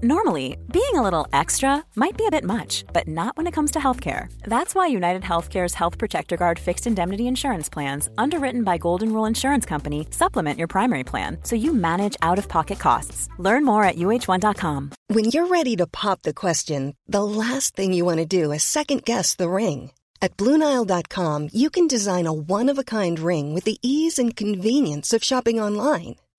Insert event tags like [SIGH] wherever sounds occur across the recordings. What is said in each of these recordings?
Normally, being a little extra might be a bit much, but not when it comes to healthcare. That's why United Healthcare's Health Protector Guard fixed indemnity insurance plans, underwritten by Golden Rule Insurance Company, supplement your primary plan so you manage out of pocket costs. Learn more at uh1.com. When you're ready to pop the question, the last thing you want to do is second guess the ring. At Bluenile.com, you can design a one of a kind ring with the ease and convenience of shopping online.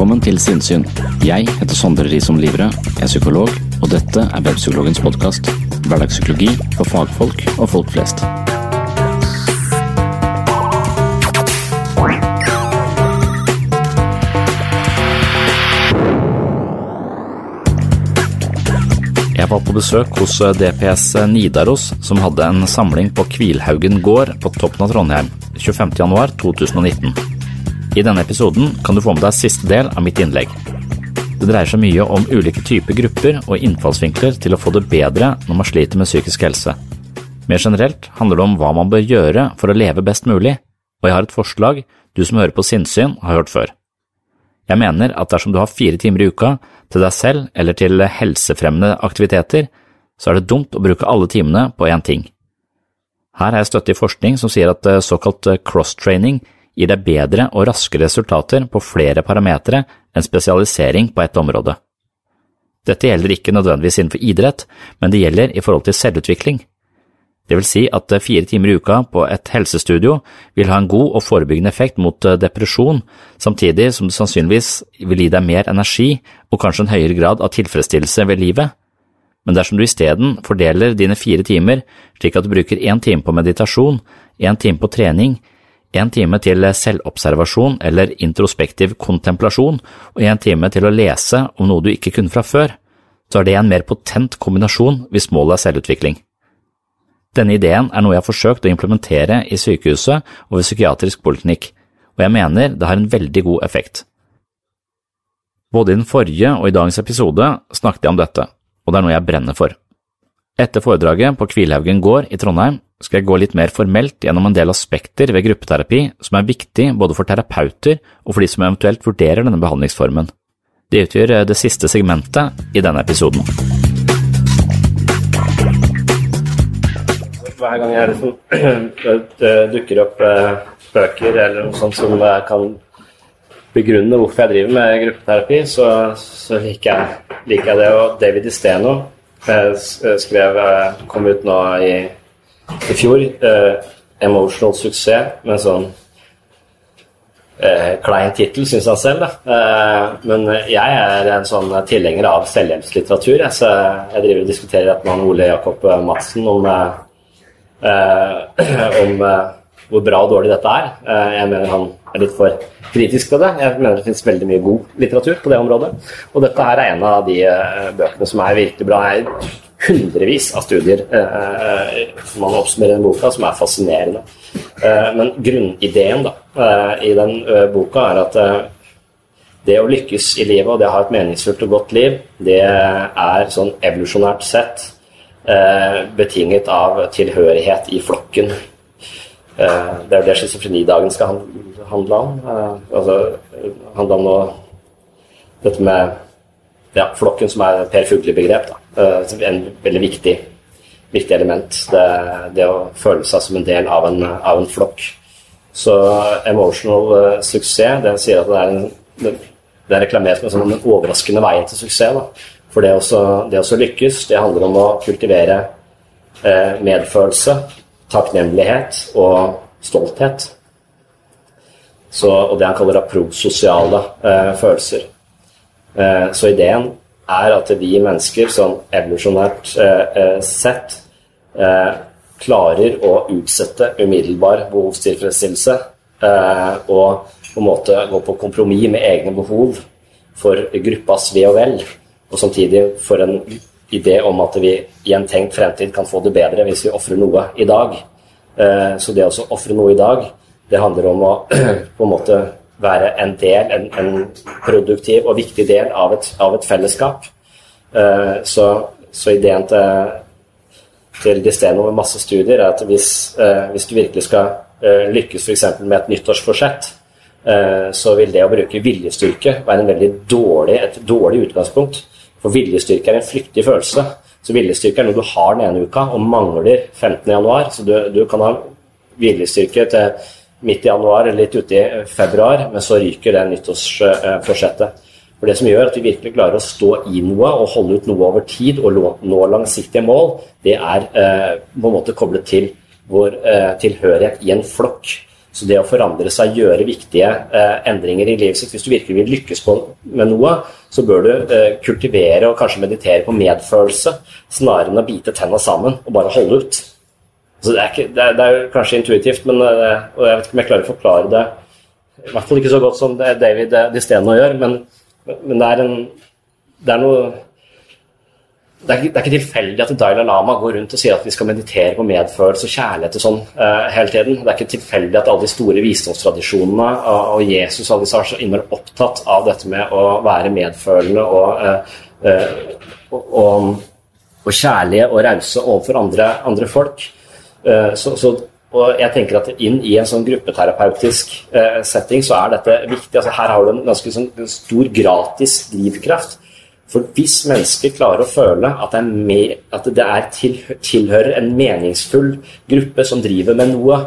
Velkommen til Sinnsyn. Jeg heter Sondre Risom Livre, jeg er psykolog, og dette er Webpsykologens podkast. Hverdagspsykologi for fagfolk og folk flest. Jeg var på besøk hos DPS Nidaros, som hadde en samling på Kvilhaugen gård på toppen av Trondheim 25.1.2019. I denne episoden kan du få med deg siste del av mitt innlegg. Det dreier seg mye om ulike typer grupper og innfallsvinkler til å få det bedre når man sliter med psykisk helse. Mer generelt handler det om hva man bør gjøre for å leve best mulig, og jeg har et forslag du som hører på sinnssyn har hørt før. Jeg mener at dersom du har fire timer i uka til deg selv eller til helsefremmende aktiviteter, så er det dumt å bruke alle timene på én ting. Her er jeg støtte i forskning som sier at såkalt cross-training gir deg bedre og raskere resultater på flere parametere enn spesialisering på ett område. Dette gjelder ikke nødvendigvis innenfor idrett, men det gjelder i forhold til selvutvikling. Det vil si at fire timer i uka på et helsestudio vil ha en god og forebyggende effekt mot depresjon, samtidig som det sannsynligvis vil gi deg mer energi og kanskje en høyere grad av tilfredsstillelse ved livet. Men dersom du isteden fordeler dine fire timer slik at du bruker én time på meditasjon, én time på trening, en time til selvobservasjon eller introspektiv kontemplasjon og en time til å lese om noe du ikke kunne fra før, så er det en mer potent kombinasjon hvis målet er selvutvikling. Denne ideen er noe jeg har forsøkt å implementere i sykehuset og ved psykiatrisk poliklinikk, og jeg mener det har en veldig god effekt. Både i den forrige og i dagens episode snakket jeg om dette, og det er noe jeg brenner for. Etter foredraget på Kvilhaugen gård i Trondheim skal jeg gå litt mer formelt gjennom en del aspekter ved gruppeterapi som er viktig både for terapeuter og for de som eventuelt vurderer denne behandlingsformen. Det utgjør det siste segmentet i denne episoden. Hver gang jeg liksom, [CLEARS THROAT] dukker opp bøker eller noe sånt som kan begrunne hvorfor jeg driver med gruppeterapi, så, så liker, jeg, liker, jeg, det. Og David Isteno skrev, kom ut nå i i fjor. Eh, 'Emotional Suksess' med en sånn eh, klein tittel, syns han selv. Eh, men jeg er en sånn tilhenger av selvhjelpslitteratur. Så jeg driver og diskuterer dette med Ole Jakob Madsen om, [CLEARS THROAT] om hvor bra og dårlig dette er. Jeg mener han er litt for kritisk til det. Jeg mener det finnes veldig mye god litteratur på det området. Og dette her er en av de bøkene som er virkelig bra. Jeg hundrevis av studier eh, som man oppsummerer i boka, som er fascinerende. Eh, men grunnideen da, eh, i den eh, boka er at eh, det å lykkes i livet og det å ha et meningsfullt og godt liv, det er sånn evolusjonært sett eh, betinget av tilhørighet i flokken. det er jo det schizofrenidagen skal handle om. altså handle om noe, dette med ja, flokken, som er Per Fugle-begrep. Uh, en veldig viktig, viktig element. Det, det, å føle seg som en del av en, av en flokk. Så emotional uh, suksess, det sier at det er en det, det er reklamert som en sånn overraskende vei til suksess. Da. For det å lykkes, det handler om å kultivere eh, medfølelse, takknemlighet og stolthet. Så, og det han kaller prososiale eh, følelser. Eh, så ideen er at vi mennesker, sånn evolusjonært eh, eh, sett, eh, klarer å utsette umiddelbar behovstilfredsstillelse og på en måte gå på kompromiss med egne behov for gruppas ve og vel, og samtidig for en idé om at vi i en tenkt fremtid kan få det bedre hvis vi ofrer noe i dag. Så det å ofre noe i dag, det handler om å [CLEARS THROAT] på en måte være en del, en, en produktiv og viktig del av et, av et fellesskap. Uh, så, så, ideen til, til Disteno med masse studier er at hvis, uh, hvis du virkelig skal uh, lykkes f.eks. med et nyttårsforsett, så vil det å bruke viljestyrke være dårlig, et dårlig utgangspunkt. For viljestyrke er en flyktig følelse. Så viljestyrke er noe du har den ene uka og mangler 15.1. Så du, du kan ha viljestyrke til midt i januar eller litt ute i februar, men så ryker det nyttårsforsettet. For Det som gjør at vi virkelig klarer å stå i noe og holde ut noe over tid og nå langsiktige mål, det er eh, på en måte koblet til vår eh, tilhørighet i en flokk. Så det å forandre seg, gjøre viktige eh, endringer i livet sitt Hvis du virkelig vil lykkes på, med noe, så bør du eh, kultivere og kanskje meditere på medfølelse snarere enn å bite tenna sammen og bare holde ut. Så det er, ikke, det, er, det er, kanskje intuitivt, men, eh, og jeg vet ikke om jeg klarer å forklare det i hvert fall ikke så godt som David Disteno gjør, men, men det er en Det er noe det er, det er, ikke tilfeldig at Dalai Lama går rundt og sier at vi skal meditere på medfølelse og kjærlighet og sånn uh, hele tiden. Det er ikke tilfeldig at alle de store visdomstradisjonene og, og Jesus alle disse er så innmari opptatt av dette med å være medfølende og, uh, uh, og, og, og, kjærlige og rause overfor andre, andre folk. Eh, så, så, og jeg tenker at inn i en sånn gruppeterapeutisk eh, setting så er dette viktig. Altså, her har du en ganske sånn, stor gratis drivkraft. For hvis mennesker klarer å føle at det, er med, at det er til, tilhører en meningsfull gruppe som driver med noe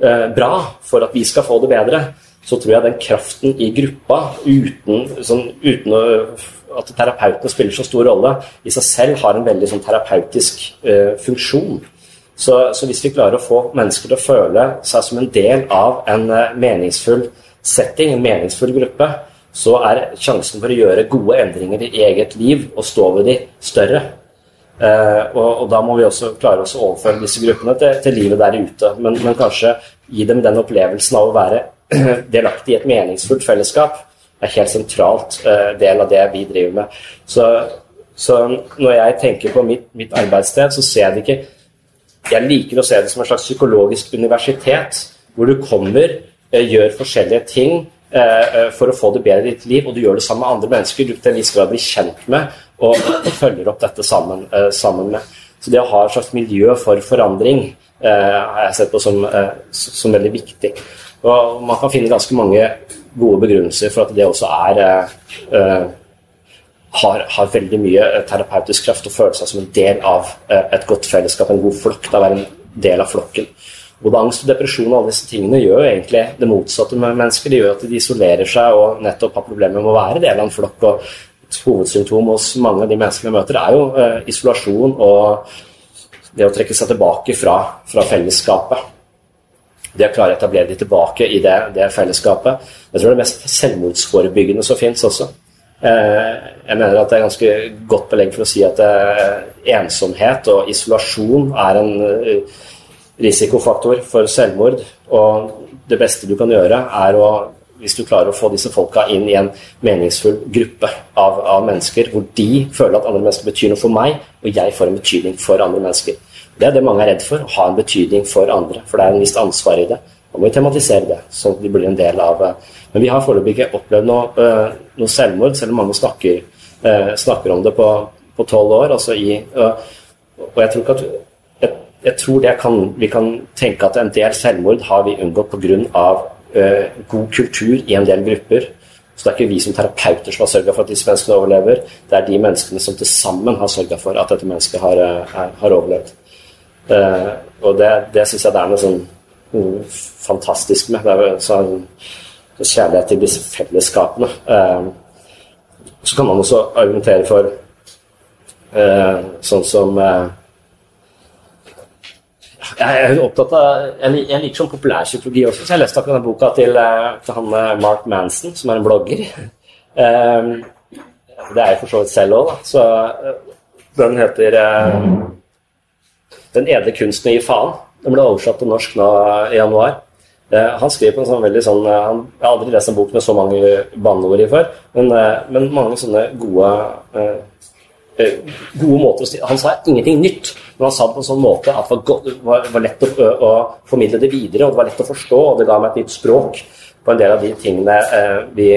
eh, bra for at vi skal få det bedre, så tror jeg den kraften i gruppa, uten, sånn, uten å, at terapeutene spiller så stor rolle, i seg selv har en veldig sånn, terapeutisk eh, funksjon. Så, så, hvis vi klarer å få mennesker til å føle seg som en del av en eh, meningsfull setting, en meningsfull gruppe, så er sjansen for å gjøre gode endringer i eget liv og stå ved de større. Eh, og, og, da må vi også klare å overføre disse gruppene til, til livet der ute. Men, men, kanskje gi dem den opplevelsen av å være [CLEARS THROAT] delaktig i et meningsfullt fellesskap. er helt sentralt eh, del av det vi driver med. Så, så når jeg tenker på mitt, mitt arbeidssted, så ser jeg det ikke jeg liker å se det som en slags psykologisk universitet, hvor du kommer, eh, gjør forskjellige ting eh, eh, for å få det bedre i ditt liv, og du gjør det sammen med andre mennesker du til en viss grad blir kjent med og, [CLEARS THROAT] følger opp dette sammen, sammen, med. Så det å ha et slags miljø for forandring har jeg sett på som, som, veldig viktig. Og man kan finne ganske mange gode begrunnelser for at det også er har, har, veldig mye eh, terapeutisk kraft og føler seg som en del av eh, et godt fellesskap, en god flokk. Da være en del av flokken. Både angst og depresjon og alle disse tingene gjør egentlig det motsatte med mennesker. Det gjør at de isolerer seg og nettopp har problemer med å være del av en flokk. og Et hovedsymptom hos mange av de menneskene jeg møter, er jo eh, isolasjon og det å trekke seg tilbake fra, fra fellesskapet. Det å klare å etablere de tilbake i det, det fellesskapet. Jeg tror det er mest selvmordsforebyggende som fins også. Eh, jeg mener at det er ganske godt belegg for å si at eh, ensomhet og isolasjon er en eh, risikofaktor for selvmord. Og det beste du kan gjøre, er å hvis du klarer å få disse folka inn i en meningsfull gruppe av, av, mennesker, hvor de føler at andre mennesker betyr noe for meg, og jeg får en betydning for andre mennesker. Det er det mange er redd for, å ha en betydning for andre. For det er en visst ansvar i det. Da må vi tematisere det, så de blir en del av Men vi har foreløpig ikke opplevd noe, uh, noe, selvmord, selv om mange snakker, uh, snakker om det på tolv år. Altså i, og jeg tror, at, jeg, jeg tror kan, vi kan tenke at en del selvmord har vi unngått pga. Uh, god kultur i en del grupper. Så det er ikke vi som terapeuter som har sørga for at disse menneskene overlever. Det er de menneskene som til sammen har sørga for at dette mennesket har, har overlevd. Uh, og det, det syns jeg det er noe sånn fantastisk med. Det er sånn, kjærlighet til disse fellesskapene. Eh, så kan man også argumentere for Uh, sånn som uh, Jeg er opptatt av Jeg, liker sånn populærpsykologi også, så jeg leste akkurat den boka til, til han Mark Manson, som er en blogger. det er jeg for så vidt selv òg, da. Så den heter Den edle kunsten å gi faen. Den ble oversatt til norsk nå i januar. Eh, han skriver på en sånn veldig sånn eh, han, Jeg har aldri lest en bok med så mange banneord i før, men, eh, men, mange sånne gode gode måter å si Han sa ingenting nytt, men han sa det på en sånn måte at det var, godt, var, var lett å, å, formidle det videre, og det var lett å forstå, og det ga meg et nytt språk på en del av de tingene vi,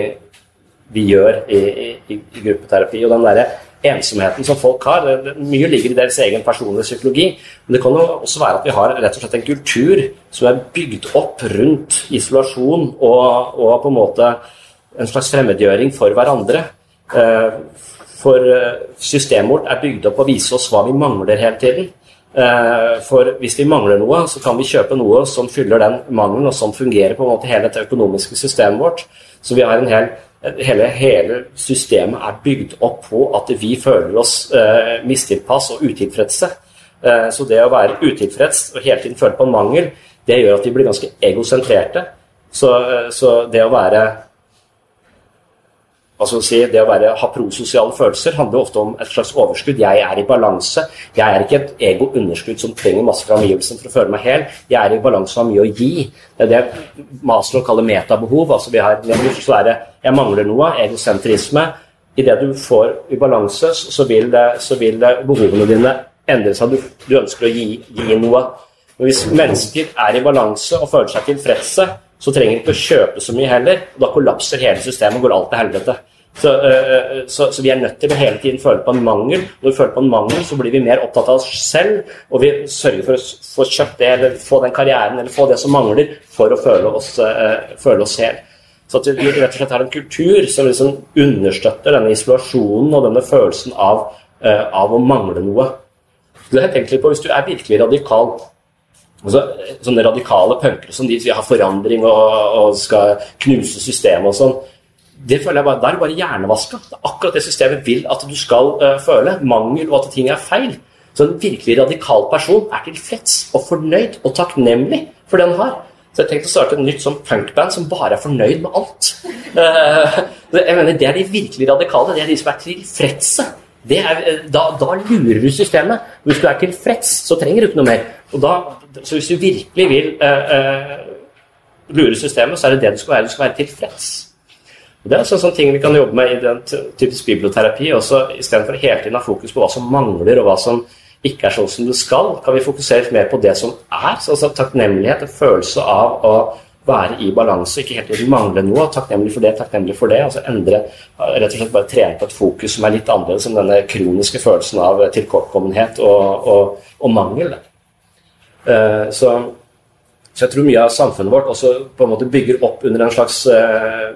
vi gjør i, i, i, gruppeterapi. Og den derre ensomheten som folk har. Mye ligger i deres egen personlige psykologi. Men det kan jo også være at vi har rett og slett en kultur som er bygd opp rundt isolasjon og, og på en måte en slags fremmedgjøring for hverandre. Eh, for eh, systemet vårt er bygd opp på å vise oss hva vi mangler hele tiden. Eh, for hvis vi mangler noe, så kan vi kjøpe noe som fyller den mangelen, og som fungerer på en måte hele det økonomiske systemet vårt. Så vi har en hel hele, hele, systemet er bygd opp på at vi føler oss eh, mistilpass og utilfredse. Eh, så det å være utilfreds og hele tiden føle på en mangel, det gjør at vi blir ganske egosentrerte. Så, eh, så det å være altså si, Det å være, ha prososiale følelser handler ofte om et slags overskudd. Jeg er i balanse. Jeg er ikke et ego-underskudd som trenger masse fra omgivelsene for å føle meg hel. Jeg er i balanse og har mye å gi. Det er det Maslow kaller metabehov. altså vi har, er Jeg mangler noe, egosentrisme. Idet du får i balanse, så vil, det, så vil det, behovene dine endre seg. Du, du ønsker å gi, gi noe. Men hvis mennesker er i balanse og føler seg tilfredse, så trenger vi ikke å kjøpe så mye heller. og Da kollapser hele systemet og går alt til helvete. Så, øh, så, så, vi er nødt til å hele tiden føle på en mangel. Når vi føler på en mangel, så blir vi mer opptatt av oss selv, og vi sørger for å få kjøpt det, eller få den karrieren, eller få det som mangler, for å føle oss, øh, føle oss hel. Så at vi rett og slett har en kultur som liksom understøtter denne isolasjonen og denne følelsen av, øh, av å mangle noe. Det har jeg tenker på, Hvis du er virkelig radikal Altså, sånne radikale punkere som de har forandring og, og skal knuse systemet og sånn. Det føler jeg bare, Da er bare hjernevaska. Det er akkurat det systemet vil at du skal uh, føle. Mangel og at ting er feil. Så en virkelig radikal person er tilfreds og fornøyd og takknemlig for det han har. Så jeg tenkte å starte et nytt sånn punkband som bare er fornøyd med alt. [LAUGHS] Uh, jeg mener, Det er de virkelig radikale. Det er de som er tilfredse. Er, eh, da, da, lurer du systemet. Hvis du er tilfreds, så trenger du ikke noe mer. Da, så hvis du virkelig vil uh, uh, lure systemet, så er det det du skal være. Du skal være tilfreds. Og det er sånne ting vi kan jobbe med i den typisk biblioterapi. også Istedenfor hele tiden ha fokus på hva som mangler, og hva som ikke er sånn som det skal, kan vi fokusere mer på det som er. Så altså takknemlighet, en følelse av å være i balanse, ikke helt tiden mangle noe. Takknemlig for det, takknemlig for det. altså endre, Rett og slett bare trene på et fokus som er litt annerledes enn denne kroniske følelsen av tilkortkommenhet og, og, og mangel. Uh, så, så, jeg tror mye av samfunnet vårt også på en måte bygger opp under en slags uh,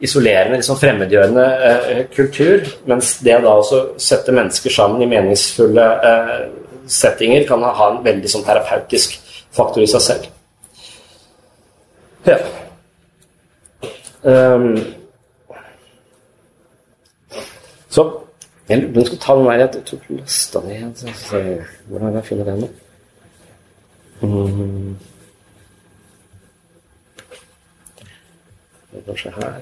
isolerende, liksom fremmedgjørende uh, kultur. Mens det da å sette mennesker sammen i meningsfulle settinger kan ha en veldig sånn terapeutisk faktor i seg selv. Ja. Um, så jeg lurer på om jeg skal ta den der Jeg tok lasta ned se, Hvordan jeg finner den nå? Mm. Kanskje her.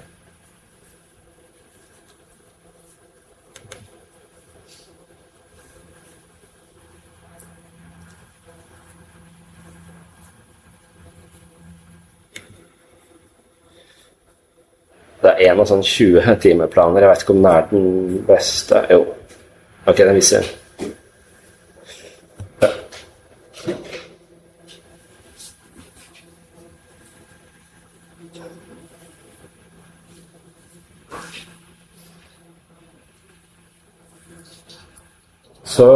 Det er en av sånn 20 timeplaner. Jeg vet ikke om den er den beste. Jo. Ok, den viser ja. Så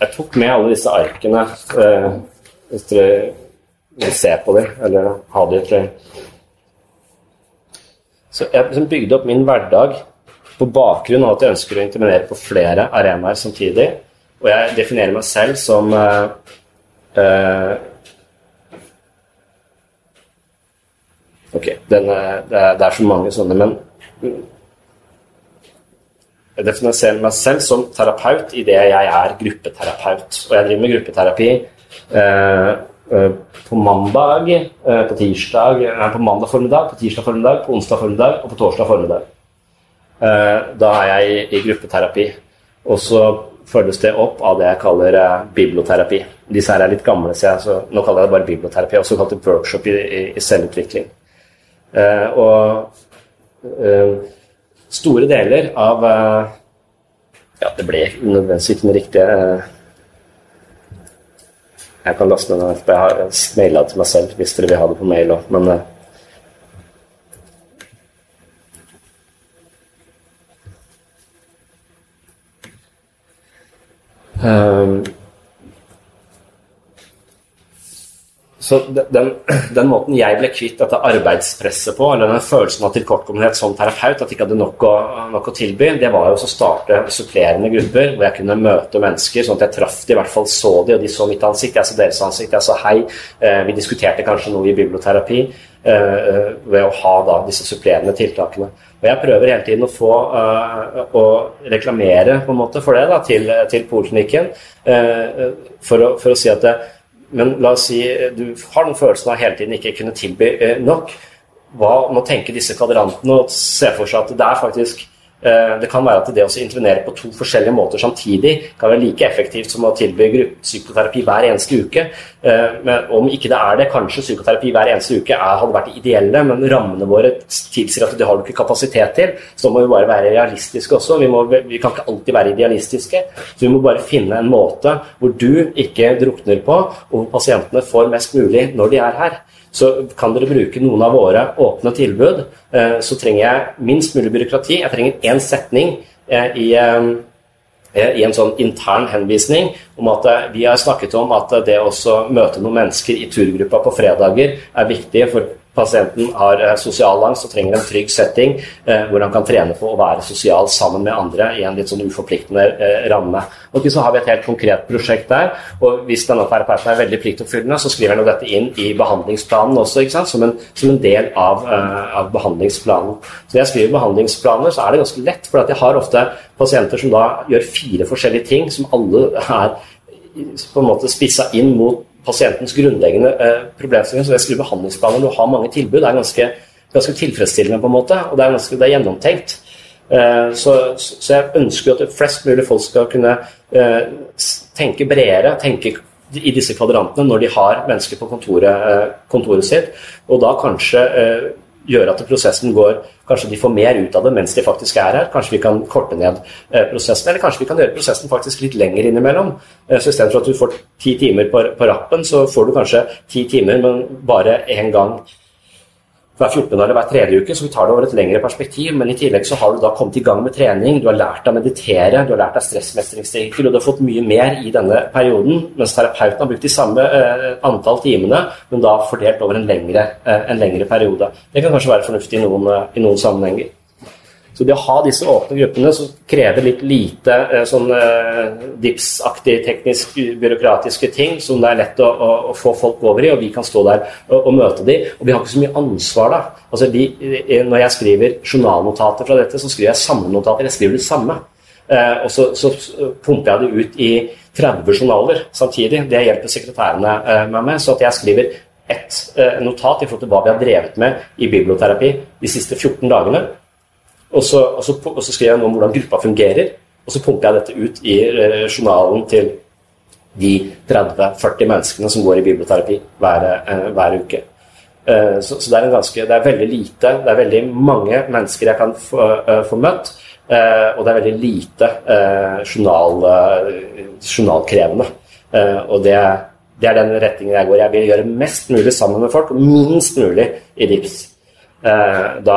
jeg tok med alle disse arkene, eh, hvis dere vil se på dem, eller ha dem så jeg liksom bygde opp min hverdag på bakgrunn av at jeg ønsker å intervenere på flere arenaer samtidig. Og jeg definerer meg selv som uh, uh, Ok, denne, det, er, det, er, så mange sånne, men jeg definerer meg selv som terapeut idet jeg er gruppeterapeut. Og jeg driver med gruppeterapi på mandag, eh, på tirsdag, nei, på mandag formiddag, på tirsdag formiddag, på onsdag formiddag og på torsdag formiddag. Eh, da er jeg i, gruppeterapi. Og så følges det opp av det jeg kaller eh, biblioterapi. Disse her er litt gamle, så, jeg, så nå kaller jeg det bare biblioterapi. Også kalt workshop i, i, i selvutvikling. Eh, og eh, store deler av eh, Ja, det ble nødvendigvis ikke den riktige eh, Jeg kan laste ned den for Jeg har maila til meg selv. Hvis dere vil ha det på mail òg, men Um, så den, den, måten jeg ble kvitt dette arbeidspresset på, eller den følelsen av tilkortkommenhet som terapeut, at jeg ikke hadde nok å, nok å, tilby, det var jo å starte supplerende grupper hvor jeg kunne møte mennesker, sånn at jeg traff de, i hvert fall så de, og de så mitt ansikt, jeg så deres ansikt, jeg sa hei. Eh, vi diskuterte kanskje noe i biblioterapi eh, eh, ved å ha da disse supplerende tiltakene. Og jeg prøver hele tiden å få uh, å reklamere på en måte for det da, til, til poliklinikken. Uh, for, for, å, si at det, Men la oss si du har den følelsen av hele tiden ikke kunne tilby uh, nok. Hva må tenke disse kvadrantene og se for seg at det er faktisk Eh, det kan være at det å intervenere på to forskjellige måter samtidig kan være like effektivt som å tilby psykoterapi hver eneste uke. Eh, men om ikke det er det, kanskje psykoterapi hver eneste uke er, hadde vært det ideelle, men rammene våre tilsier at det har du ikke kapasitet til. Så må vi bare være realistiske også. Vi, må, vi kan ikke alltid være idealistiske. Så vi må bare finne en måte hvor du ikke drukner på, og hvor pasientene får mest mulig når de er her så kan dere bruke noen av våre åpne tilbud. Eh, så trenger jeg minst mulig byråkrati. Jeg trenger én setning eh, i, eh, i en sånn intern henvisning om at vi har snakket om at det å møte noen mennesker i turgruppa på fredager er viktig for pasienten har eh, sosial angst og trenger en trygg setting eh, hvor han kan trene på å være sosial sammen med andre i en litt sånn uforpliktende eh, ramme. Og så har vi et helt konkret prosjekt der. og Hvis denne terapeuten er veldig pliktoppfyllende, så skriver han dette inn i behandlingsplanen også, som en, som, en, del av, av, behandlingsplanen. Så Når jeg skriver behandlingsplaner, så er det ganske lett, for jeg har ofte pasienter som da gjør fire forskjellige ting som alle er på en måte spissa inn mot pasientens grunnleggende eh, problemstillinger. Så å skrive behandlingsplaner du har mange tilbud, det er ganske, ganske tilfredsstillende, på en måte, og det er, ganske, det er gjennomtenkt. Eh, så, så, jeg ønsker at flest mulig folk skal kunne eh, tenke bredere, tenke i disse kvadrantene når de har mennesker på kontoret, kontoret sitt, og da kanskje gjøre at prosessen går Kanskje de får mer ut av det mens de faktisk er her. Kanskje vi kan korte ned eh, prosessen, eller kanskje vi kan gjøre prosessen faktisk litt lenger innimellom. Eh, så Istedenfor at du får ti timer på, på rappen, så får du kanskje ti timer, men bare én gang hver 14. eller hver tredje uke, så vi tar det over et lengre perspektiv. Men i tillegg så har du da kommet i gang med trening, du har lært deg å meditere, du har lært deg stressmestringsteknikker, og du har fått mye mer i denne perioden, mens terapeuten har brukt de samme eh, antall timene, men da fordelt over en lengre, eh, en lengre periode. Det kan kanskje være fornuftig i noen, eh, i noen sammenhenger. Så det å ha disse åpne gruppene som krever litt lite eh, sånn eh, DIPS-aktig teknisk byråkratiske ting som det er lett å, å, å, få folk over i, og vi kan stå der og, og møte dem. Og vi har ikke så mye ansvar da. Altså eh, når jeg skriver journalnotater fra dette, så skriver jeg samme notater. Jeg skriver det samme. Eh, og så, så, pumper jeg det ut i 30 journaler samtidig. Det hjelper sekretærene eh, meg med. Så at jeg skriver ett eh, notat i forhold til hva vi har drevet med i biblioterapi de siste 14 dagene. Og så, og, så, og så, skriver jeg noe om hvordan gruppa fungerer, og så pumper jeg dette ut i eh, journalen til de 30-40 menneskene som går i biblioterapi hver, eh, hver uke. Eh, så, så det, er ganske, det, er veldig lite Det er veldig mange mennesker jeg kan få, få møtt, og det er veldig lite journal, journalkrevende. Og det, det, er den retningen jeg går. i. Jeg vil gjøre mest mulig sammen med folk, og minst mulig i DIPS. Da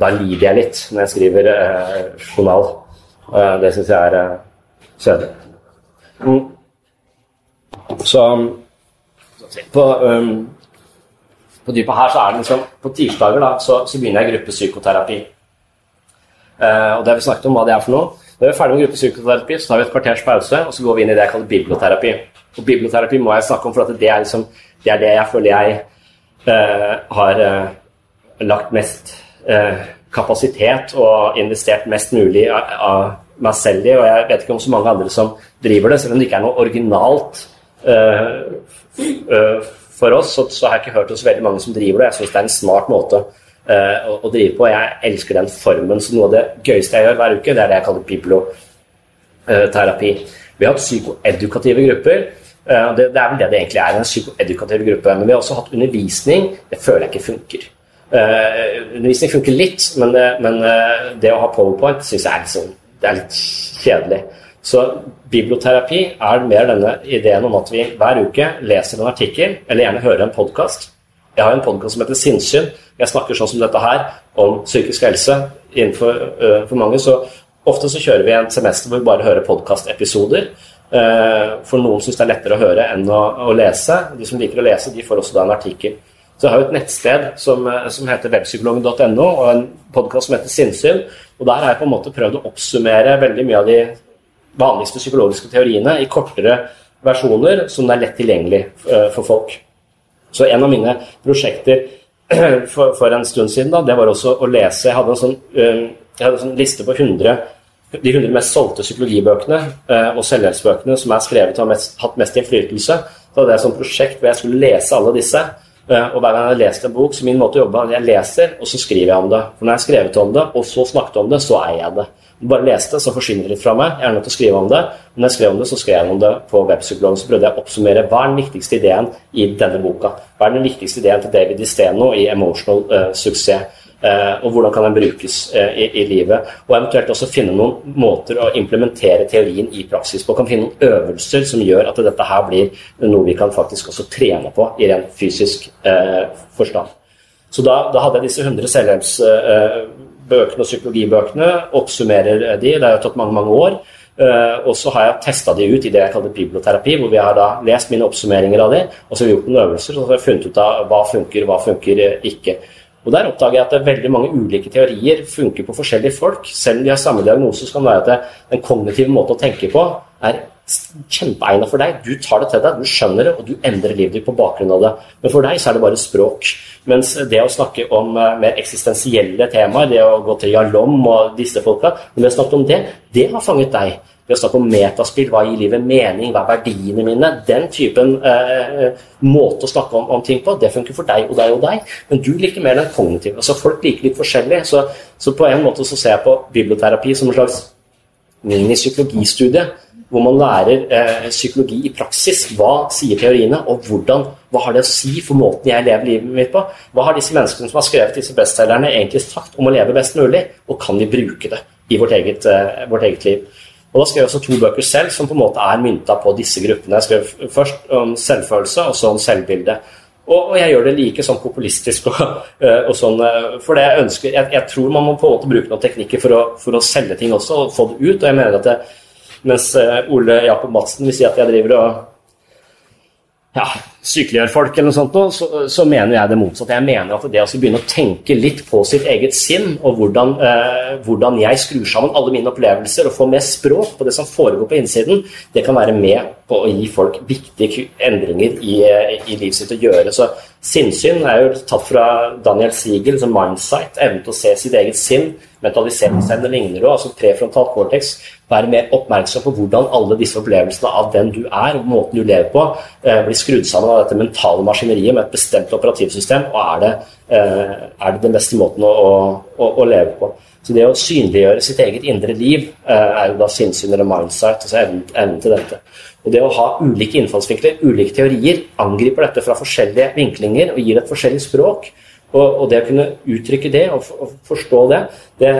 da lider jeg litt når jeg skriver eh, journal. Eh, det syns jeg er eh, kjedelig. Mm. Så på, um, på dypet her så er det liksom På tirsdager da, så, så begynner jeg gruppepsykoterapi. Eh, og det har vi snakket om hva det er for noe. Når vi er ferdig med gruppepsykoterapi, så tar vi et kvarters pause, og så går vi inn i det jeg kaller biblioterapi. Og biblioterapi må jeg snakke om, for det er, liksom, det, er det jeg føler jeg uh, har uh, lagt mest eh, kapasitet og investert mest mulig av, meg selv i. Og jeg vet ikke om så mange andre som driver det, selv om det ikke er noe originalt uh, uh, for oss, så, så, har jeg ikke hørt hos veldig mange som driver det. Jeg syns det er en smart måte å, drive på. Jeg elsker den formen. Så noe av det gøyeste jeg gjør hver uke, det er det jeg kaller biblioterapi. Vi har hatt psykoedukative grupper. Det, er vel det det egentlig er, en psykoedukativ gruppe. Men vi har også hatt undervisning. Det føler jeg ikke funker. Undervisning funker litt, men, men uh, det å ha powerpoint syns jeg er litt, sånn, det er litt kjedelig. Så biblioterapi er mer denne ideen om at vi hver uke leser en artikkel, eller gjerne hører en podkast. Jeg har en podkast som heter Sinnsyn. Jeg snakker sånn som dette her om psykisk helse innenfor uh, for mange. Så ofte så kjører vi en semester hvor vi bare hører podkastepisoder. Uh, for noen syns det er lettere å høre enn å, å, lese. De som liker å lese, de får også da en artikkel. Så jeg har jo et nettsted som, eh, som heter webpsykologen.no, og en podkast som heter Sinnsyn. Og der har jeg på en måte prøvd å oppsummere veldig mye av de vanligste psykologiske teoriene i kortere versjoner som er lett tilgjengelig eh, for folk. Så en av mine prosjekter [CLEARS THROAT] for, for en stund siden da, det var også å lese Jeg hadde en sånn, eh, hadde en sånn liste på 100, de 100 mest solgte psykologibøkene og selvhjelpsbøkene som er skrevet og har mest, hatt mest innflytelse. Så hadde jeg et sånt prosjekt hvor jeg skulle lese alle disse. Og hver gang jeg har lest en bok, så min måte å jobbe er jeg leser, og så skriver jeg om det. For når jeg har skrevet om det, og så snakket om det, så eier jeg det bare leste, så forsvinner det fra meg. Jeg er nødt til å skrive om det. Men når jeg skrev om det, så skrev jeg om det på Webpsykologen. Så prøvde jeg å oppsummere hva er den viktigste ideen i denne boka. Hva er den viktigste ideen til David Disteno i Emotional uh, Suksess? Uh, og hvordan kan den brukes uh, i, i, livet? Og eventuelt også finne noen måter å implementere teorien i praksis på. Kan finne noen øvelser som gjør at dette her blir noe vi kan faktisk også trene på i ren fysisk forstand. Så da, da, hadde jeg disse 100 selvhjelpsbøkene og psykologibøkene, oppsummerer de. Det har tatt mange, mange år. Og så har jeg testa de ut i det jeg kaller biblioterapi, hvor vi har da lest mine oppsummeringer av de, og så har vi gjort noen øvelser og så har jeg funnet ut av hva funker, hva funker ikke. Og Der oppdager jeg at det er veldig mange ulike teorier funker på forskjellige folk. Selv om de har samme diagnose, så kan det være at det, den kognitive måten å tenke på er kjempeegnet for deg. Du tar det til deg, du skjønner det, og du endrer livet ditt på bakgrunn av det. Men for deg så er det bare språk. Mens det å snakke om uh, mer eksistensielle temaer, det å gå til Jalom og disse folka, når vi har snakket om det, det har fanget deg. Det å snakke om metaspill, hva gir livet mening, hva er verdiene mine? Den typen eh, måte å snakke om, om, ting på, det funker for deg og deg og deg. Men du liker mer den kognitive. Altså Folk liker litt forskjellig. Så, så på en måte så ser jeg på biblioterapi som en slags minipsykologistudie hvor man lærer eh, psykologi i praksis. Hva sier teoriene, og hvordan, hva har det å si for måten jeg lever livet mitt på? Hva har disse menneskene som har skrevet disse bestselgerne egentlig sagt om å leve best mulig, og kan de bruke det i vårt eget, eh, vårt eget liv? Og Da skrev jeg også to bøker selv som på en måte er mynta på disse gruppene. Jeg skrev først om selvfølelse, og så om selvbilde. Og, og, jeg gjør det like sånn populistisk og, [LAUGHS] eh, og sånn, eh, for det jeg ønsker jeg, jeg, tror man må på en måte bruke noen teknikker for å, for å selge ting også, og få det ut. Og jeg mener at det, mens eh, Ole Jakob Madsen vil si at jeg driver og ja, sykeliggjør folk, eller noe sånt, så, så, mener jeg det motsatte. Jeg mener at det å begynne å tenke litt på sitt eget sinn, og hvordan, eh, hvordan, jeg skrur sammen alle mine opplevelser, og få mer språk på det som foregår på innsiden, det kan være med på å gi folk viktige endringer i, eh, i livet sitt å gjøre. Så Sinnssyn er jo tatt fra Daniel Siegel som mindsight, evnen til å se sitt eget sinn mentaliseringsevne ligner jo, altså prefrontal cortex. Være mer oppmerksom på hvordan alle disse opplevelsene av den du er, og måten du lever på, eh, blir skrudd sammen av dette mentale maskineriet med et bestemt operativsystem. Og er det, eh, er det den beste måten å, å, å, leve på? Så det å synliggjøre sitt eget indre liv eh, er jo da sinnssyn eller mindsight, altså evnen, evnen til dette. Og det å ha ulike innfallsvinkler, ulike teorier, angriper dette fra forskjellige vinklinger og gir et forskjellig språk. Og, og, det å kunne uttrykke det og, og forstå det, det,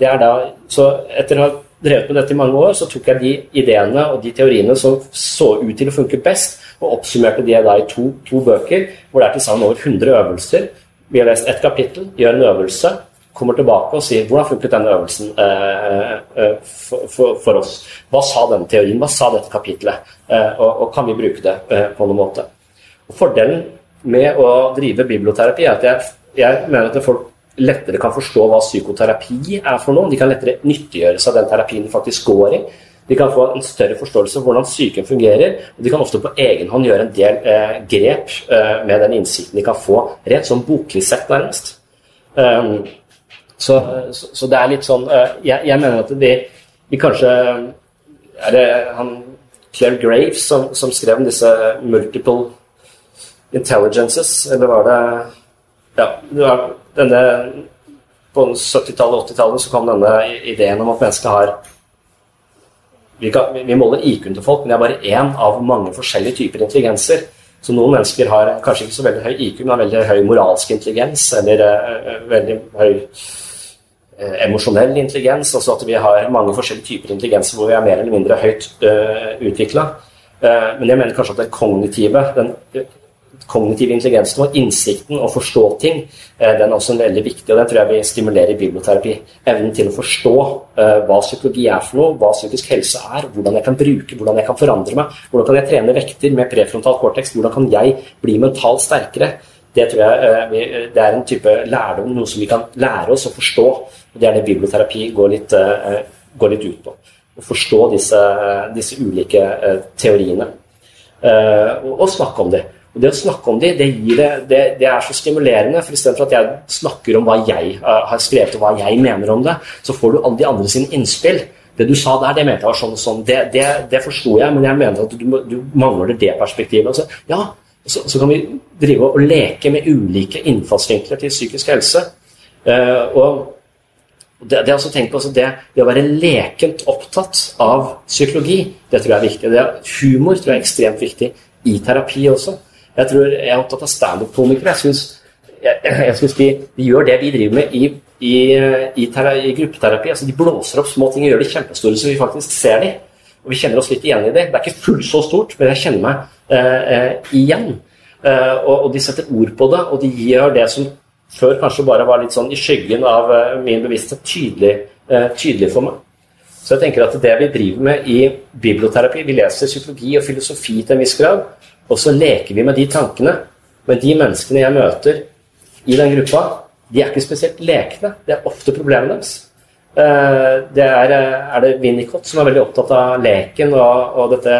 det, er da Så etter å ha drevet med dette i mange år, så tok jeg de ideene og de teoriene som så ut til å funke best, og oppsummerte de da i to, to bøker, hvor det er til sammen over 100 øvelser. Vi har lest ett kapittel, gjør en øvelse, kommer tilbake og sier hvordan funket denne øvelsen eh, eh, for, for, for, oss. Hva sa denne teorien, hva sa dette kapitlet, eh, og, og, kan vi bruke det eh, på noen måte. Og Fordelen med å drive biblioterapi er at jeg, jeg mener at folk lettere kan forstå hva psykoterapi er for noe. De kan lettere nyttiggjøre seg den terapien de faktisk går i. De kan få en større forståelse av hvordan psyken fungerer. og De kan ofte på egen hånd gjøre en del eh, grep eh, med den innsikten de kan få rett sånn boklig sett, nærmest. Um, Så, så, så, det er litt sånn Jeg, jeg mener at vi, vi kanskje Er det han Claire Graves som, som skrev om disse multiple intelligences, eller var det Ja, det var denne På 70-tallet og 80-tallet så kom denne ideen om at mennesket har vi, kan, vi, måler IQ-en til folk, men det er bare én av mange forskjellige typer intelligenser. Så noen mennesker har kanskje ikke så veldig høy IQ, men har veldig høy moralsk intelligens, eller uh, veldig høy uh, emosjonell intelligens. Altså at vi har mange forskjellige typer intelligenser hvor vi er mer eller mindre høyt uh, utvikla. Uh, men jeg mener kanskje at den kognitive, den kognitive intelligensen og innsikten og forstå ting, eh, den er også veldig viktig. og Den tror jeg vi stimulerer i biblioterapi. Evnen til å forstå uh, hva psykologi er for noe, hva psykisk helse er, hvordan jeg kan bruke, hvordan jeg kan forandre meg. Hvordan kan jeg trene vekter med prefrontal cortex? Hvordan kan jeg bli mentalt sterkere? Det tror jeg uh, det er en type lærdom, noe som vi kan lære oss å forstå. og Det er det biblioterapi går litt, går litt ut på. Å forstå disse, disse ulike teoriene. og, og snakke om det. Og Det å snakke om de, det, det, det, det er så stimulerende. for Istedenfor at jeg snakker om hva jeg uh, har skrevet og hva jeg mener om det, så får du alle de andre sine innspill. Det du sa der, det mente jeg var sånn og sånn. Det, det, det forsto jeg, men jeg mener at du, du mangler det perspektivet. Altså, ja, så, så, kan vi drive og leke med ulike innfallsvinkler til psykisk helse. Uh, og det, det, altså på, altså det, det, å være lekent opptatt av psykologi, det tror jeg er viktig. Det, humor tror jeg er ekstremt viktig i terapi også. Jeg tror jeg er opptatt av standup-komikere. Jeg syns, jeg, jeg syns de, de, gjør det vi driver med i, i, i, i gruppeterapi. Altså, de blåser opp små ting og gjør det kjempestore så vi faktisk ser dem. Og vi kjenner oss litt igjen i det. Det er ikke fullt så stort, men jeg kjenner meg eh, eh, igjen. Eh, og, og, de setter ord på det, og de gjør det som før kanskje bare var litt sånn i skyggen av eh, min bevissthet, tydelig, eh, tydelig for meg. Så jeg tenker at det vi driver med i biblioterapi Vi leser psykologi og filosofi til en viss grad. Og så leker vi med de tankene. Men de menneskene jeg møter i den gruppa, de er ikke spesielt lekne. Det er ofte problemet deres. Eh, det er, eh, er det Winnicott som er veldig opptatt av leken og, og, dette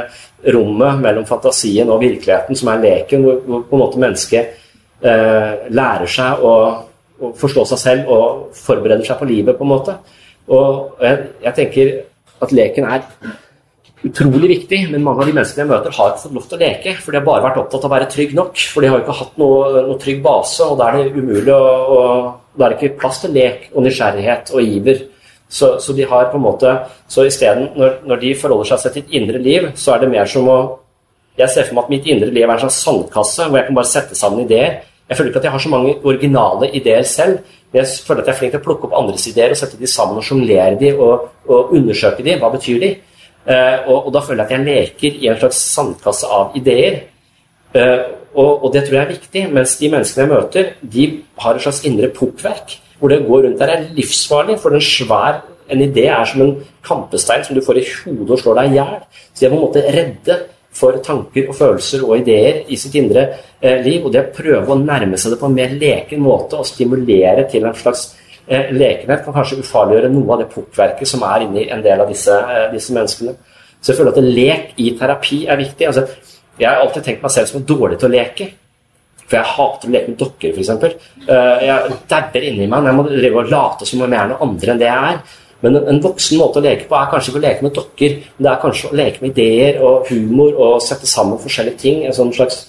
rommet mellom fantasien og virkeligheten, som er leken, hvor, hvor på en måte mennesket eh, lærer seg å, å, forstå seg selv og forbereder seg på livet, på en måte. Og jeg, jeg tenker at leken er utrolig viktig, men mange av de menneskene jeg møter, har ikke fått lov til å leke. For de har bare vært opptatt av å være trygg nok. For de har ikke hatt noe, noe trygg base, og da er det umulig å, å Da er det ikke plass til lek og nysgjerrighet og iver. Så, så de har på en måte Så isteden, når, når de forholder seg til sitt indre liv, så er det mer som å Jeg ser for meg at mitt indre liv er en slags sandkasse hvor jeg kan bare sette sammen ideer. Jeg føler ikke at jeg har så mange originale ideer selv. Men jeg føler at jeg er flink til å plukke opp andres ideer og sette de sammen og sjonglere de og, og undersøke de. Hva betyr de? Eh, og, og, da føler jeg at jeg leker i en slags sandkasse av ideer. Eh, og, og, det tror jeg er viktig, mens de menneskene jeg møter, de har et slags indre pukkverk. Hvor det går rundt der er livsfarlig, for en svær en idé er som en kampestein som du får i hodet og slår deg i hjel. Så de er på en måte redde for tanker og følelser og ideer i sitt indre eh, liv. Og det å prøve å nærme seg det på en mer leken måte og stimulere til en slags lekenhet kan kanskje ufarliggjøre noe av det pukkverket som er inni en del av disse, eh, disse menneskene. Så jeg føler at lek i terapi er viktig. Altså, jeg har alltid tenkt meg selv som dårlig til å leke. For jeg hater å leke med dokker, f.eks. Uh, jeg dabber inni meg når jeg må drive og late som om jeg er noe andre enn det jeg er. Men en, en, voksen måte å leke på er kanskje ikke å leke med dokker, men det er kanskje å leke med ideer og humor og sette sammen forskjellige ting. En sånn slags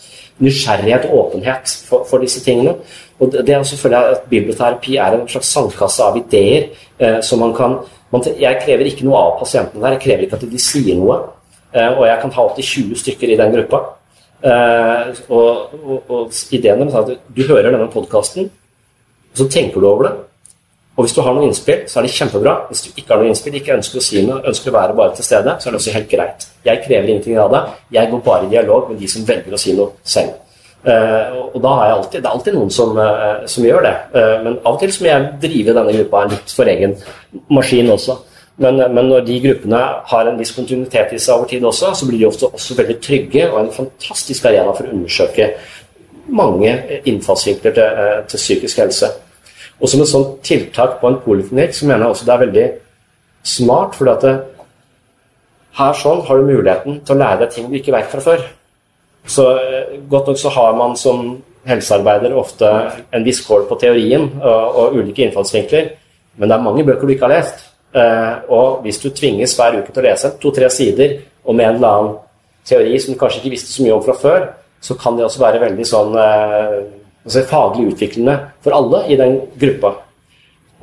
nysgjerrighet og åpenhet for, for disse tingene. Og det, er selvfølgelig at Biblioterapi er en slags sandkasse av ideer eh, som man kan man, Jeg krever ikke noe av pasientene der. Jeg krever ikke at de sier noe. Eh, og jeg kan ta opptil 20 stykker i den gruppa. Eh, og, og, og ideen er at du hører denne podkasten, og så tenker du over det. Og hvis du har noen innspill, så er det kjempebra. Hvis du ikke har noen innspill, ikke ønsker å si noe, ønsker å være bare til stede, så er det også helt greit. Jeg krever ingenting av det. Jeg går bare i dialog med de som velger å si noe selv. Uh, og da har jeg alltid, Det er alltid noen som, uh, som gjør det. Uh, men av og til så må jeg drive denne gruppa litt for egen maskin også. Men, men, når de gruppene har en viss kontinuitet i seg over tid også, så blir de ofte også veldig trygge og en fantastisk arena for å undersøke mange innfallsvinkler til, til psykisk helse. Og som et sånt tiltak på en poliklinikk så mener jeg også det er veldig smart. for at det, her sånn har du muligheten til å lære deg ting du ikke vet fra før. Så eh, godt nok så har man som helsearbeider ofte en viss kål på teorien og, og, ulike innfallsvinkler. Men det er mange bøker du ikke har lest. Eh, og hvis du tvinges hver uke til å lese to-tre sider om en eller annen teori som du kanskje ikke visste så mye om fra før, så kan det også være veldig sånn eh, altså faglig utviklende for alle i den gruppa.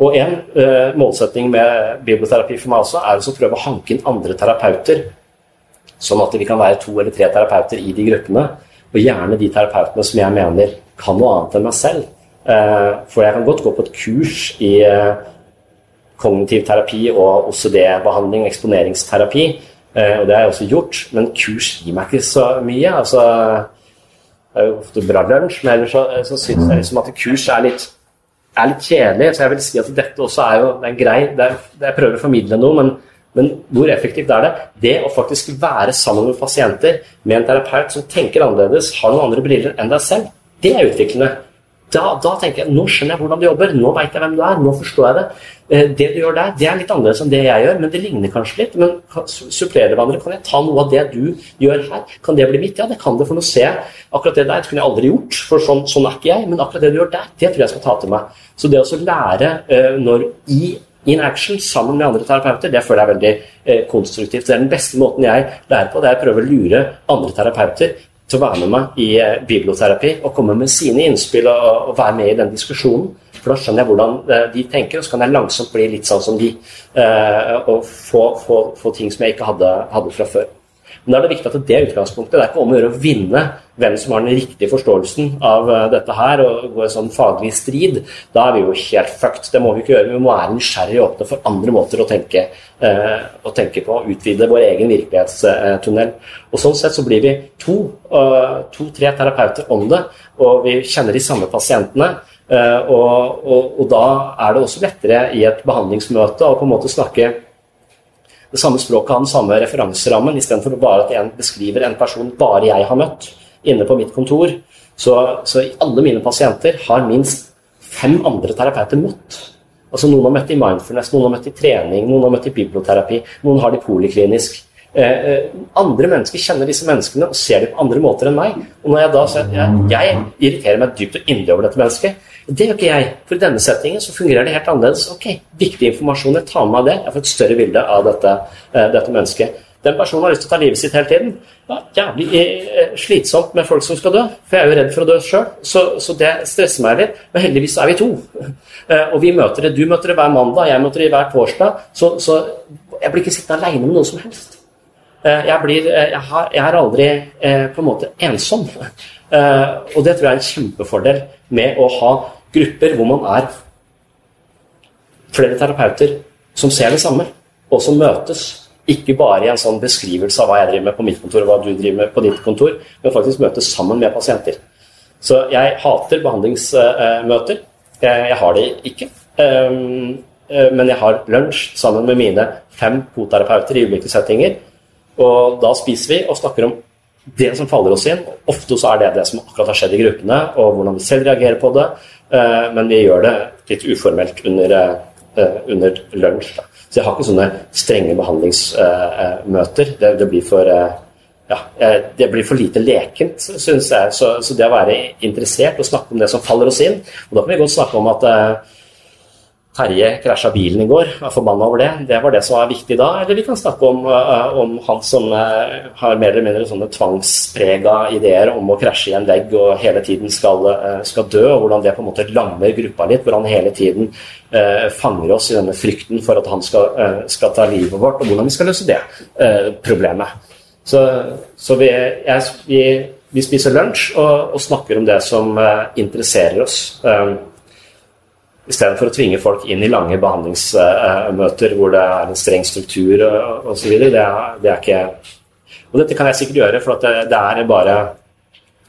Og en eh, målsetting med biblioterapi for meg også er å prøve å hanke inn andre terapeuter, sånn at vi kan være to eller tre terapeuter i de gruppene. Og gjerne de terapeutene som jeg mener kan noe annet enn meg selv. Eh, for jeg kan godt gå på et kurs i eh, kognitiv terapi og OCD-behandling, eksponeringsterapi, og det har jeg også gjort, men kurs gir meg ikke så mye. altså er jo ofte bra lunsj, men ellers så, så syns jeg liksom at kurs er litt er litt kjedelig. Så jeg vil si at dette også er jo det er grei det er, det Jeg prøver å formidle noe, men, men, hvor effektivt er det? Det å faktisk være sammen med pasienter med en terapeut som tenker annerledes, har noen andre briller enn deg selv, det er utviklende. Da, da, tenker jeg nå skjønner jeg hvordan du jobber, nå veit jeg hvem du er, nå forstår jeg det. Eh, det du gjør der, det er litt annerledes enn det jeg gjør, men det ligner kanskje litt. Men supplerer hverandre. Kan jeg ta noe av det du gjør her? Kan det bli mitt? Ja, det kan det, for nå ser jeg akkurat det der. Det kunne jeg aldri gjort, for sånn, sånn er ikke jeg. Men akkurat det du gjør der, det tror jeg skal ta til meg. Så det å lære uh, når i in action sammen med andre terapeuter, det føler jeg er veldig eh, konstruktivt. Det er den beste måten jeg lærer på, det er å prøve å lure andre terapeuter til å være med meg i eh, biblioterapi og komme med sine innspill og, og, være med i den diskusjonen. For da skjønner jeg hvordan eh, de tenker, og så kan jeg langsomt bli litt sånn som de. Eh, og få, få, få, ting som jeg ikke hadde, hadde fra før. Men da er det viktig at det er utgangspunktet. Det er ikke om å gjøre å vinne hvem som har den riktige forståelsen av uh, dette her, og gå i sånn faglig strid. Da er vi jo helt fucked. Det må vi ikke gjøre. Vi må være nysgjerrige og åpne for andre måter å tenke, uh, å tenke på. Utvide vår egen virkelighetstunnel. Og Sånn sett så blir vi to, uh, to-tre terapeuter om det, og vi kjenner de samme pasientene. Og, og, og da er det også lettere i et behandlingsmøte å på en måte snakke det samme språket har den samme referanserammen, istedenfor bare at en beskriver en person bare jeg har møtt inne på mitt kontor. Så, så alle mine pasienter har minst fem andre terapeuter møtt. Altså Noen har møtt i mindfulness, noen har møtt i trening, noen har møtt i biblioterapi, noen har det poliklinisk. Eh, eh, andre mennesker kjenner disse menneskene og ser dem på andre måter enn meg. Og når jeg da sier at jeg, jeg irriterer meg dypt og inderlig over dette mennesket, det gjør ikke jeg. For i denne settingen så fungerer det helt annerledes. Ok, Viktig informasjon, jeg tar med meg det. Jeg får et større bilde av dette, uh, dette mennesket. Den personen har lyst til å ta livet sitt hele tiden. Ja, jævlig slitsomt med folk som skal dø, for jeg er jo redd for å dø sjøl. Så, så, det stresser meg litt. Men heldigvis er vi to. [LAUGHS] Og vi møter det. Du møter det hver mandag, jeg møter det hver torsdag. Så, så jeg blir ikke sittende aleine med noen som helst. Jeg, blir, jeg, har, jeg, er aldri på en måte ensom. Og det tror jeg er en kjempefordel med å ha grupper hvor man er flere terapeuter som ser det samme, og som møtes. Ikke bare i en sånn beskrivelse av hva jeg driver med på mitt kontor og hva du driver med på ditt kontor, men faktisk møtes sammen med pasienter. Så jeg hater behandlingsmøter. Jeg har det ikke. Eh, men jeg har lunsj sammen med mine fem koterapeuter i ulike settinger. Og da spiser vi og snakker om det som faller oss inn. Ofte så er det det som akkurat har skjedd i gruppene, og hvordan vi selv reagerer på det. Eh, men vi gjør det litt uformelt under, eh, under lunsj. Så jeg har ikke sånne strenge behandlingsmøter. Det, det, blir for ja, det blir for lite lekent, syns jeg. Så, så, det å være interessert og snakke om det som faller oss inn Og da kan vi godt snakke om at Terje krasja bilen i går, var forbanna over det. Det var det som var viktig da. Eller vi kan snakke om, uh, om han som uh, har mer eller mindre sånne tvangsprega ideer om å krasje i en vegg og hele tiden skal, uh, skal, dø, og hvordan det på en måte lammer gruppa litt. Hvor han hele tiden fanger oss i denne frykten for at han skal, skal, ta livet vårt, og hvordan vi skal løse det problemet. Så, så vi, jeg, vi, vi, spiser lunsj og, og, snakker om det som interesserer oss. Um, Istedenfor å tvinge folk inn i lange behandlingsmøter hvor det er en streng struktur osv. Det, er, det er ikke Og dette kan jeg sikkert gjøre, for det, det, er bare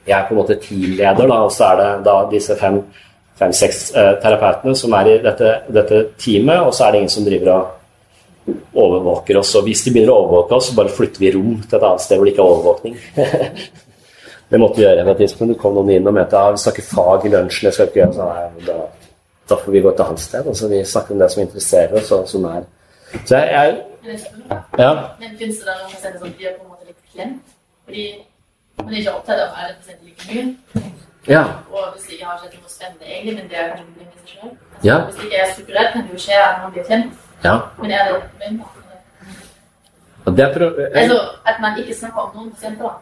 Jeg er på en måte teamleder, da, og så er det da disse fem-seks eh, terapeutene som er i dette, dette, teamet, og så er det ingen som driver og overvåker oss. Og hvis de begynner å overvåke oss, så bare flytter vi rom til et annet sted hvor det ikke er overvåkning. [LAUGHS] det måtte vi gjøre tidspunkt. Det kom noen inn og mente at vi snakker fag i lunsjen. jeg skal ikke gjøre sånn. Da da får vi gå til hans sted. Altså, vi snakker om det som interesserer oss, og som er Så jeg, jeg ja. Men finnes det noen pasienter som blir på en måte litt klemt? Fordi man er ikke opptatt av alle pasienter like mye? Ja. Og hvis det ikke har skjedd noe spennende, egentlig, men det er kanskje problemet i seg selv. Altså, Ja. Hvis det ikke er strukturert, kan det jo skje at man blir kjent. ja. Men er det et problem? da? Det er Altså at man ikke snakker om noen pasienter, da.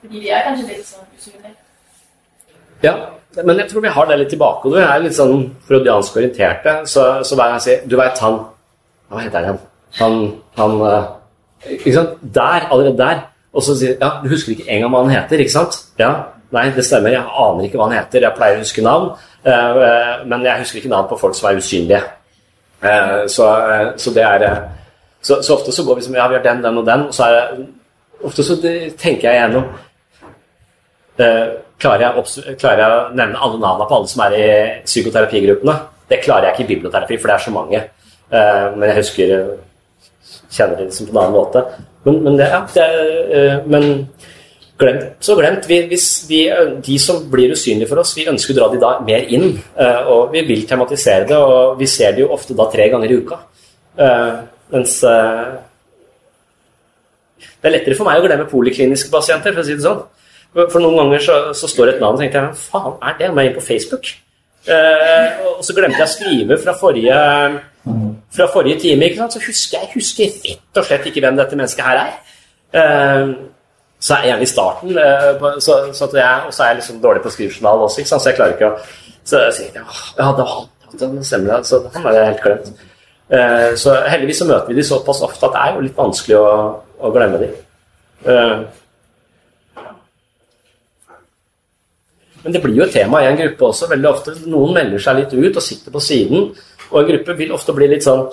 Fordi de er kanskje litt sånn usynlige. Ja, men jeg tror vi har det litt tilbake. Du er litt sånn freudiansk orienterte, så, så hver gang jeg sier Du veit han Hva heter han? Han, han eh, Ikke sant? Der, allerede der. Og så sier Ja, du husker ikke engang hva han heter, ikke sant? Ja. Nei, det stemmer. Jeg aner ikke hva han heter. Jeg pleier å huske navn, eh, eh, men jeg husker ikke navn på folk som er usynlige. Eh, så, eh, så det er eh, så, så ofte så går vi som Ja, vi har den, den og den, og så er det Ofte så tenker jeg gjennom Eh, klarer, jeg å nevne alle navnene på alle som er i psykoterapigruppene? Det klarer jeg ikke i biblioterapi, for det er så mange. Uh, men jeg husker eh, Kjenner det liksom på en annen måte. Men, men, det, ja, det, eh, men glemt så glemt. Vi, hvis vi, de som blir usynlige for oss, vi ønsker å dra de da mer inn. Uh, og vi vil tematisere det, og vi ser det jo ofte da tre ganger i uka. Mens det er lettere for meg å glemme polikliniske pasienter, for å si det sånn. For noen ganger så, så står et navn og tenker jeg, hva faen er det? Må jeg inn på Facebook? Eh, og så glemte jeg å skrive fra forrige, fra forrige time, så husker jeg husker rett og slett ikke hvem dette mennesket her er. Eh, så er jeg gjerne i starten, eh, så, så jeg, og så er jeg liksom dårlig på skrivejournal også, ikke sant? så jeg klarer ikke å Så jeg sier jeg, ja, det var han, stemmer det, så han er helt glemt. Eh, så heldigvis så møter vi de såpass ofte at det er jo litt vanskelig å, å glemme de. Men det blir jo et tema i en gruppe også veldig ofte. Noen melder seg litt ut og sitter på siden, og en gruppe vil ofte bli litt sånn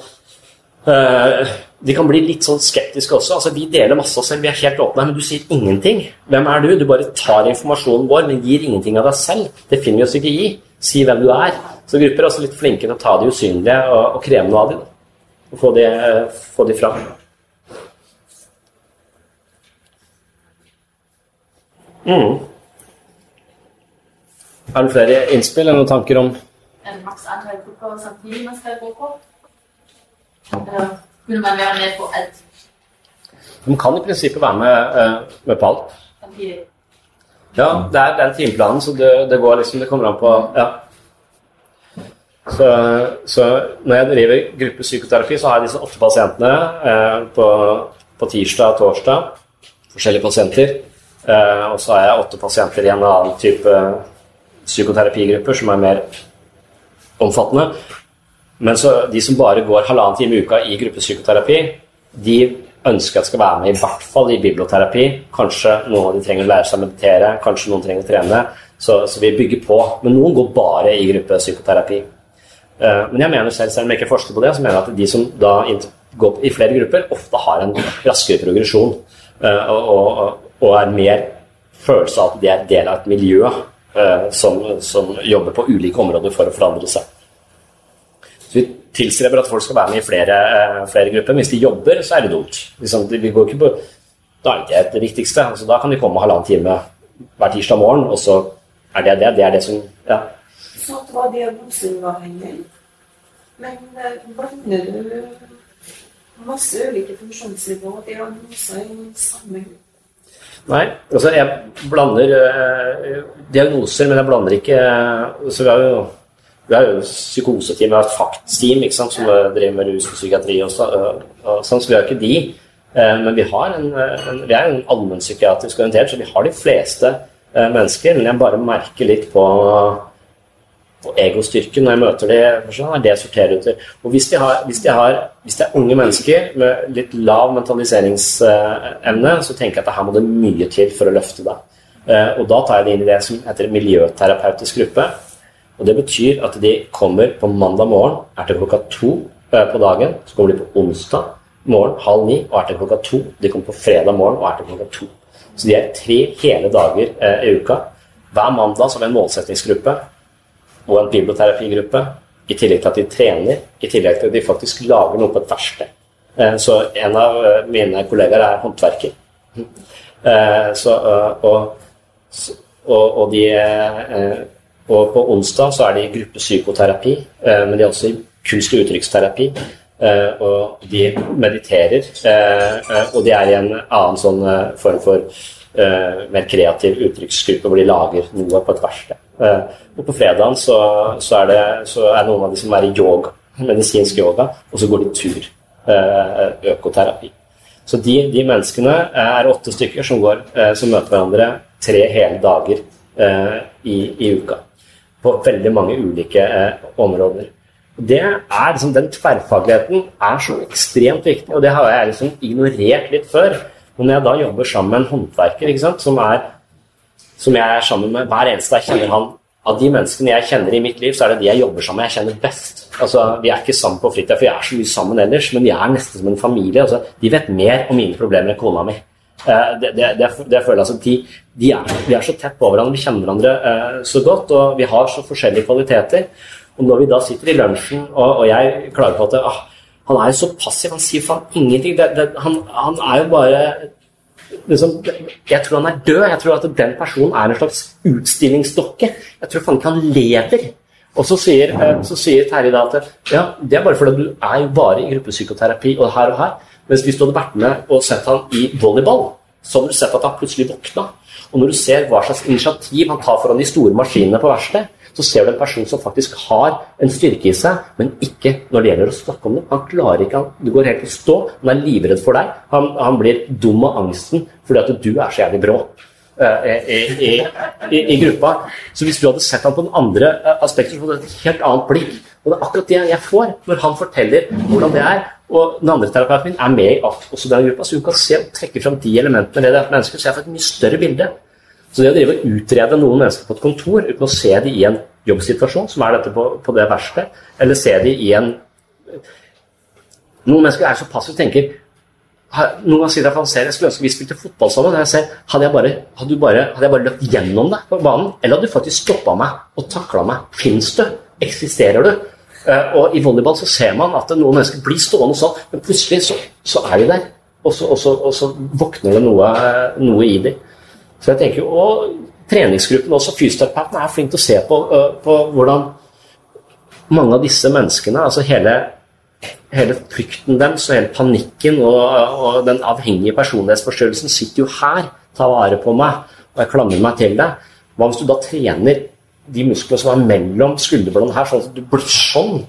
eh, De kan bli litt sånn skeptiske også. altså Vi deler masse av oss selv, vi er helt åpne, men du sier ingenting. Hvem er du? Du bare tar informasjonen vår, men gir ingenting av deg selv. Det finner vi oss ikke i. Si hvem du er. Så grupper er også litt flinke til å ta de usynlige og, og kreve noe av dem. Og få de, få de fram. Mm. Er det flere innspill eller noen tanker om maks antall grupper samtidig man skal gå på? Eller kunne man være med på alt De kan i prinsippet være med, eh, med på alt. samtidig? Ja, det er, den timeplanen, så det, det går liksom Det kommer an på Ja. Så, så når jeg driver gruppepsykoterapi, så har jeg disse åtte pasientene eh, på, på tirsdag og torsdag. Forskjellige pasienter. Eh, og så har jeg åtte pasienter i en annen type psykoterapigrupper som er mer omfattende. Men de som bare går halvannen time i uka i gruppepsykoterapi, de ønsker at skal være med i hvert fall i biblioterapi. Kanskje noen av de trenger å lære seg å meditere, kanskje noen trenger å trene. Så, så vi bygger på. Men noen går bare i gruppepsykoterapi. Eh, Men jeg mener selv, selv om jeg ikke forsker på det, så mener jeg at de som da går i flere grupper, ofte har en raskere progresjon. eh, Og, og, og er mer følelse av at de er del av et miljø som, som jobber på ulike områder for å forandre seg. Så vi tilstreber at folk skal være med i flere, eh, flere grupper. Hvis de jobber, så er det dumt. Liksom, vi går ikke på, da er det det viktigste. Altså, da kan de komme halvannen time hver tirsdag morgen, og så er det det. Det er det som ja. Så det var diagnoseuavhengig. Men eh, blander du masse ulike funksjonsnivåer og diagnoser i samme gruppe? Nei, altså jeg blander eh, diagnoser, men jeg blander ikke eh, Så vi har jo, vi har jo psykoseteam, vi har et sant, som driver med rus og psykiatri og, eh, og sånn, så vi har ikke de. Eh, men vi, har en, eh, en, vi er en allmennpsykiatrisk orientert, så vi har de fleste eh, mennesker. Men jeg bare merker litt på egostyrken når jeg møter det, sånn er det jeg sorterer til. Og hvis de, hvis, de hvis det er unge mennesker med litt lav mentaliseringsevne, så tenker jeg at her må det mye til for å løfte deg. Eh, Og da tar jeg det inn i det som heter miljøterapeutisk gruppe. Og det betyr at de kommer på mandag morgen, er til klokka to eh, på dagen. Så kommer de på onsdag morgen halv ni og er til klokka to. De kommer på fredag morgen og er til klokka to. Så de er tre hele dager eh, i uka. Hver mandag så har vi en målsettingsgruppe og en biblioterapigruppe. I tillegg til at de trener, i tillegg til at de faktisk lager noe på et verksted. Eh, Så en av eh, mine kollegaer er håndverker. [LAUGHS] Eh, Så, og, og, og, de, og på onsdag så er i gruppepsykoterapi, men de er også i kunst- og uttrykksterapi. Og de mediterer, og de er i en annen sånn form for mer kreativ uttrykksgruppe hvor de lager noe på et verksted. Uh, og på fredagen så, så, er det, så er noen av de som er i yoga, medisinsk yoga, og så går de tur. Uh, økoterapi. Så de, de, menneskene er åtte stykker som, går, som møter hverandre tre hele dager i, i, uka. På veldig mange ulike områder. Det er liksom, Den tverrfagligheten er så ekstremt viktig, og det har jeg liksom ignorert litt før. Og når jeg da jobber sammen med en håndverker sant, som, er, som, jeg er sammen med hver eneste jeg kjenner han Av de menneskene jeg kjenner i mitt liv, så er det de jeg jobber sammen med, jeg kjenner best. Altså, Vi er ikke sammen på fritida, for jeg er så mye sammen ellers, men vi er nesten som en familie. Altså, de vet mer om mine problemer enn kona mi. Uh, det, det, det, det, føler jeg altså, de, de er, Vi er så tett på hverandre, vi kjenner hverandre uh, så godt, og vi har så forskjellige kvaliteter. Og når vi da sitter i lunsjen, og, og jeg klager på at ah, han er jo så passiv, han sier faen ingenting. Han, han, er jo bare liksom, Jeg tror han er død. Jeg tror at den personen er en slags utstillingsdokke. Jeg tror faen ikke han lever. Og så sier, eh, så sier Terje da at ja, det er bare fordi du er jo bare i gruppepsykoterapi og her og her. Mens hvis du hadde vært med og sett han i volleyball, så hadde du sett at han plutselig våkna. Og når du ser hva slags initiativ han tar foran de store maskinene på verkstedet, så ser du en person som faktisk har en styrke i seg, men ikke når det gjelder å snakke om det. Han klarer ikke, han, går helt i stå, han er livredd for deg. Han, han blir dum av angsten fordi at du er så jævlig brå. Uh, i, i, i, i, gruppa. Så hvis du hadde sett ham på den andre uh, aspektet, så hadde du et helt annet blikk. Og det er akkurat det jeg får når han forteller hvordan det er. Og den andre terapeuten min er med i også den gruppa, så hun kan se og trekke fram de elementene ved det mennesket, så jeg får et mye større bilde. Så det å drive og utrede noen mennesker på et kontor uten å se dem i en jobbsituasjon, som er dette på, på det verste, eller se dem i en Noen mennesker er så passive og tenker noen ganger sier jeg at jeg skulle ønske vi spilte fotball sammen. Jeg ser, hadde, jeg bare, hadde, bare, hadde jeg bare løpt gjennom deg på banen, eller hadde du faktisk stoppa meg og takla meg? Fins du? Eksisterer du? Uh, og I volleyball så ser man at noen mennesker blir stående sånn, men plutselig så, så er de der. Og så, og så, og så våkner det noe, noe i dem. Så jeg tenker, jo, Og treningsgruppen, også fysioterapeuten, er flink til å se på, på, hvordan mange av disse menneskene, altså hele, hele frykten deres og hele panikken og, og den avhengige personlighetsforstyrrelsen sitter jo her. Ta vare på meg, og jeg klamrer meg til deg. Hva hvis du da trener de musklene som er mellom skulderbladene her, sånn at du blir sånn?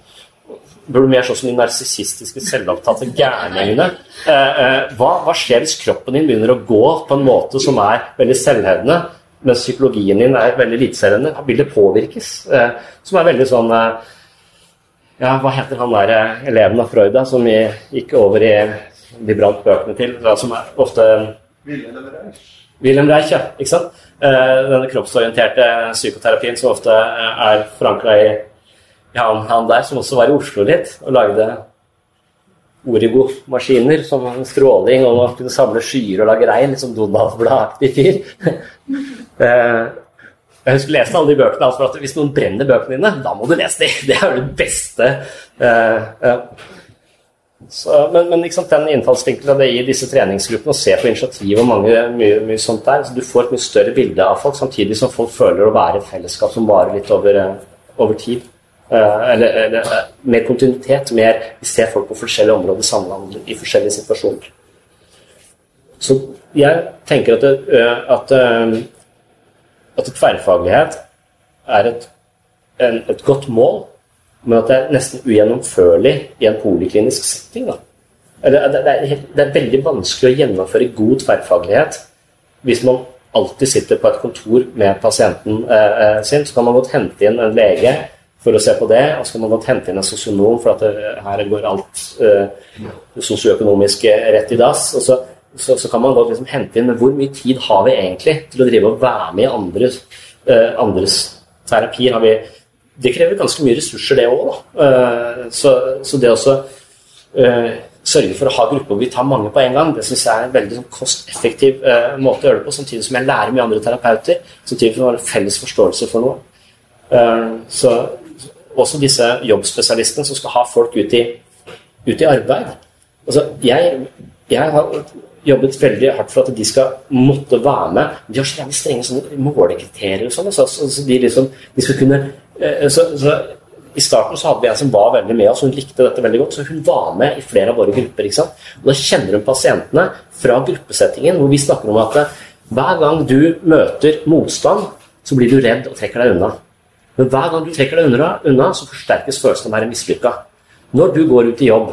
Blir du mer sånn som de narsissistiske, selvopptatte gærningene. Eh, eh, hva, hva, skjer hvis kroppen din begynner å gå på en måte som er veldig selvhevdende, mens psykologien din er veldig lite selvhevdende? Vil det påvirkes? Eh, som er veldig sånn eh, Ja, hva heter han der eh, eleven av Freud da, som gikk over i de brant bøkene til? Da, som er ofte Wilhelm Reich. Wilhelm Reich, ja. Ikke sant? Eh, denne kroppsorienterte psykoterapien som ofte er forankra i ja, han der som også var i Oslo litt og lagde Origo-maskiner som stråling og man kunne samle skyer og lage regn. Litt sånn Donald-blad-aktig fyr. [LAUGHS] Eh, jeg husker leste alle de bøkene. Altså for at Hvis noen brenner bøkene dine, da må du lese dem! [LAUGHS] Det er jo det beste. Eh, så, men, men liksom, den innfallsvinkelen det gir disse treningsgruppene, å se på initiativ og mange, mye, mye sånt der, så du får et mye større bilde av folk, samtidig som folk føler å være et fellesskap som varer litt over, eh, over tid. Eh, eller, eller, eh, mer kontinuitet. Mer, vi ser folk på forskjellige områder samhandle i forskjellige situasjoner. Så jeg tenker at, det, eh, at, at tverrfaglighet er et, en, et, godt mål, men at det er nesten ugjennomførlig i en poliklinisk setting. Da. Det, det, er, det er veldig vanskelig å gjennomføre god tverrfaglighet hvis man alltid sitter på et kontor med pasienten eh, sin. Så kan man godt hente inn en lege for å se på det. Og så kan man godt hente inn en sosionom, for at det, her går alt eh, sosioøkonomisk rett i dass. og så, så, så, kan man godt liksom hente inn men hvor mye tid har vi egentlig til å drive og være med i andres, eh, andres terapi. Har vi, det krever ganske mye ressurser, det òg. Eh, så, så, det også uh, sørge for å ha grupper hvor vi tar mange på en gang, det syns jeg er en veldig sånn, kosteffektiv måte å gjøre det på, samtidig som jeg lærer mye andre terapeuter. Samtidig som vi har en felles forståelse for noe. så også disse jobbspesialistene som skal ha folk ut i, ut i arbeid. Altså, jeg, jeg, har jobbet veldig hardt for at de skal måtte være med. De har så jævlig strenge målekriterier og sånn. Så, så de liksom de skal kunne eh, så, så, I starten så hadde vi en som var veldig med oss, hun likte dette veldig godt, så hun var med i flere av våre grupper. ikke sant? Og Da kjenner hun pasientene fra gruppesettingen, hvor vi snakker om at Hver gang du møter motstand, så blir du redd og trekker deg unna. Men hver gang du trekker deg unna, unna så forsterkes følelsen av å være mislykka. Når du går ut i jobb,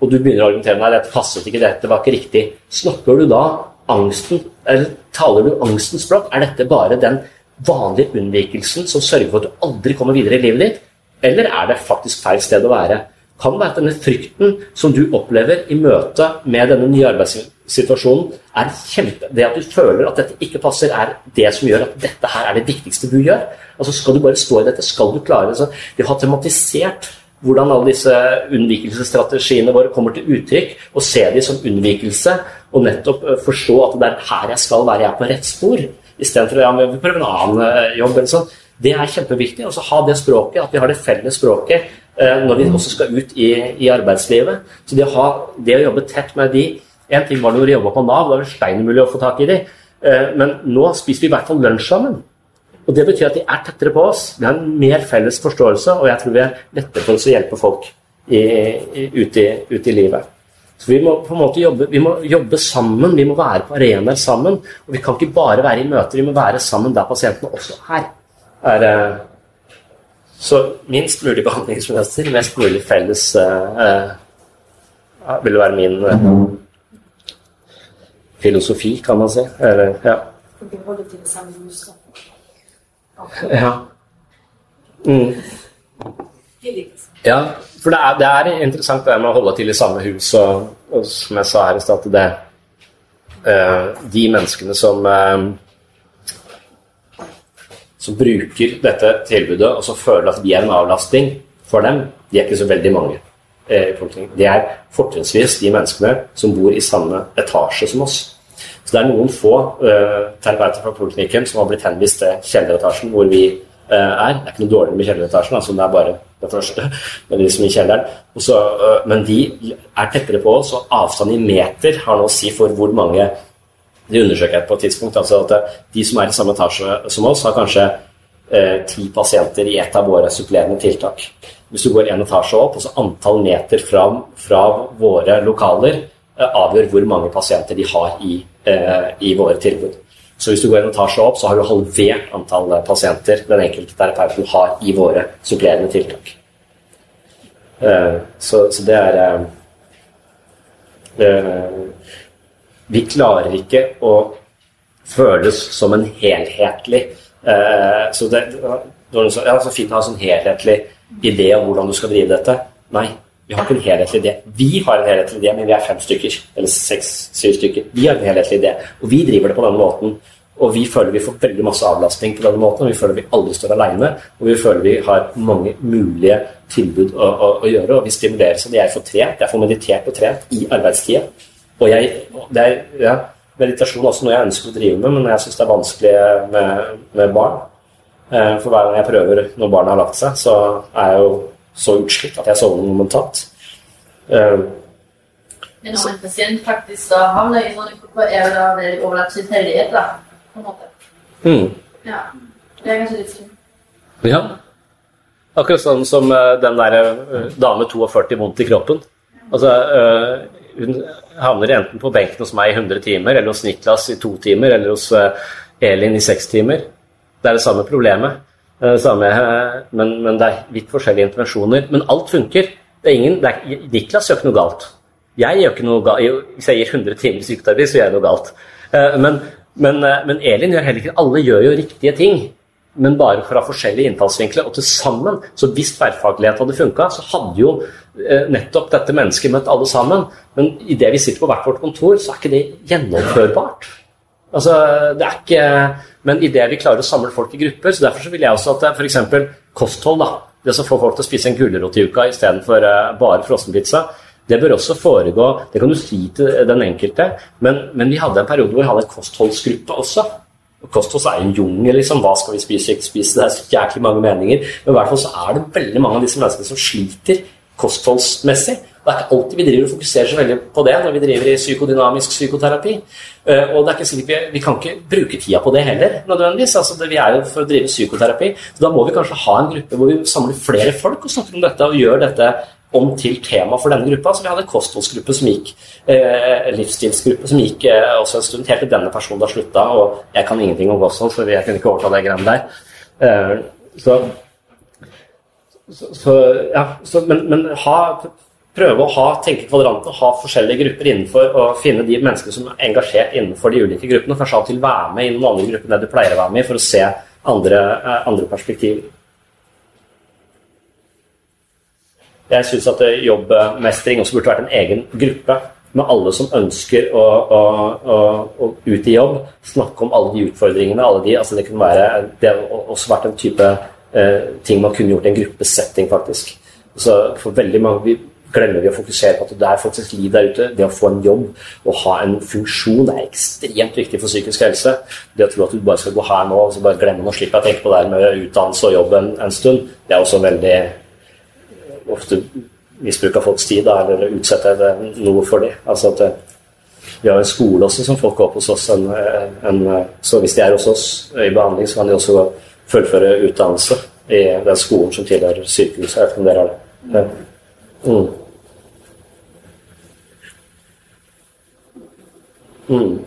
og du begynner å argumentere med dette passet ikke, dette var ikke riktig, snakker du da angsten, eller taler du angstens språk? Er dette bare den vanlige unnvikelsen som sørger for at du aldri kommer videre i livet ditt? Eller er det faktisk feil sted å være? Kan være at denne frykten som du opplever i møte med denne nye arbeidssituasjonen, er kjempe... Det at du føler at dette ikke passer, er det som gjør at dette her er det viktigste du gjør? Altså Skal du bare stå i dette? Skal du klare det? Så de har tematisert hvordan alle disse unnvikelsesstrategiene våre kommer til uttrykk, og se de som unnvikelse, og nettopp eh, forstå at det er her jeg skal være, jeg er på rett spor, istedenfor ja, vi prøver en annen eh, jobb. eller sånn. Det er kjempeviktig. Og så ha det språket, at vi har det felles språket eh, når vi også skal ut i, i arbeidslivet. Så det å, ha, det å jobbe tett med de En ting var når vi jobba på Nav, da var det steinmulig å få tak i de. Men nå spiser vi i hvert fall lunsj sammen. Og Det betyr at de er tettere på oss. Vi har en mer felles forståelse, og jeg tror vi er lettere for oss å hjelpe folk i, i, ute, i, ut i livet. Så Vi må på en måte jobbe, vi må jobbe sammen, vi må være på arenaer sammen. Og vi kan ikke bare være i møter, vi må være sammen der pasientene også er. Er eh, så minst mulig behandlingsmønster, mest mulig felles uh, uh, vil være min filosofi, kan man si. Eller, ja. Ja. Mm. Ja, for det er, det er, interessant det med å holde til i samme hus, og, og som jeg sa her i stad, det uh, De menneskene som uh, som bruker dette tilbudet og som føler at vi er en avlastning for dem, de er ikke så veldig mange. Det er fortrinnsvis de menneskene som bor i samme etasje som oss. Så det er noen få uh, terapeuter fra poliklinikken som har blitt henvist til kjelleretasjen hvor vi uh, er. Det er ikke noe dårligere med kjelleretasjen, altså det er bare det første. Men de i kjelleren. Også, uh, eh, men de er tettere på oss, og avstand i meter har noe å si for hvor mange de undersøker jeg på et tidspunkt. altså at De som er i samme etasje som oss, har kanskje ti pasienter i et av våre supplerende tiltak. Hvis du går en etasje opp, og så antall meter fra, fra våre lokaler avgjør hvor mange pasienter de har i Eh, i våre tilbud. Så hvis du går en etasje opp, så har du halvert antall pasienter den enkelte terapeuten har i våre supplerende tiltak. Eh, så, så det er eh, Vi klarer ikke å føles som en helhetlig Så det, det er så fint å ha en sånn helhetlig idé om hvordan du skal drive dette. Nei, vi har ikke en helhetlig idé. Vi har en helhetlig idé, men vi er fem stykker. Eller seks-syv stykker. Vi har en helhetlig idé, og vi driver det på denne måten. Og vi føler vi får veldig masse avlastning på denne måten, og vi føler vi aldri står alene. Og vi føler vi har mange mulige tilbud å, å, å gjøre, og vi stimuleres. Og jeg får trent, jeg får meditert og trent i arbeidstida. Og jeg, det er ja, meditasjon også noe jeg ønsker å drive med, men jeg syns det er vanskelig med, med barn. Eh, for hver gang jeg prøver når barna har lagt seg, så er jeg jo så utslitt at jeg sovner momentant. Uh, Men når en pasient faktisk da havner i sånne grupper, er det da veldig overlatt tilfeldighet, da? På en måte. Mm. Ja. Det er kanskje litt synd. Ja. Akkurat sånn som uh, den derre uh, dame 42 vondt i kroppen. Altså, hun havner enten på benken hos meg i 100 timer, eller hos Niklas i to timer, eller hos Elin i seks timer. Det er det samme problemet. Eh, samme, eh, men, men, det er vidt forskjellige intervensjoner. Men alt funker. Det er ingen, det er, Niklas gjør ikke noe galt. Jeg gjør ikke noe galt. Hvis jeg gir 100 timer psykoterapi, så gjør jeg noe galt. Eh, men, men, men, Elin gjør heller ikke Alle gjør jo riktige ting, men bare fra forskjellige innfallsvinkler. Og til sammen, så hvis tverrfaglighet hadde funka, så hadde jo nettopp dette mennesket møtt alle sammen. Men idet vi sitter på hvert vårt kontor, så er ikke det gjennomførbart. Altså, det er ikke Men idet vi klarer å samle folk i grupper så Derfor så vil jeg også at f.eks. kosthold, da, det som får folk til å spise en gulrot i uka istedenfor uh, bare frossenpizza, det bør også foregå Det kan du si til den enkelte, men, men vi hadde en periode hvor vi hadde en kostholdsgruppe også. Kosthold er en jungel. liksom, Hva skal vi spise, ikke spise? Det er så jæklig mange meninger. Men i hvert fall så er det veldig mange av disse menneskene som sliter kostholdsmessig. Det er ikke alltid vi driver og fokuserer så veldig på det når vi driver i psykodynamisk psykoterapi. Eh, og det er ikke vi, vi kan ikke bruke tida på det heller, nødvendigvis. Altså, det, vi er jo for å drive psykoterapi. Så da må vi kanskje ha en gruppe hvor vi samler flere folk og snakker om dette og gjør dette om til tema for denne gruppa. Så vi hadde en kostholdsgruppe som gikk, eh, livsstilsgruppe som gikk eh, også en stund, helt til denne personen da slutta. Og jeg kan ingenting om kosthold, så jeg kunne ikke overta det greiene der. Eh, så, så, så, ja, så, men, men ha, prøve å ha, tenke kvadrant ha forskjellige grupper innenfor og finne de menneskene som er engasjert innenfor de ulike gruppene. Kanskje av til være med i noen andre grupper enn du pleier å være med i, for å se andre, eh, andre perspektiver. Jeg syns at jobbmestring også burde vært en egen gruppe med alle som ønsker å, å, å, å, ut i jobb. Snakke om alle de utfordringene. Alle de, altså det kunne være, det også vært en type eh, ting man kunne gjort i en gruppesetting, faktisk. Så for veldig mange vi glemmer vi å fokusere på at det er faktisk liv der ute. Det å få en jobb og ha en funksjon er ekstremt viktig for psykisk helse. Det å tro at du bare skal gå her nå og bare glemme å slippe å tenke på det her med utdannelse og jobb en, en stund, det er også veldig ofte misbruk av folks tid, da, eller utsette noe for det. Altså at vi har en skole også som folk går opp hos oss. En, en, så hvis de er hos oss i behandling, så kan de også fullføre utdannelse i den skolen som tilhører sykehuset. Jeg vet ikke om dere har det. Mm. Mm.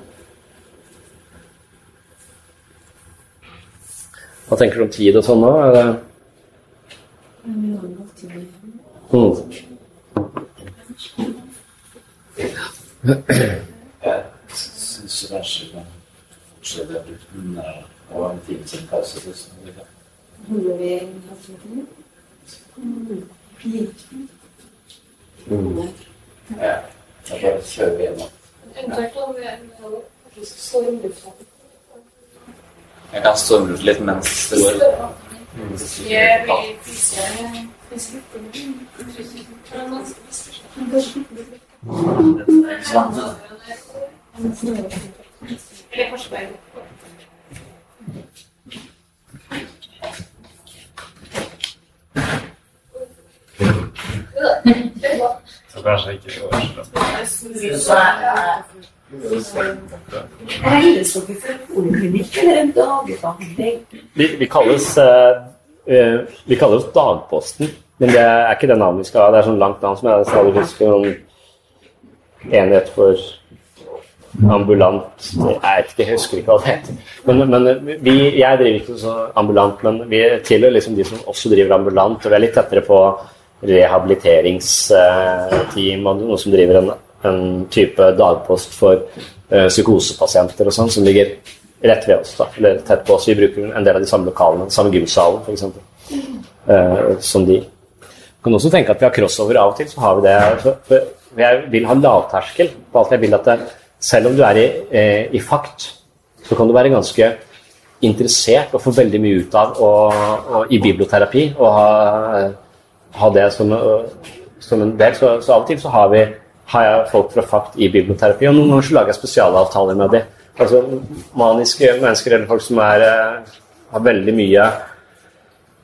Hva tenker du om tid og sånn nå? Er det Mm. Jeg syns kanskje kan det uten å ha en time til pause. Holder vi en halvtime? Ja. Da bare kjører vi gjennom. Jeg kan stormlufte litt mens det går. Så kanskje ikke eller en dagbehandling? Vi, vi, kalles, eh, vi kaller oss Dagposten, men det er ikke det navnet vi skal ha. Det er sånn langt navn som jeg stadig husker. Sånn enhet for ambulant Jeg vet ikke, jeg husker ikke hva det heter. Men, men vi, jeg driver ikke så ambulant, men vi tilhører liksom de som også driver ambulant. Og vi er litt tettere på rehabiliteringsteam og noen som driver en, en type dagpost for uh, psykosepasienter og sånn, som ligger rett ved oss. da, eller tett på oss. Vi bruker en del av de samme lokalene, samme gymsalen f.eks. Uh, som de. Du kan også tenke at vi har crossover av og til. så har vi det, for, Jeg vil ha lavterskel på alt. Jeg vil at det, selv om du er i, eh, i fakt, så kan du være ganske interessert og få veldig mye ut av og, og i biblioterapi og ha, ha det som, som, en del. Så, så, av og til så har, vi, har jeg folk fra fakt i biblioterapi, og noen ganger så lager jeg spesialavtaler med dem. Altså maniske mennesker eller folk som er, har veldig mye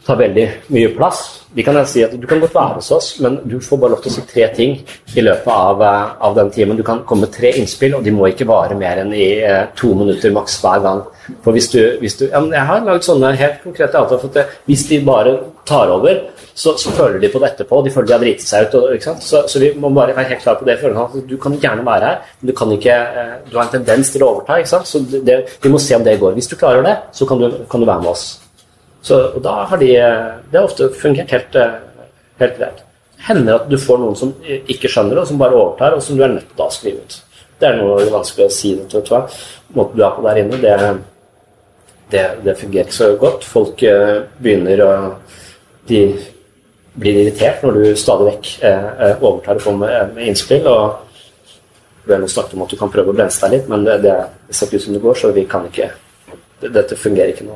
tar veldig mye plass. De kan si at Du kan godt være hos oss, men du får bare lov til å si tre ting i løpet av, av den timen. Du kan komme med tre innspill, og de må ikke vare mer enn i eh, to minutter maks hver gang. For hvis du, hvis du Jeg har lagd sånne helt konkrete avtaler for at hvis de bare tar over, så, så, føler de på det etterpå. De føler de har driti seg ut. Og, så, så, vi må bare være helt klar på det. Du kan gjerne være her, men du, kan ikke, eh, du har en tendens til å overta. Så det, vi må se om det går. Hvis du klarer det, så kan du, kan du være med oss. Så, og da har de Det har ofte fungert helt, helt greit. hender at du får noen som ikke skjønner det, og som bare overtar, og som du er nødt til å skrive ut. Det er noe vanskelig å si. det, vet du Måten du er på der inne, det, det, det fungerer ikke så godt. Folk eh, begynner å De blir irritert når du stadig vekk eh, eh overtar og kommer med, med innspill. og vi har snakket om at du kan prøve å bremse deg litt, men det, det, det ser ikke ut som det går, så vi kan ikke Dette fungerer ikke nå.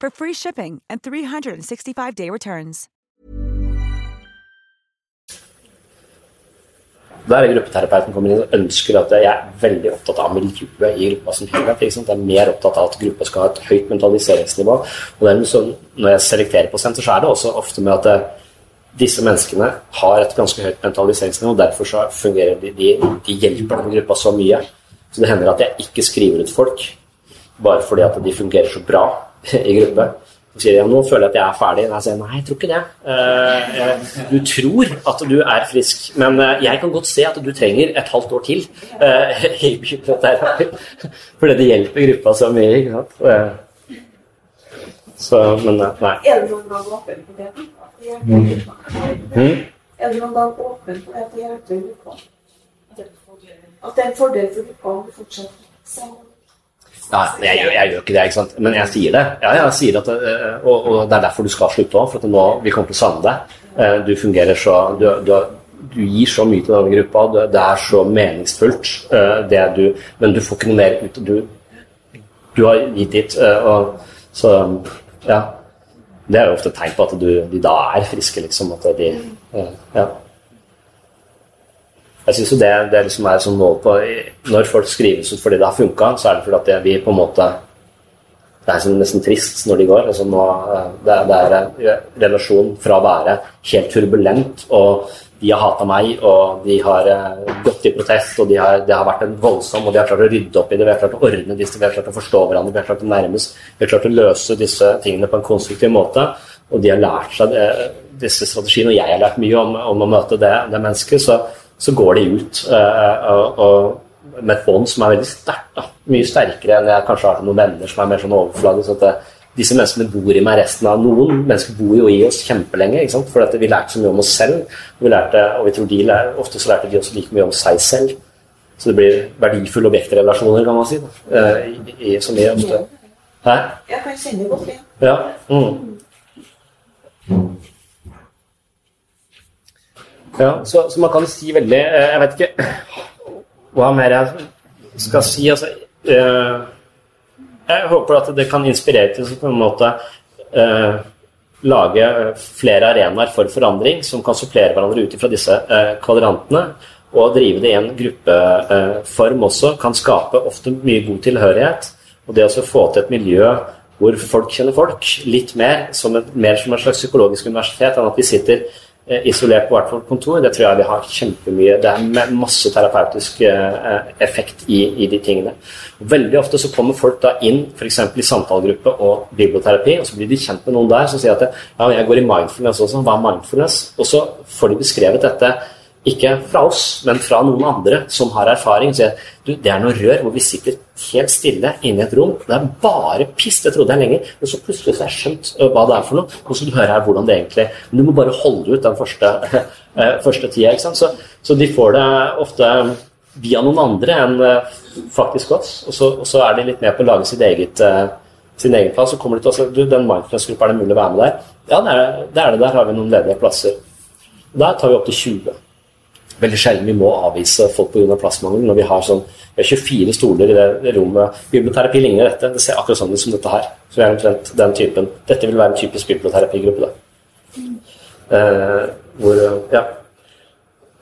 for free shipping and 365-day returns. Der er gruppeterapeuten kommer inn og ønsker at jeg er veldig opptatt av miljøet i gruppa som helhet. Jeg er mer opptatt av at gruppa skal ha et høyt mentaliseringsnivå. Og så, når jeg selekterer på senter, så er det også ofte med at det, disse menneskene har et ganske høyt mentaliseringsnivå, og derfor så fungerer de, de, de hjelper denne gruppa så mye. Så det hender at jeg ikke skriver ut folk bare fordi at de fungerer så bra i gruppe. Så sier de ja, nå føler jeg at jeg er ferdig. Og jeg sier nei, jeg tror ikke det. Eh, du tror at du er frisk, men eh, jeg kan godt se at du trenger et halvt år til for [LAUGHS] i psykoterapi. Fordi det hjelper gruppa så mye, ikke sant. Eh, Så, men eh, nei. Er det noen gang åpen på det? Mm. Er det noen gang åpen det at det hjelper gruppa? At det er en fordel for gruppa om du fortsetter? Ja, jeg, gjør- jeg gjør ikke det, ikke sant? men jeg sier det. Ja, jeg sier at, eh, og, og det er derfor du skal slutte òg, for nå, vi kommer til å savne deg. Eh, Du fungerer så du, du, du gir så mye til denne gruppa, det, er så meningsfullt. eh, Det du, men du får ikke noe mer ut. Du, du har gitt ditt. Og, så ja. Det er jo ofte et tegn på at de da er friske, liksom. At de Ja. Jeg synes jo det, det liksom er sånn mål på Når folk skrives ut fordi det har funka, så er det fordi at det, vi på en måte Det er sånn nesten trist når de går. Altså nå, eh, det, det er en relasjon fra å være helt turbulent, og de har hata meg, og de har eh, gått i protest, og de har, det har vært en voldsom Og de har klart å rydde opp i det, vi har klart å ordne disse, vi har klart å forstå hverandre, vi har klart å nærmes, vi har klart å løse disse tingene på en konstruktiv måte. Og de har lært seg det, disse strategiene, og jeg har lært mye om, om å møte det, det mennesket. så så går de ut eh, og, og med et bånd som er veldig sterkt. Mye sterkere enn jeg kanskje har til noen venner som er mer sånn overfladisk. at det, disse menneskene bor i meg resten av Noen mennesker bor jo i oss kjempelenge, ikke sant? for at vi lærte så mye om oss selv. Vi, lærte, og vi tror de lærte, ofte så lærte de også like mye om seg selv. Så det blir verdifulle objektrelasjoner, kan man si. Da. Eh, I, i, som vi ofte Hæ? Jeg kan kjenne godt igjen. Ja. Mm. Ja, så, så, man kan si veldig eh, Jeg vet ikke hva mer jeg skal si. Altså, eh, jeg håper at det kan inspirere til å på en måte eh, lage flere arenaer for forandring som kan supplere hverandre ut fra disse kvadrantene. Og drive det i en gruppeform også kan skape ofte mye god tilhørighet. Og det å få til et miljø hvor folk kjenner folk litt mer, som et, mer som et slags psykologisk universitet, enn at vi sitter isolert på hvert fall kontor, det tror jeg vi har kjempemye Det er masse terapeutisk eh, effekt i, i, de tingene. Veldig ofte så kommer folk da inn f.eks. i samtalegruppe og biblioterapi, og så blir de kjent med noen der som sier at ja, jeg går i mindfulness også. Hva er mindfulness? Og så får de beskrevet dette ikke fra oss, men fra noen andre som har erfaring. Så jeg, du, det er noe rør hvor vi sitter helt stille inne i et rom. Det er bare piss. Det trodde jeg lenge. Men så plutselig så har jeg skjønt hva det er for noe. Og så du hører her hvordan det egentlig Men du må bare holde ut den første, [LAUGHS] første tida. ikke sant? Så, så, de får det ofte via noen andre enn faktisk oss. Og så, og så, er de litt med på å lage sitt eget, sin egen plass. Så kommer de til oss du, den mindfulness-gruppa, er det mulig å være med der? Ja, det er det. Der har vi noen ledige plasser. Der tar vi opp til 20 veldig sjelden vi må avvise folk pga. plassmangel. Når vi har sånn, vi har 24 stoler i det rommet. Biblioterapi ligner dette. Det ser akkurat sånn ut som dette her. Så vi er omtrent den typen. Dette vil være en typisk biblioterapigruppe. da. Eh, hvor, ja.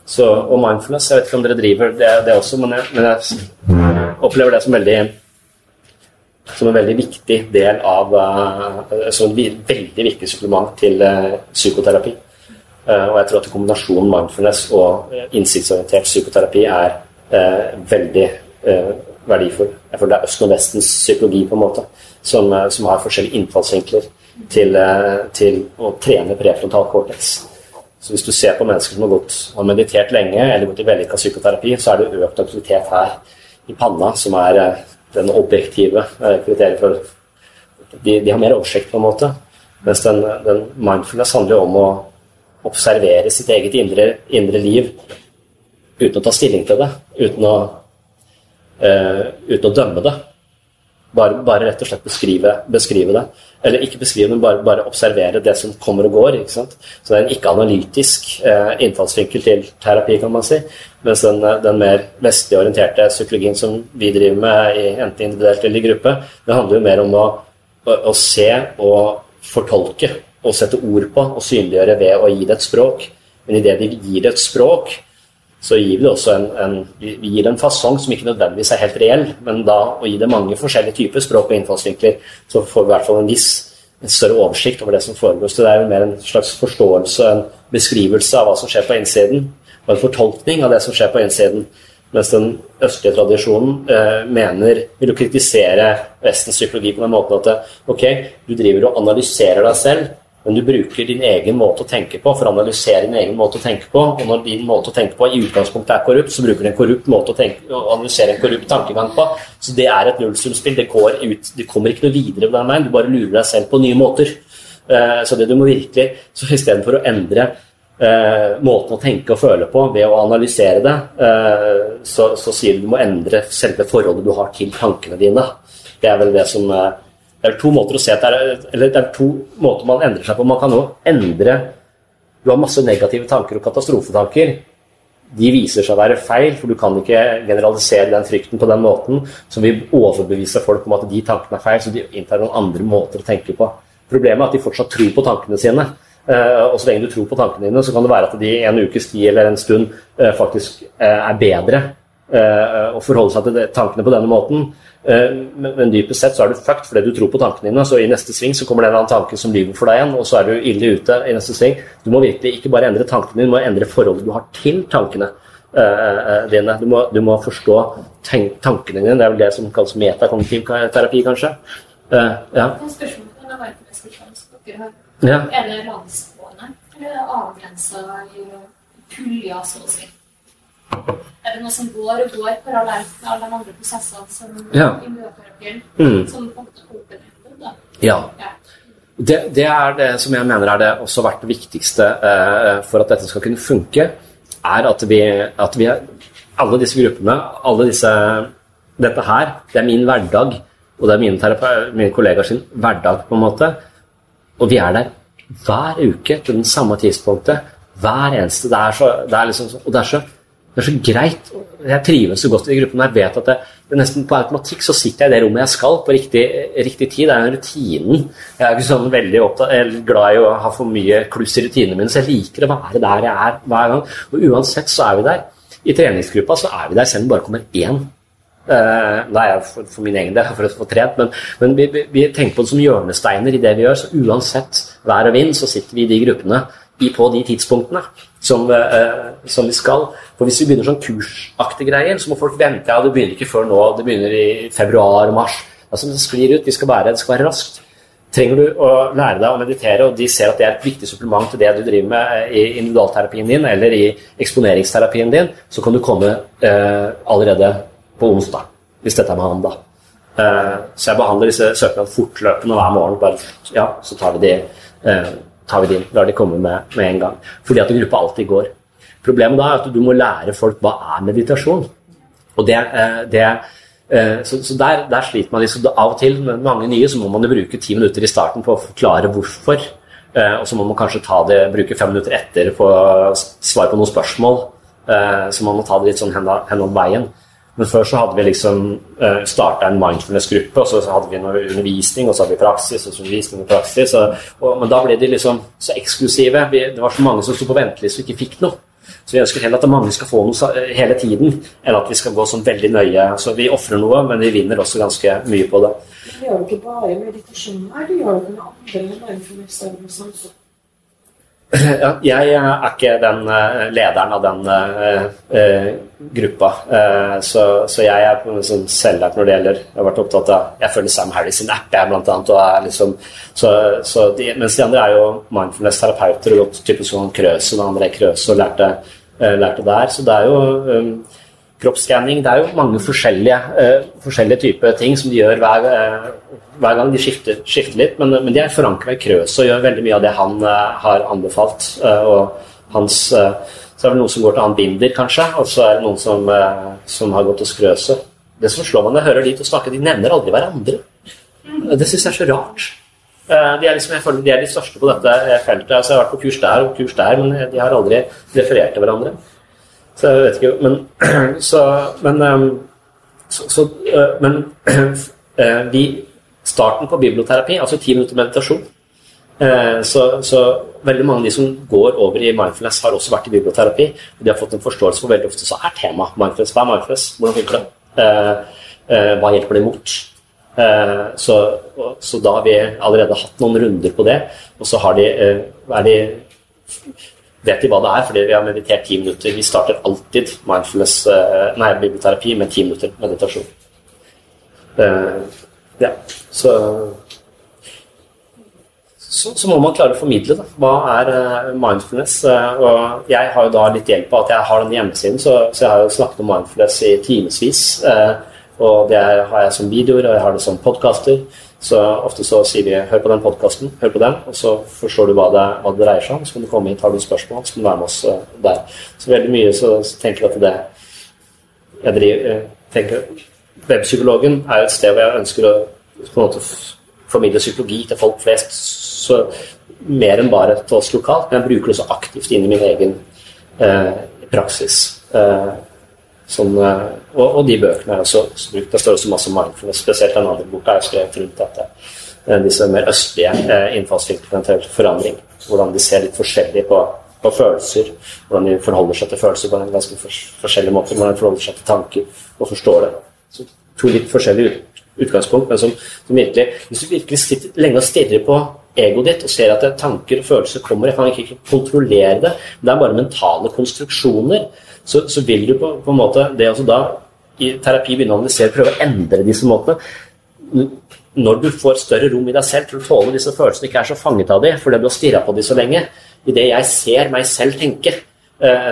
Så, og mindfulness, jeg vet ikke om dere driver det, det også, men jeg, men jeg, opplever det som veldig som en veldig viktig del av uh, som et veldig viktig supplement til uh, psykoterapi. Eh, og jeg tror at kombinasjonen mindfulness og eh, innsiktsorientert psykoterapi er eh, veldig verdifull. Jeg føler det er Østen og Vestens psykologi på en måte, som, som har forskjellige innfallsvinkler til, til, å trene prefrontal cortex. Så hvis du ser på mennesker som har, gått, har meditert lenge eller gått i vellykka psykoterapi, så er det økt aktivitet her i panna, som er den objektive kriteriet for de, de, har mer oversikt, på en måte. Mens den, den mindfulness handler jo om å observere sitt eget indre, indre, liv uten å ta stilling til det, uten å, uh, uten å dømme det. Bare, bare, rett og slett beskrive, beskrive, det. Eller ikke beskrive, men bare, bare, observere det som kommer og går. Så det er en ikke-analytisk uh, innfallsvinkel til terapi, kan man si. Mens den, den mer vestlig orienterte psykologien som vi driver med, i, enten individuelt eller i gruppe, det handler jo mer om å, å, å se og fortolke å sette ord på og synliggjøre ved å gi det et språk. Men idet vi gir det et språk, så gir vi det også en, en, vi gir en fasong som ikke nødvendigvis er helt reell, men da å gi det mange forskjellige typer språk og innfallsvinkler, så får vi i hvert fall en viss en større oversikt over det som foregår. Så det er jo mer en slags forståelse, en beskrivelse av hva som skjer på innsiden, og en fortolkning av det som skjer på innsiden. Mens den østlige tradisjonen eh, mener, vil jo kritisere Vestens psykologi på den måten at ok, du driver og analyserer deg selv, men du bruker din egen måte å tenke på for å analysere din egen måte å tenke på. Og når din måte å tenke på i utgangspunktet er korrupt, så bruker du en korrupt måte å, tenke, å analysere en korrupt tankegang på. Så det er et nullsumspill. Det, går ut, det kommer ikke noe videre den veien. Du bare lurer deg selv på nye måter. Uh, så det du må virkelig Så istedenfor å endre uh, måten å tenke og føle på ved å analysere det, uh, så, så, sier du du må endre selve forholdet du har til tankene dine. Det er vel det som det er to måter å se det er, eller det er to måter man endrer seg på. Man kan jo endre Du har masse negative tanker og katastrofetanker. De viser seg å være feil, for du kan ikke generalisere den frykten på den måten som vil overbevise folk om at de tankene er feil, så de inntar noen andre måter å tenke på. Problemet er at de fortsatt tror på tankene sine. Eh, og så lenge du tror på tankene dine, så kan det være at de en ukes tid eller en stund eh, faktisk eh, er bedre å forholde seg til tankene på denne måten men, men dypest sett så er du fucked fordi du tror på tankene dine. Så i neste sving så kommer det en eller annen tanke som lyver for deg igjen, og så er du ille ute i neste sving. Du må virkelig ikke bare endre tankene dine, du må endre forholdet du har til tankene uh, dine. Du må, du må forstå tankene dine. Det er vel det som kalles metakognitiv terapi, kanskje. Uh, ja. Ja. Er det landsgående eller avgrensa puljer, så å si? Er det noe som går og går parallelt med alle de andre prosessene som ja. i møteterapien, mm. som på en måte Ja. Det, det, er det som jeg mener er det også vært det viktigste eh, for at dette skal kunne funke, er at vi, at vi alle disse gruppene, alle disse Dette her, det er min hverdag, og det er mine, mine kollegaer sin hverdag, på en måte. Og vi er der hver uke til den samme tidspunktet. Hver eneste. Det er så, det er liksom, og det er så det er så greit. Jeg trives så godt i de gruppene. Jeg vet at det, det nesten på automatikk så sitter jeg i det rommet jeg skal, på riktig, riktig tid. Det er rutinen. Jeg er ikke sånn veldig opptatt, eller glad i å ha for mye kluss i rutinene mine, så jeg liker å være der jeg er hver gang. Og uansett så er vi der. I treningsgruppa så er vi der selv om det bare kommer én. Da er jeg for, min egen del, for å få trent, men, men vi, vi, vi, tenker på det som hjørnesteiner i det vi gjør. Så uansett vær og vind, så sitter vi i de gruppene på de tidspunktene som, uh, som, vi skal. For Hvis vi begynner sånn kursaktige greier, så må folk vente. ja, Det begynner ikke før nå, det begynner i februar-mars. Altså, Det sklir ut. Vi skal være, det skal være raskt. Trenger du å lære deg å meditere, og de ser at det er et viktig supplement til det du driver med eh, i individualterapien din eller i eksponeringsterapien din, så kan du komme uh, allerede på onsdag, hvis dette er mandag. Uh, så jeg behandler disse søknadene fortløpende hver morgen. Bare, ja, så tar vi de tar vi det inn. Lar de komme med, med en gang. Fordi at gruppa alltid går. Problemet da er at du må lære folk hva er meditasjon. Og det, eh, det eh, så, så der, der, sliter man liksom av og til med mange nye, så må man bruke ti minutter i starten på å forklare hvorfor. Eh, og så må man kanskje det, bruke fem minutter etter på å svare på noen spørsmål. Så man må ta det litt sånn hen om veien. Men før så hadde vi liksom uh, eh, starta en mindfulness-gruppe, og så hadde vi noe undervisning, og så hadde vi praksis, og så undervisning og praksis. Og, og, men da ble de liksom så eksklusive. Vi, det var så mange som sto på venteliste og ikke fikk noe. Så vi ønsker heller at mange skal få noe eh, hele tiden, enn at vi skal gå sånn veldig nøye. Så vi ofrer noe, men vi vinner også ganske mye på det. Vi gjør jo ikke bare meditasjon her, du gjør jo med andre mindfulness-øvelser også. Jeg er ikke den uh, lederen av den uh, uh, gruppa. Så, jeg er på sånn selvlært når det gjelder Jeg har vært opptatt av Jeg følger Sam Harris sin app, jeg, blant annet. Er liksom, så, så de, mens de andre er jo mindfulness-terapeuter og gått typisk sånn Krøse, da André Krøse, og lærte, lærte der. Så det er jo kroppsskanning. Det er jo mange forskjellige, forskjellige typer ting som de gjør hver hver gang de skifter, skifter litt, men, men, de er forankra i Krøs og gjør veldig mye av det han uh, har anbefalt. Uh, og hans, uh, så er det noen som går til han Binder, kanskje, og så er det noen som, som har gått til Krøse. Det som slår meg når jeg hører de to snakke, de nevner aldri hverandre. Det syns jeg er så rart. De er, liksom, jeg føler de er de største på dette feltet. Altså, jeg har vært på kurs der og kurs der, men de har aldri referert til hverandre. Så jeg vet ikke Men, [CLEARS THROAT] så, men, så, så, men [CLEARS THROAT] vi starten på biblioterapi, altså ti minutter meditasjon. Eh, så, så, veldig mange av de som går over i mindfulness, har også vært i biblioterapi. og De har fått en forståelse for veldig ofte så er tema mindfulness. Hva er mindfulness? Hvordan funker det? Eh, eh, hva hjelper det imot? Så, så, da har vi allerede hatt noen runder på det. Og så de, er de vet de hva det er, fordi vi har meditert ti minutter. Vi starter alltid mindfulness, nei, biblioterapi med ti minutter meditasjon. Ja, så, så, så må man klare å formidle da. hva er uh, mindfulness. Og jeg har jo da litt hjelp av at jeg har den hjemmesiden, så, så jeg har jo snakket om mindfulness i timevis. Og det har jeg som videoer, og jeg har det som podkaster. Så ofte så sier vi 'hør på den podkasten', hør på den, og så forstår du hva det, hva det dreier seg om. Så kan du komme hit, har du spørsmål, så kan du være med oss der. Så veldig mye så, så tenker jeg at det jeg driver, tenker Webpsykologen er et sted hvor jeg ønsker å på en måte formidle psykologi til folk flest. Så mer enn bare til oss lokalt, men jeg bruker det så aktivt inn i min egen eh, praksis. Eh, som, eh, og, og, de bøkene er også brukt. Det står også masse mindfulness, spesielt den andre boka er skrevet rundt dette. Eh, disse mer østlige eh, innfallsvinklene til forandring. Hvordan de ser litt forskjellig på, på, følelser. Hvordan de forholder seg til følelser på en ganske forskjellig måte. Hvordan de forholder seg til tanker og forstår det to litt forskjellige utgangspunkt, men som, som, virkelig Hvis du virkelig sitter lenge og stirrer på egoet ditt og ser at tanker og følelser kommer, jeg kan ikke kontrollere det, det er bare mentale konstruksjoner, så, så vil du på, på, en måte det også da i terapi begynne å analysere, prøve å endre disse måtene. Når du får større rom i deg selv til å tåle disse følelsene, ikke er så fanget av dem fordi du har stirra på dem så lenge Idet jeg ser meg selv tenke,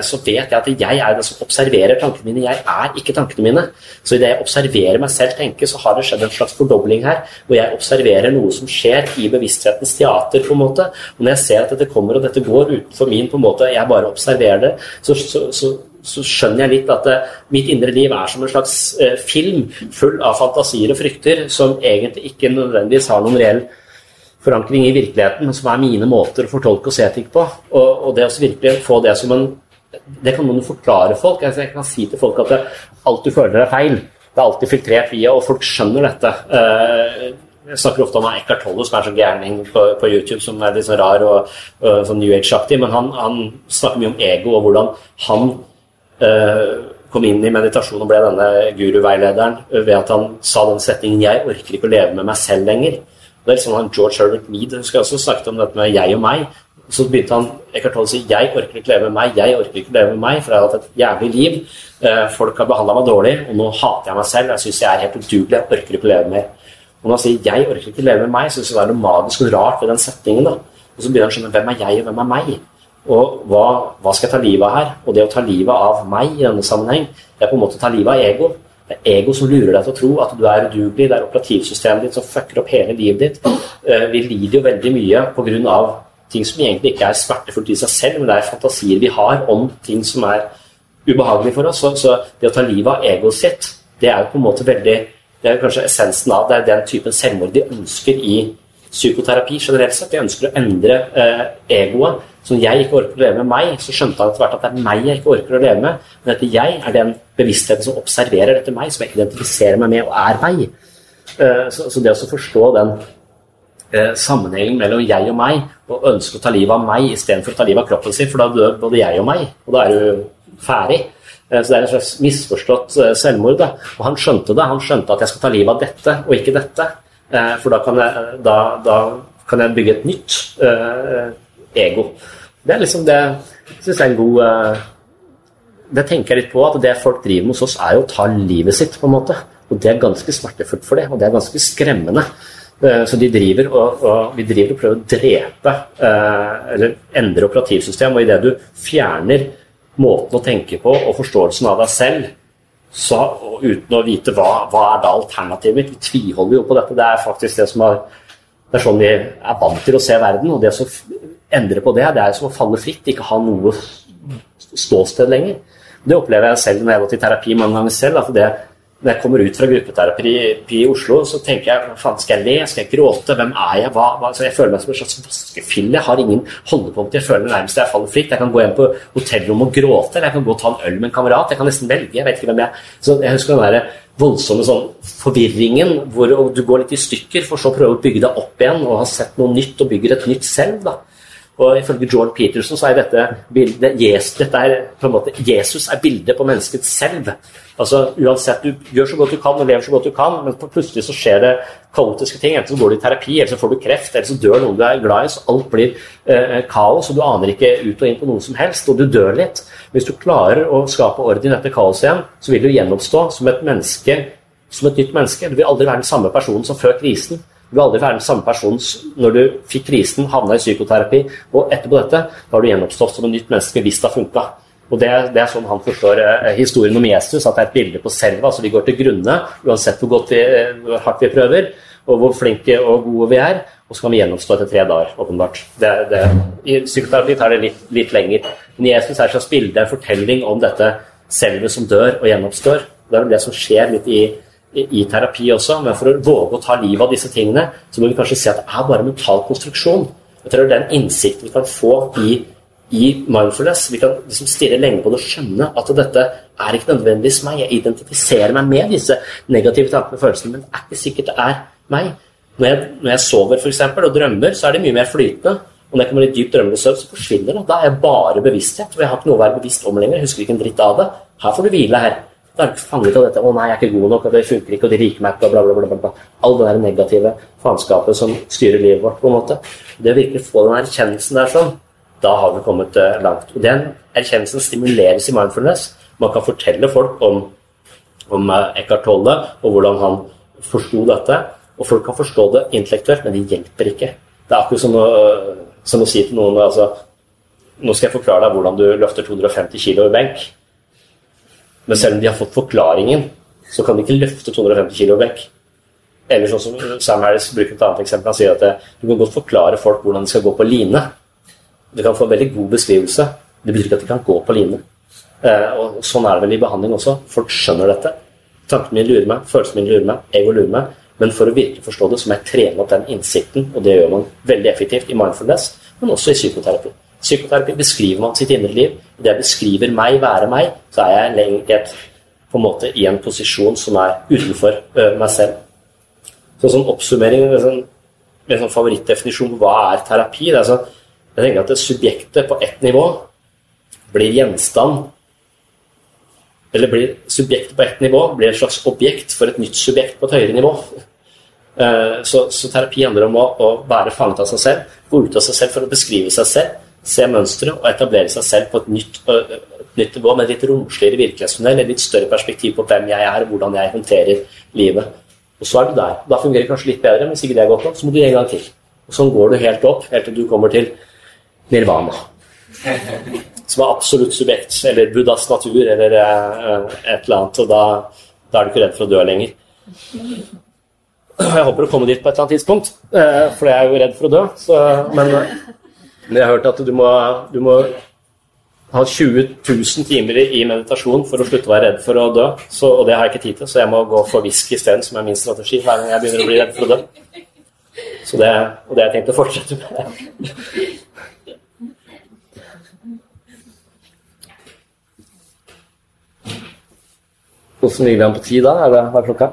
så vet jeg at jeg er den som observerer tankene mine. Jeg er ikke tankene mine. Så idet jeg observerer meg selv tenke, så har det skjedd en slags fordobling her. Hvor jeg observerer noe som skjer i bevissthetens teater. på en måte. Og når jeg ser at dette kommer, og dette går utenfor min på en måte, jeg bare observerer det, så, så, så så skjønner jeg litt at det, mitt indre liv er som en slags eh, film full av fantasier og frykter som egentlig ikke nødvendigvis har noen reell forankring i virkeligheten, som er mine måter å fortolke og se ting på. Og, og det å virkelig få det som en Det kan man forklare folk. Altså, jeg kan si til folk at det, alt du føler er feil. Det er alltid filtrert via, og folk skjønner dette. Uh, jeg snakker ofte om Eckhart Tolle, som er sånn gærning på, på, YouTube, som er litt sånn rar og, og sånn New Age-aktig, men han, han, snakker mye om ego og hvordan han øh, kom inn i meditasjon og ble denne guruveilederen ved at han sa den setningen 'Jeg orker ikke å leve med meg selv lenger'. Det er liksom han George Herbert Mead husker jeg også snakket om dette med 'jeg og meg'. Så begynte han Eckhart Tolle å si 'jeg orker ikke leve med meg', 'jeg orker ikke leve med meg', for jeg har hatt et jævlig liv. Eh, folk har behandla meg dårlig, og nå hater jeg meg selv. Jeg syns jeg er helt udugelig, jeg orker ikke leve mer. Og når han sier 'jeg orker ikke leve med meg', syns jeg det er noe magisk og rart ved den setningen. da. Og så begynner han å skjønne 'hvem er jeg, og hvem er meg'? Og hva, hva skal jeg ta livet av her? Og det å ta livet av meg i denne sammenheng, det er på en måte å ta livet av ego. Det er ego som lurer deg til å tro at du er udugelig. Det er operativsystemet ditt som fucker opp hele livet ditt. Eh, vi lider jo veldig mye pga. ting som egentlig ikke er smertefullt i seg selv, men det er fantasier vi har om ting som er ubehagelige for oss. Så, det å ta livet av egoet sitt, det er jo på en måte veldig Det er kanskje essensen av det er den typen selvmord de ønsker i psykoterapi generelt sett. De ønsker å endre eh, egoet som jeg ikke orker å leve med meg, så skjønte han etter hvert at det er meg jeg ikke orker å leve med. Men dette jeg er den bevisstheten som observerer dette meg, som jeg identifiserer meg med og er meg. Eh, så det å forstå den eh, sammenhengen mellom jeg og meg, og ønske å ta livet av meg istedenfor å ta livet av kroppen sin, for da dør både jeg og meg, og da er du ferdig. Eh, så det er en slags misforstått selvmord. Da. Og han skjønte det. Han skjønte at jeg skal ta livet av dette og ikke dette. For da kan jeg, da, da kan jeg bygge et nytt ego. Det er liksom det syns jeg er en god uh, Det tenker jeg litt på, at det folk driver med hos oss, er jo å ta livet sitt, på en måte. Og det er ganske smertefullt for det, og det er ganske skremmende. Uh, så de driver og, og, vi driver og prøver å drepe uh, eller endre operativsystem, og idet du fjerner måten å tenke på og forståelsen av deg selv så, uten å vite hva, hva er da alternativet mitt Vi tviholder jo på dette. Det er faktisk det som er, det er sånn vi er vant til å se verden. Og det å endre på det, det er som å falle fritt, ikke ha noe ståsted lenger. Det opplever jeg selv når jeg har gått i terapi mange ganger selv. at det, Når jeg kommer ut fra gruppeterapi i Oslo, så tenker jeg faen, skal jeg le, skal jeg gråte, hvem er jeg? Hva, hva? Så jeg føler meg som en slags vaskefille. Jeg har ingen holdepunkt. Jeg føler nærmest jeg faller fritt. Jeg kan gå hjem på hotellrommet og gråte, eller jeg kan gå og ta en øl med en kamerat. Jeg kan nesten velge. Jeg vet ikke hvem jeg er. Så jeg husker den der voldsomme sånn forvirringen hvor du går litt i stykker, for så å prøve å bygge deg opp igjen og ha sett noe nytt og bygger et nytt selv. da. Og Ifølge Jordan Peterson så er dette bildet Jesus, dette er, på en måte, Jesus er bildet på mennesket selv. Altså Uansett, du gjør så godt du kan og lever så godt du kan, men plutselig så skjer det kaotiske ting. Enten så går du i terapi, eller så får du kreft, eller så dør noen du er glad i. Så alt blir eh, kaos, og du aner ikke ut og inn på noe som helst, og du dør litt. Hvis du klarer å skape orden i dette kaoset igjen, så vil du gjenoppstå som et menneske, som et nytt menneske. Du vil aldri være den samme personen som før krisen. Du vil aldri være den samme personen når du fikk krisen, havna i psykoterapi, og etterpå dette da har du gjenoppstått som et nytt menneske hvis det har funka. Og det, det, er sånn han forstår eh, historien om Jesus, at det er et bilde på selva. Altså vi går til grunne uansett hvor, godt vi, eh, hvor hardt vi prøver, og hvor flinke og gode vi er. Og så kan vi gjenoppstå etter tre dager, åpenbart. Det, det, I psykoterapi tar det litt, litt lenger. Men Jesus er et slags bilde, en fortelling om dette selvet som dør og gjenoppstår. Det er det som skjer litt i i terapi også, men for å våge å ta livet av disse tingene, så må vi kanskje se at det er bare mental konstruksjon. Jeg tror den innsikten vi kan få i, i mindfulness. Vi kan liksom stirre lenge på det og skjønne at dette er ikke nødvendigvis meg. Jeg identifiserer meg med disse negative tankene og følelsene, men det er ikke sikkert det er meg. Når jeg, når jeg sover for eksempel, og drømmer, så er det mye mer flytende. Og når jeg kommer i dyp drømmende søvn, så forsvinner det. Da er jeg bare bevissthet, og jeg har ikke noe å være bevisst om lenger. Jeg husker ikke en dritt av det. Her får du hvile her. Da er du fanget av dette 'Å nei, jeg er ikke god nok', og 'det funker ikke', og 'de liker meg ikke', og bla, bla, bla. bla. All det der negative faenskapet som styrer livet vårt. på en måte. Det å virkelig få den erkjennelsen der sånn, da har vi kommet uh, langt. Og Den erkjennelsen stimuleres i mindfulness. Man kan fortelle folk om, om uh, Eckhart Tolle og hvordan han forsto dette. Og folk kan forstå det intellektuelt, men det hjelper ikke. Det er akkurat som å, som å si til noen altså, Nå skal jeg forklare deg hvordan du løfter 250 kg i benk. Men selv om de har fått forklaringen, så kan de ikke løfte 250 kg vekk. Eller sånn som Sam Harris bruker et annet eksempel. Han sier at eh, du kan godt forklare folk hvordan de skal gå på line. Du kan få en veldig god beskrivelse. Det betyr ikke at de kan gå på line. Eh, og Sånn er det vel i behandling også. Folk skjønner dette. Tankene mine lurer meg, følelsene mine lurer meg, ego lurer meg. Men for å virkelig forstå det, så må jeg trene opp den innsikten, og det gjør man veldig effektivt i mindfulness, men også i psykoterapi. Psykoterapi beskriver man sitt indre liv. Det jeg beskriver meg, være meg, så er jeg lenger på en måte i en posisjon som er utenfor uh, meg selv. Så sånn oppsummering med sånn, med sånn favorittdefinisjon på hva er terapi det er sånn, Jeg tenker at subjektet på ett nivå blir gjenstand eller blir subjektet på ett nivå blir et slags objekt for et nytt subjekt på et høyere nivå. Eh, så, så terapi handler om å, å, være fanget av seg selv, gå ut av seg selv for å beskrive seg selv, se mønstre og etablere seg selv på et nytt, et nytt nivå med litt romsligere virkelighetstunnel, et litt større perspektiv på hvem jeg er, og hvordan jeg håndterer livet. Og så er du der. Da fungerer det kanskje litt bedre, men hvis ikke det er godt nok, så må du en gang til. Og sånn går du helt opp, helt til du kommer til nirvana [LAUGHS] som er absolutt subjekt, eller Buddhas natur, eller et eller annet. Og da, da, er du ikke redd for å dø lenger. Jeg håper å komme dit på et eller annet tidspunkt, for jeg er jo redd for å dø. Så, men, men jeg har hørt at du må, du må ha 20 000 timer i meditasjon for å slutte å være redd for å dø. Så, og det har jeg ikke tid til, så jeg må gå for whisky isteden, som er min strategi hver gang jeg begynner å bli redd for å dø. Så det, og det har jeg tenkt å fortsette med. Hvordan ligger vi an på tid da? Er det, hva er klokka?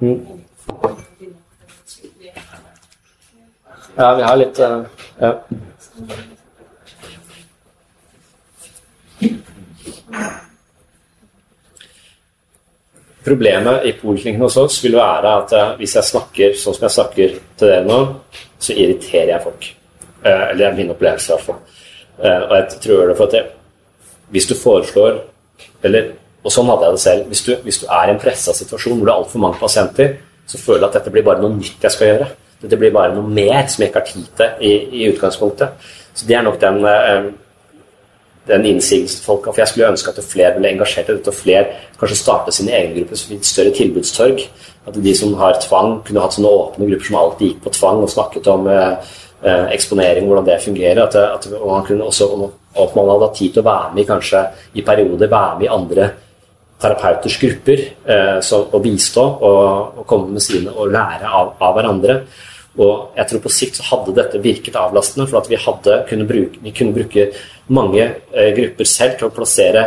Mm. Ja, vi har litt uh, ja. Problemet i poliklinikken hos oss vil være at uh, hvis jeg snakker sånn som jeg snakker til dere nå, så irriterer jeg folk. Uh, eller det er min opplevelse, i hvert fall. og jeg tror det for at jeg, hvis du foreslår eller og sånn hadde jeg det selv. Hvis du, hvis du er i en pressa situasjon hvor det er altfor mange pasienter, så føler du at dette blir bare noe nytt jeg skal gjøre. Dette blir bare noe mer som jeg ikke har tid til i, i utgangspunktet. Så det er nok den, eh, den innsigelsen folk har. For jeg skulle ønske at flere ble engasjert i dette, og flere kanskje startet sine egne grupper som fikk større tilbudstorg. At de som har tvang, kunne hatt sånne åpne grupper som alltid gikk på tvang og snakket om eh, eh eksponering, hvordan det fungerer. At, at, man kunne også, og man hadde hatt tid til å være med kanskje i perioder, være med i andre terapeuters grupper eh, så, å bistå og, og, komme med sine og lære av, av, hverandre. Og jeg tror på sikt så hadde dette virket avlastende, for at vi, hadde, kunne, bruke, vi kunne bruke mange eh, grupper selv til å plassere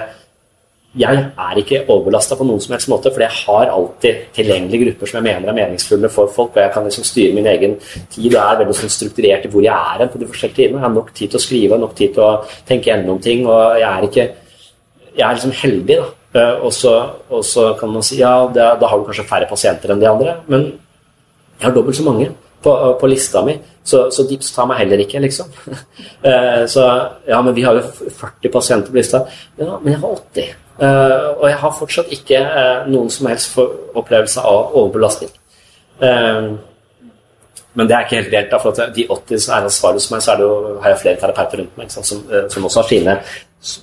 jeg er ikke overbelasta på noen som helst måte, for jeg har alltid tilgjengelige grupper som jeg mener er meningsfulle for folk, og jeg kan liksom styre min egen tid og er veldig sånn strukturert i hvor jeg er på de forskjellige tidene. Jeg har nok tid til å skrive, nok tid til å tenke gjennom ting, og jeg er ikke Jeg er liksom heldig, da så, og, så, kan man si ja, det, da har du kanskje færre pasienter enn de andre. Men jeg har dobbelt så mange på, på lista mi, så, så DIPS tar meg heller ikke, liksom. uh, [LAUGHS] så ja, men vi har jo 40 pasienter på lista. Ja, men jeg har 80. Uh, eh, og jeg har fortsatt ikke noen som helst opplevelse av overbelastning. men det er ikke helt reelt. for de 80 som er ansvarlige som meg, så har jeg flere terapeuter rundt meg som, som, også har sine,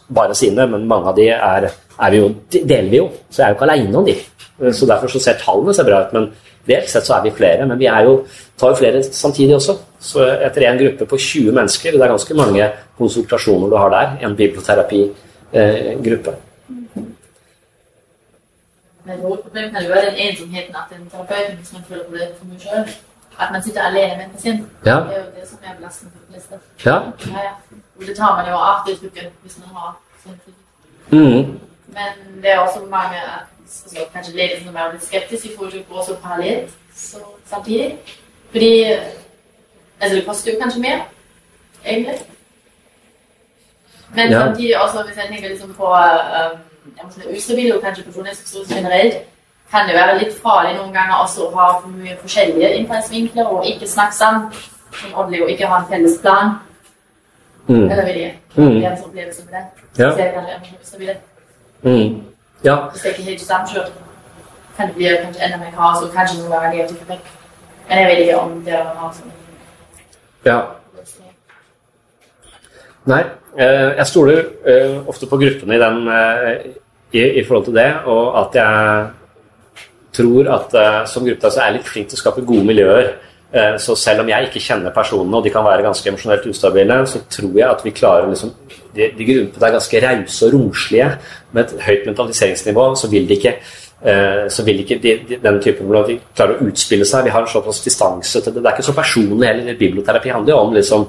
bare sine, men mange av de er er vi jo, deler vi jo, så jeg er jo ikke aleine om de. Så Derfor så ser tallene seg bra ut, men reelt sett så er vi flere. Men vi er jo, tar jo flere samtidig også. Så etter en gruppe på 20 mennesker, det er ganske mange konsultasjoner du har der, en biblioterapigruppe. Men hovedproblemet kan jo være den ensomheten at en terapeut hvis man føler det for mye sjøl. At man sitter alene med en pasient. Ja. Det er jo det som er belastende for de fleste. Ja. Ja, ja. Og det tar man jo av i uken hvis man har sånn mm. Men det er også mange altså, kanskje leger som er litt skeptiske i forhold til å gå så parallelt så, samtidig. Fordi altså, det koster jo kanskje mer, egentlig. Men ja. samtidig også, hvis jeg tenker liksom på um, ustabile og kanskje personlighetssykdom generelt, kan det være litt farlig noen ganger også å ha for mye forskjellige innfallsvinkler og ikke snakke sammen som ordentlig og ikke ha en felles plan. Mm. Eller vil jeg? Mm. Det er en opplevelse med det. Ja. Så jeg kan, Mm. Ja. Hvis det ikke er helt samkjørt, kan det bli kanskje enda mer kaos og kanskje noen ganger negativ effekt. Men jeg vet ikke om det er noe sånn. Ja. Nei. eh, Jeg stoler eh, ofte på gruppene i, den, eh, i, i forhold til det, og at jeg tror at som gruppe så er jeg litt flink til å skape gode miljøer. Eh, Så selv om jeg ikke kjenner personene, og de kan være ganske emosjonelt ustabile, så tror jeg at vi klarer liksom De, de gruppene er ganske rause og romslige. Med et høyt mentaliseringsnivå så vil de ikke eh, så vil ikke de, de, den typen hvor de klarer å utspille seg. Vi har en såpass distanse til det. Det er ikke så personlig heller. Biblioterapi handler jo om liksom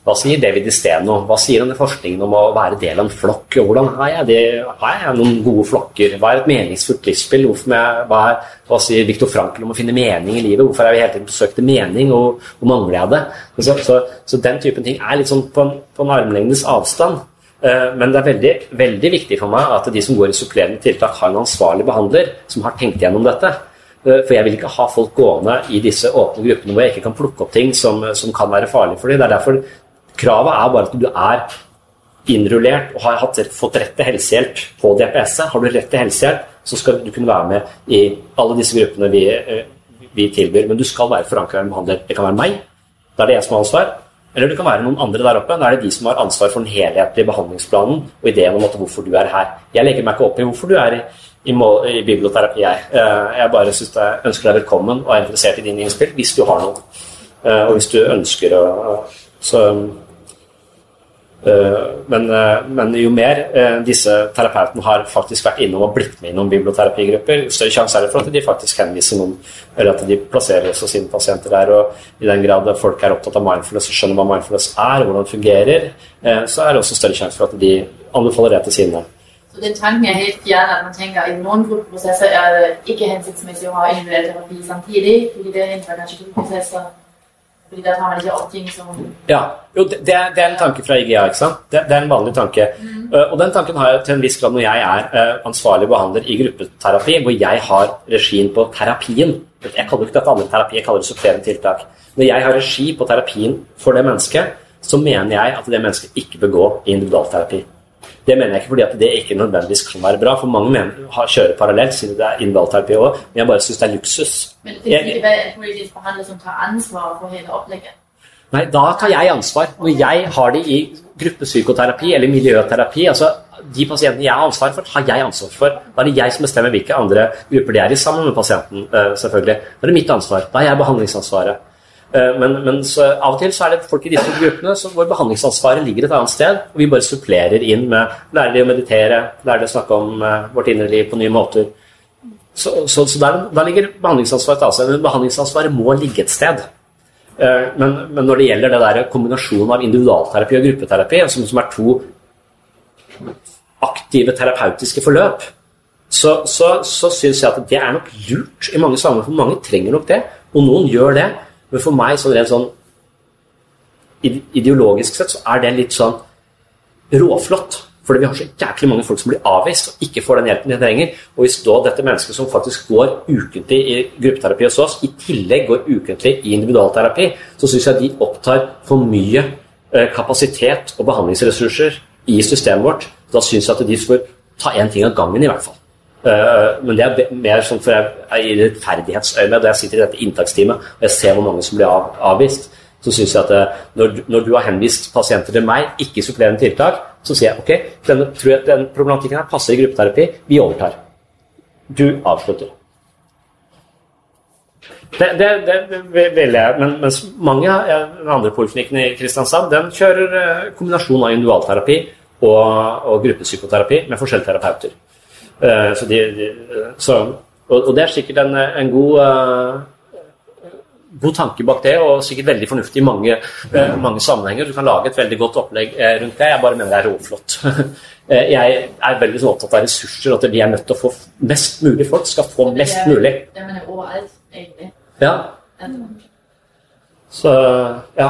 hva sier David Isteno? Hva sier denne forskningen om å være del av en flokk? Hvordan har jeg, det, har jeg noen gode flokker? Hva er et meningsfullt livsspill? Jeg, hva, er, hva sier Viktor Frankl om å finne mening i livet? Hvorfor er vi hele tiden på søk etter mening, og, og mangler jeg det? Så, så, så den typen ting er litt sånn på en, på en armlengdes avstand. Eh, Men det er veldig, veldig viktig for meg at de som går i supplerende tiltak, har en ansvarlig behandler som har tenkt gjennom dette. Eh, For jeg vil ikke ha folk gående i disse åpne gruppene hvor jeg ikke kan plukke opp ting som, som kan være farlig for dem. Det er derfor kravet er bare at du er innrullert og har hatt, fått rett til helsehjelp på DPS-et. Har du rett til helsehjelp, så skal du kunne være med i alle disse gruppene vi, eh, vi tilbyr. Men du skal være forankra i en behandler. Det kan være meg, da er det jeg som har ansvar. Eller det kan være noen andre der oppe. Da er det de som har ansvar for den helhetlige behandlingsplanen og ideen om hvorfor du er her. Jeg legger meg ikke opp i hvorfor du er i, i, i biblioterapi, jeg. Eh, Jeg bare synes jeg ønsker deg velkommen og er interessert i dine innspill hvis du har noe. Eh, Og hvis du ønsker å Så Eh, Men, eh, men jo mer eh, disse terapeutene har faktisk vært innom og blitt med i noen biblioterapigrupper, større sjanse er det for at de faktisk henviser noen, eller at de plasserer også sine pasienter der. Og i den grad folk er opptatt av mindfulness og skjønner hva mindfulness er, hvordan det fungerer, så er det også større sjanse for at de anbefaler det til sine. Så den tanken er helt fjern at man tenker i noen gruppeprosesser er det ikke hensiktsmessig å ha individuell terapi samtidig, fordi det hindrer kanskje gruppeprosesser. Fordi da tar man ikke opp ting som Ja, jo, det, det er det er en tanke fra IGA, ikke sant? Det, det er en vanlig tanke. Eh, og den tanken har jeg til en viss grad når jeg er uh, ansvarlig behandler i gruppeterapi, hvor jeg har regien på terapien. Jeg kaller ikke dette andre terapi, jeg kaller det supplerende tiltak. Når jeg har regi på terapien for det mennesket, så mener jeg at det mennesket ikke bør gå i individualterapi. Det mener jeg ikke fordi at det ikke nødvendigvis kan være bra, for mange mener, har, kjører parallelt siden det er individualterapi òg, men jeg bare syns det er luksus. Men det er ikke en politisk behandler som tar ansvar for hele opplegget. Nei, da tar jeg ansvar. Når jeg har det i gruppepsykoterapi eller miljøterapi, altså de pasientene jeg har ansvar for, har jeg ansvar for. Da er det jeg som bestemmer hvilke andre grupper de er i, sammen med pasienten. eh, selvfølgelig. Da er det mitt ansvar. Da har jeg behandlingsansvaret. Eh, Men, men av og til så er det folk i disse gruppene hvor behandlingsansvaret ligger et annet sted, og vi bare supplerer inn med lærer de å meditere, lærer de å snakke om eh, vårt indre liv på nye måter. Så, så, så der, der, ligger behandlingsansvaret et annet men behandlingsansvaret må ligge et sted. Eh, Men, men når det gjelder det der kombinasjonen av individualterapi og gruppeterapi, som, som er to aktive terapeutiske forløp, så, så, så syns jeg at det er nok lurt i mange sammenhenger, for mange trenger nok det. Og noen gjør det, men for meg sånn rent sånn ideologisk sett så er det litt sånn råflott. Fordi vi har så jæklig mange folk som blir avvist og ikke får den hjelpen de trenger. Og hvis da dette mennesket som faktisk går ukentlig i gruppeterapi hos oss, i tillegg går ukentlig i individualterapi, så syns jeg de opptar for mye eh, kapasitet og behandlingsressurser i systemet vårt. Da syns jeg at de får ta én ting av gangen, i hvert fall. Eh, Men det er mer sånn for jeg er i rettferdighetsøyemed, jeg sitter i dette inntaksteamet og jeg ser hvor mange som blir av, avvist, så syns jeg at eh, når, når du har henvist pasienter til meg, ikke supplerende tiltak, så sier jeg ok, denne, tror jeg den problematikken her passer i gruppeterapi, vi overtar. Du avslutter. Det, det, det vil jeg, men mens mange av de andre poliklinikkene i Kristiansand den kjører eh, kombinasjon av individualterapi og, og gruppepsykoterapi med forskjellige terapeuter. Eh, Så de, de, så, og, og det er sikkert en, en god eh, god tanke bak det, og sikkert veldig fornuftig i mange, uh, mange sammenhenger. Du kan lage et veldig godt opplegg rundt det. Jeg bare mener det er råflott. [LAUGHS] Jeg er veldig sånn opptatt av ressurser, at vi er nødt til å få mest mulig folk skal få mest mulig. Det mener jeg overalt, egentlig. Ja, så ja.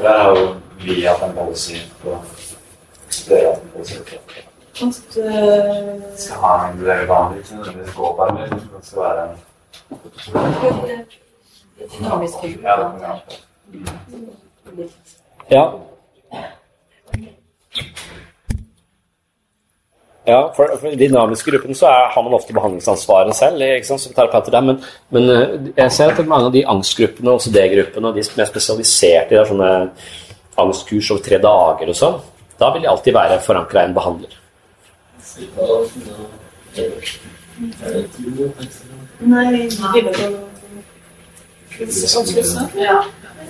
For det er jo vi hatt en policy på Dere har hatt en policy på eh, skal ha en individuell behandling, ikke nødvendigvis gå på men det skal være en Ja, ja. For, for I dynamiske gruppen så er, har man ofte behandlingsansvaret selv ikke sant, som terapeuter der, men, men eh, jeg ser at mange av de angstgruppene, også D-gruppene, de som er spesialisert i det, sånne angstkurs over tre dager og sånn, da vil de alltid være forankra i en behandler. Nei,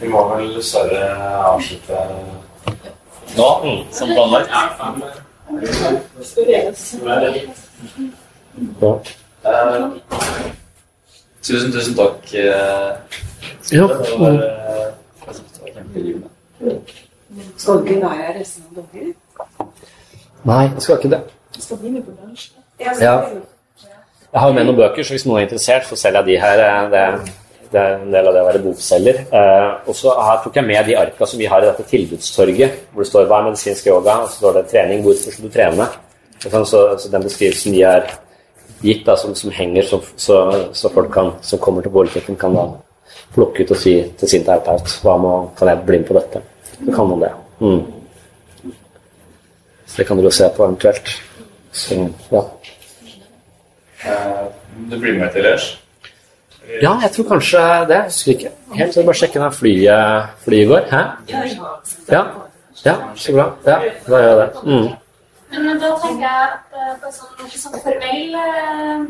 Vi må vel dessverre avslutte nå, mm, som planlagt. Eh, tusen, tusen takk. eh, Ja. Det var, eh. Skal du ikke være her resten av dagen? Nei, jeg skal ikke det. Skal bli med på lunsj. Ja. Jeg har jo med noen bøker, så hvis noen er interessert, så selger jeg de her. eh, Det, det er en del av det å være bokselger. Eh, og så her tok jeg med de arka som vi har i dette tilbudstorget, hvor det står 'Hva er medisinsk yoga?' og så står det 'trening'. Hvorfor skal du trene? Så, så den beskrivelsen de har gitt, da, som, som henger, så, så, så folk kan, som kommer til politikken, kan da plukke ut og si til sin terapeut hva må, kan jeg bli med på dette. Så kan man det. Mm. Så det kan dere jo se på eventuelt. Så, ja. Eh, Du blir med til Liège? Ja, jeg tror kanskje det. Jeg husker ikke helt. Så bare sjekke når flyet, flyet går. Hæ? Ja. ja, så bra. Ja, da gjør jeg det. Mm. Men da tenker jeg at eh, på sånn, sånn formell eh,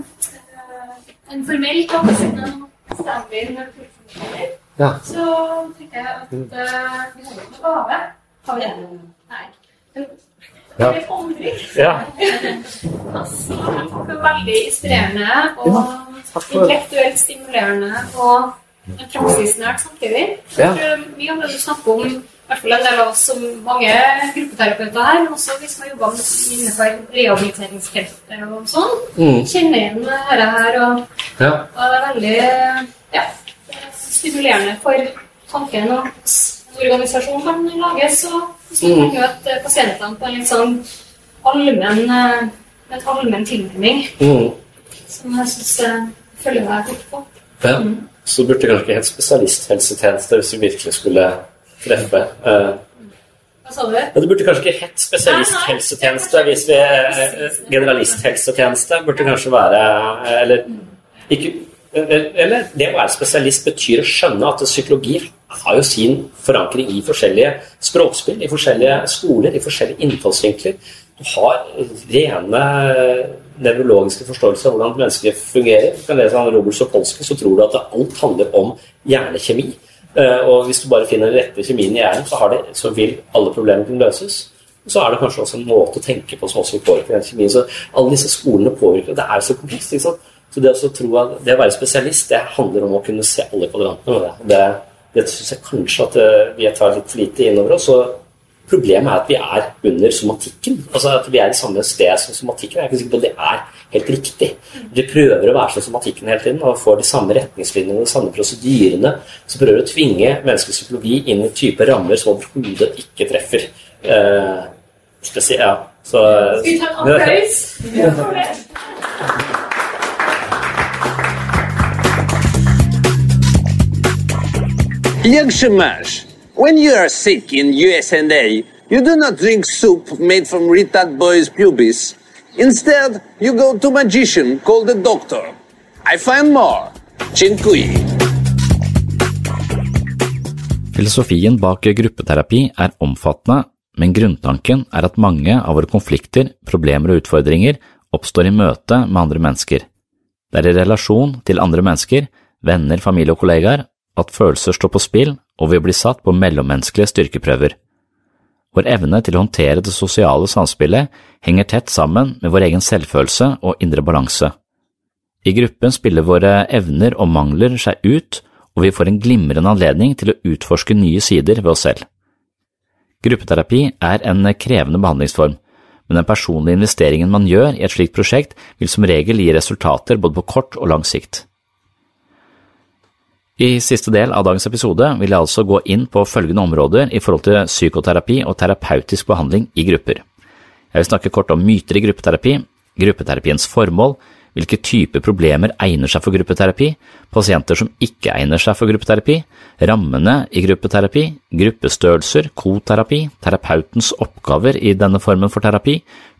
En formell tanke stemmer du fullfører, Ja. så tenker jeg at eh, vi har en gave. Har vi det? Nei. Ja. det. Ja. Altså, [LAUGHS] veldig inspirerende og takk intellektuelt stimulerende og praksisnært samtidig. Ja. Eh, Vi har jo snakket om i hvert fall en del av oss som mange gruppeterapeuter her, også vi som har jobba innenfor rehabiliteringsfeltet og sånn, Mm. kjenner igjen dette her. Og, Ja. og det er veldig ja, stimulerende for tanken at organisasjonen kan lages, og så kan man Mm. møte pasientene på en litt sånn allmenn eh, en allmenn tilnærming, Mm. som jeg syns følger meg godt på. ja. Så burde kanskje ikke hett spesialisthelsetjeneste hvis vi virkelig skulle treffe. Uh, Hva sa du? Ja, det burde kanskje ikke hett spesialisthelsetjeneste hvis vi eh, Generalisthelsetjeneste burde kanskje være eh, Eller ikke eller det å være spesialist betyr å skjønne at psykologi har jo sin forankring i forskjellige språkspill, i forskjellige skoler, i forskjellige innfallsvinkler. Du har rene nevrologiske forståelser av hvordan mennesker fungerer. Du kan lese han Robert Sopolsky, så tror du at alt handler om hjernekjemi. Eh, Og hvis du bare finner den rette kjemien i hjernen, så, det, så vil alle problemer kunne løses. Og så er det kanskje også en måte å tenke på som også påvirker påvirke den kjemien. Så alle disse skolene påvirker. Det er så komplekst. ikke sant? Så det, å tro at det å være spesialist, det handler om å kunne se alle kvadrantene med det. Det, det syns jeg kanskje at eh, vi tar litt for lite innover oss. og Problemet er at vi er under somatikken. Altså at vi er i samme sted som somatikken. Jeg er ikke sikker på at det er helt riktig. Du prøver å være som somatikken hele tiden og får de samme retningslinjene de samme prosedyrene. Så prøver du å tvinge menneskets psykologi inn i type rammer som overhodet ikke treffer. Eh, spesielt, ja. Så, Skal vi ta en applaus? Ja. for det? When you are sick in USA, you do not drink soup made from retard boys' pubis. Instead, you go to magician called the doctor. I find more. Chinkui. Filosofien bak gruppeterapi er omfattende, men grunntanken er at mange av våre konflikter, problemer og utfordringer oppstår i møte med andre mennesker. Det er i relasjon til andre mennesker, venner, familie og kollegaer, at følelser står på spill og vi blir satt på mellommenneskelige styrkeprøver. Vår evne til å håndtere det sosiale samspillet henger tett sammen med vår egen selvfølelse og indre balanse. I gruppen spiller våre evner og mangler seg ut, og vi får en glimrende anledning til å utforske nye sider ved oss selv. Gruppeterapi er en krevende behandlingsform, men den personlige investeringen man gjør i et slikt prosjekt vil som regel gi resultater både på kort og lang sikt. I siste del av dagens episode vil jeg altså gå inn på følgende områder i forhold til psykoterapi og terapeutisk behandling i grupper. Jeg vil snakke kort om myter i gruppeterapi, gruppeterapiens formål, hvilke typer problemer egner seg for gruppeterapi, pasienter som ikke egner seg for gruppeterapi, rammene i gruppeterapi, gruppestørrelser, koterapi, terapeutens oppgaver i denne formen for terapi,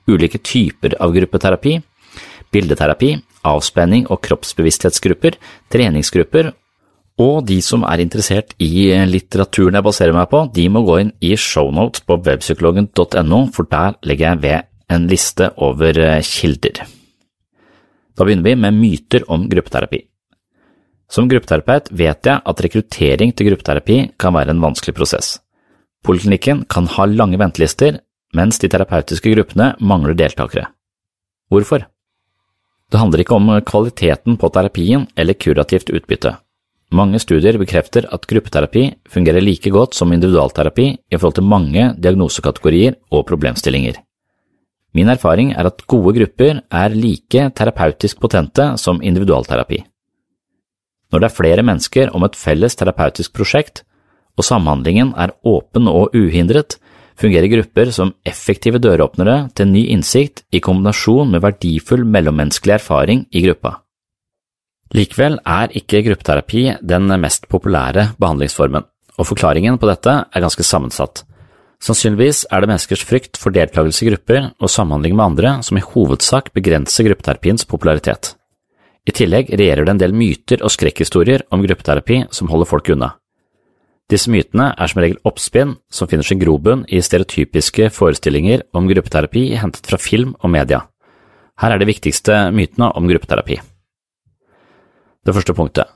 ulike typer av gruppeterapi, bildeterapi, avspenning og kroppsbevissthetsgrupper, treningsgrupper, og de som er interessert i litteraturen jeg baserer meg på, de må gå inn i shownotes på webpsykologen.no, for der legger jeg ved en liste over kilder. Da begynner vi med myter om gruppeterapi. Som gruppeterapeut vet jeg at rekruttering til gruppeterapi kan være en vanskelig prosess. Poliklinikken kan ha lange ventelister, mens de terapeutiske gruppene mangler deltakere. Hvorfor? Det handler ikke om kvaliteten på terapien eller kurativt utbytte. Mange studier bekrefter at gruppeterapi fungerer like godt som individualterapi i forhold til mange diagnosekategorier og problemstillinger. Min erfaring er at gode grupper er like terapeutisk potente som individualterapi. Når det er flere mennesker om et felles terapeutisk prosjekt, og samhandlingen er åpen og uhindret, fungerer grupper som effektive døråpnere til ny innsikt i kombinasjon med verdifull mellommenneskelig erfaring i gruppa. Likevel er ikke gruppeterapi den mest populære behandlingsformen, og forklaringen på dette er ganske sammensatt. Sannsynligvis er det menneskers frykt for deltakelse i grupper og samhandling med andre som i hovedsak begrenser gruppeterapiens popularitet. I tillegg regjerer det en del myter og skrekkhistorier om gruppeterapi som holder folk unna. Disse mytene er som regel oppspinn som finner sin grobunn i stereotypiske forestillinger om gruppeterapi hentet fra film og media. Her er de viktigste mytene om gruppeterapi. Det første punktet.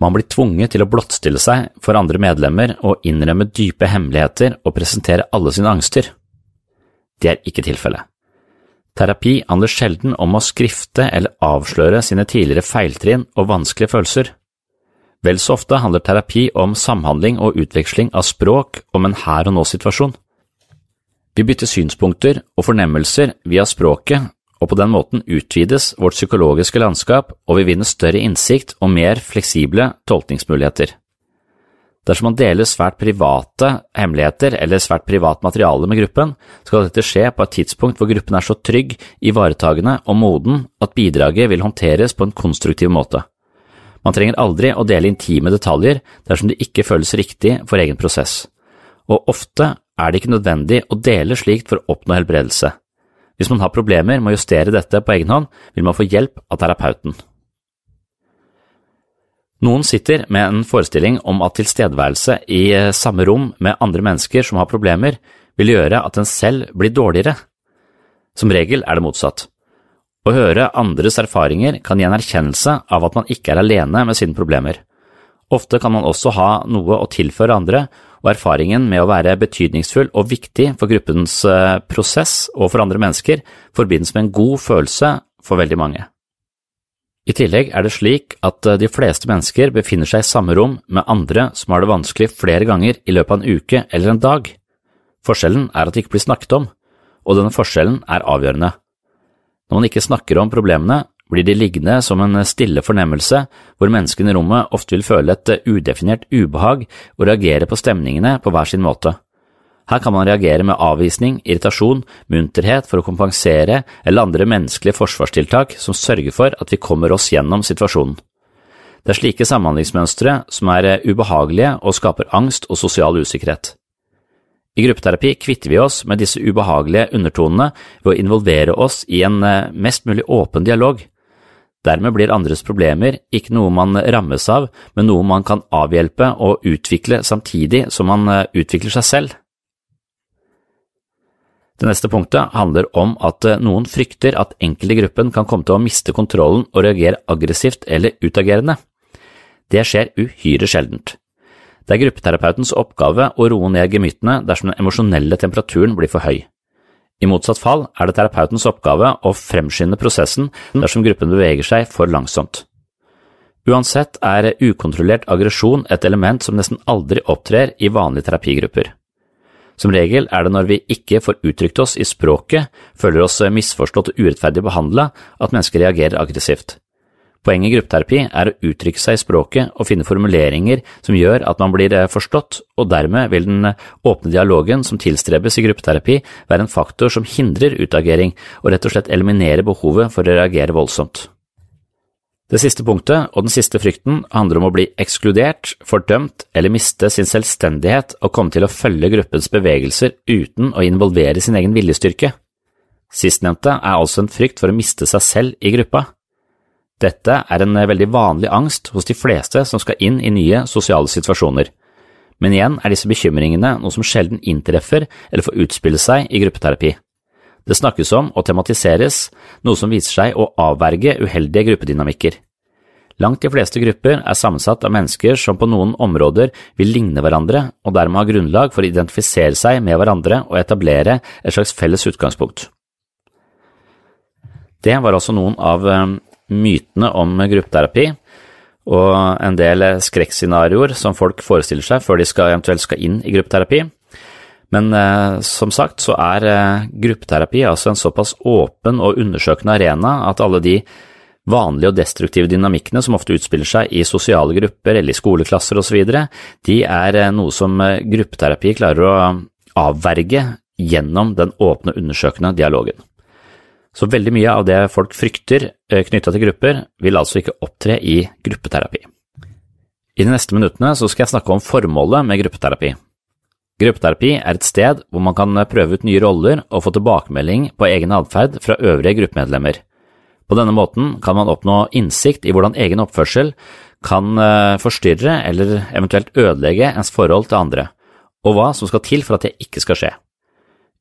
Man blir tvunget til å blottstille seg for andre medlemmer og innrømme dype hemmeligheter og presentere alle sine angster. Det er ikke tilfellet. Terapi handler sjelden om å skrifte eller avsløre sine tidligere feiltrinn og vanskelige følelser. Vel så ofte handler terapi om samhandling og utveksling av språk om en her og nå-situasjon. Vi bytter synspunkter og fornemmelser via språket og på den måten utvides vårt psykologiske landskap og vi vinner større innsikt og mer fleksible tolkningsmuligheter. Dersom man deler svært private hemmeligheter eller svært privat materiale med gruppen, skal dette skje på et tidspunkt hvor gruppen er så trygg, ivaretagende og moden at bidraget vil håndteres på en konstruktiv måte. Man trenger aldri å dele intime detaljer dersom det ikke føles riktig for egen prosess, og ofte er det ikke nødvendig å dele slikt for å oppnå helbredelse. Hvis man har problemer med å justere dette på egen hånd, vil man få hjelp av terapeuten. Noen sitter med en forestilling om at tilstedeværelse i eh, samme rom med andre mennesker som har problemer, vil gjøre at en selv blir dårligere. Som regel er det motsatt. Å høre andres erfaringer kan gi en erkjennelse av at man ikke er alene med sine problemer. Ofte kan man også ha noe å tilføre andre, og erfaringen med å være betydningsfull og viktig for gruppens eh, prosess og for andre mennesker forbindes med en god følelse for veldig mange. I tillegg er det slik at eh, de fleste mennesker befinner seg i samme rom med andre som har det vanskelig flere ganger i løpet av en uke eller en dag. Forskjellen er at det ikke blir snakket om, og denne forskjellen er avgjørende. Når man ikke snakker om problemene, blir de liggende som en stille fornemmelse hvor menneskene i rommet ofte vil føle et udefinert ubehag og reagere på stemningene på hver sin måte. Her kan man reagere med avvisning, irritasjon, munterhet for å kompensere eller andre menneskelige forsvarstiltak som sørger for at vi kommer oss gjennom situasjonen. Det er slike samhandlingsmønstre som er ubehagelige og skaper angst og sosial usikkerhet. I gruppeterapi kvitter vi oss med disse ubehagelige undertonene ved å involvere oss i en eh, mest mulig åpen dialog. Dermed blir andres problemer ikke noe man rammes av, men noe man kan avhjelpe og utvikle samtidig som man eh, utvikler seg selv. Det neste punktet handler om at eh, noen frykter at enkelte i gruppen kan komme til å miste kontrollen og reagere aggressivt eller utagerende. Det skjer uhyre sjeldent. Det er gruppeterapeutens oppgave å roe ned gemyttene dersom den emosjonelle temperaturen blir for høy. I motsatt fall er det terapeutens oppgave å fremskynde prosessen dersom gruppen beveger seg for langsomt. Uansett er ukontrollert aggresjon et element som nesten aldri opptrer i vanlige terapigrupper. Som regel er det når vi ikke får uttrykt oss i språket, føler oss misforstått og urettferdig behandla, at mennesker reagerer aggressivt. Poenget i gruppeterapi er å uttrykke seg i språket og finne formuleringer som gjør at man blir eh, forstått, og dermed vil den eh, åpne dialogen som tilstrebes i gruppeterapi være en faktor som hindrer utagering og rett og slett eliminerer behovet for å reagere voldsomt. Det siste punktet, og den siste frykten, handler om å bli ekskludert, fordømt eller miste sin selvstendighet og komme til å følge gruppens bevegelser uten å involvere sin egen viljestyrke. Sistnevnte er altså en frykt for å miste seg selv i gruppa. Dette er en veldig vanlig angst hos de fleste som skal inn i nye sosiale situasjoner. Men igjen er disse bekymringene noe som sjelden inntreffer eller får utspille seg i gruppeterapi. Det snakkes om og tematiseres, noe som viser seg å avverge uheldige gruppedynamikker. Langt de fleste grupper er sammensatt av mennesker som på noen områder vil ligne hverandre og dermed ha grunnlag for å identifisere seg med hverandre og etablere et slags felles utgangspunkt. Det var altså noen av eh, mytene om gruppeterapi og en del skrekkscenarioer som folk forestiller seg før de skal, eventuelt skal inn i gruppeterapi. Men eh, som sagt så er eh, gruppeterapi altså en såpass åpen og undersøkende arena at alle de vanlige og destruktive dynamikkene som ofte utspiller seg i sosiale grupper eller i skoleklasser osv., de er eh, noe som eh, gruppeterapi klarer å avverge gjennom den åpne, undersøkende dialogen. Så veldig mye av det folk frykter eh, knytta til grupper, vil altså ikke opptre i gruppeterapi. I de neste minuttene skal jeg snakke om formålet med gruppeterapi. Gruppeterapi er et sted hvor man kan prøve ut nye roller og få tilbakemelding på egen atferd fra øvrige gruppemedlemmer. På denne måten kan man oppnå innsikt i hvordan egen oppførsel kan eh, forstyrre eller eventuelt ødelegge ens forhold til andre, og hva som skal til for at det ikke skal skje.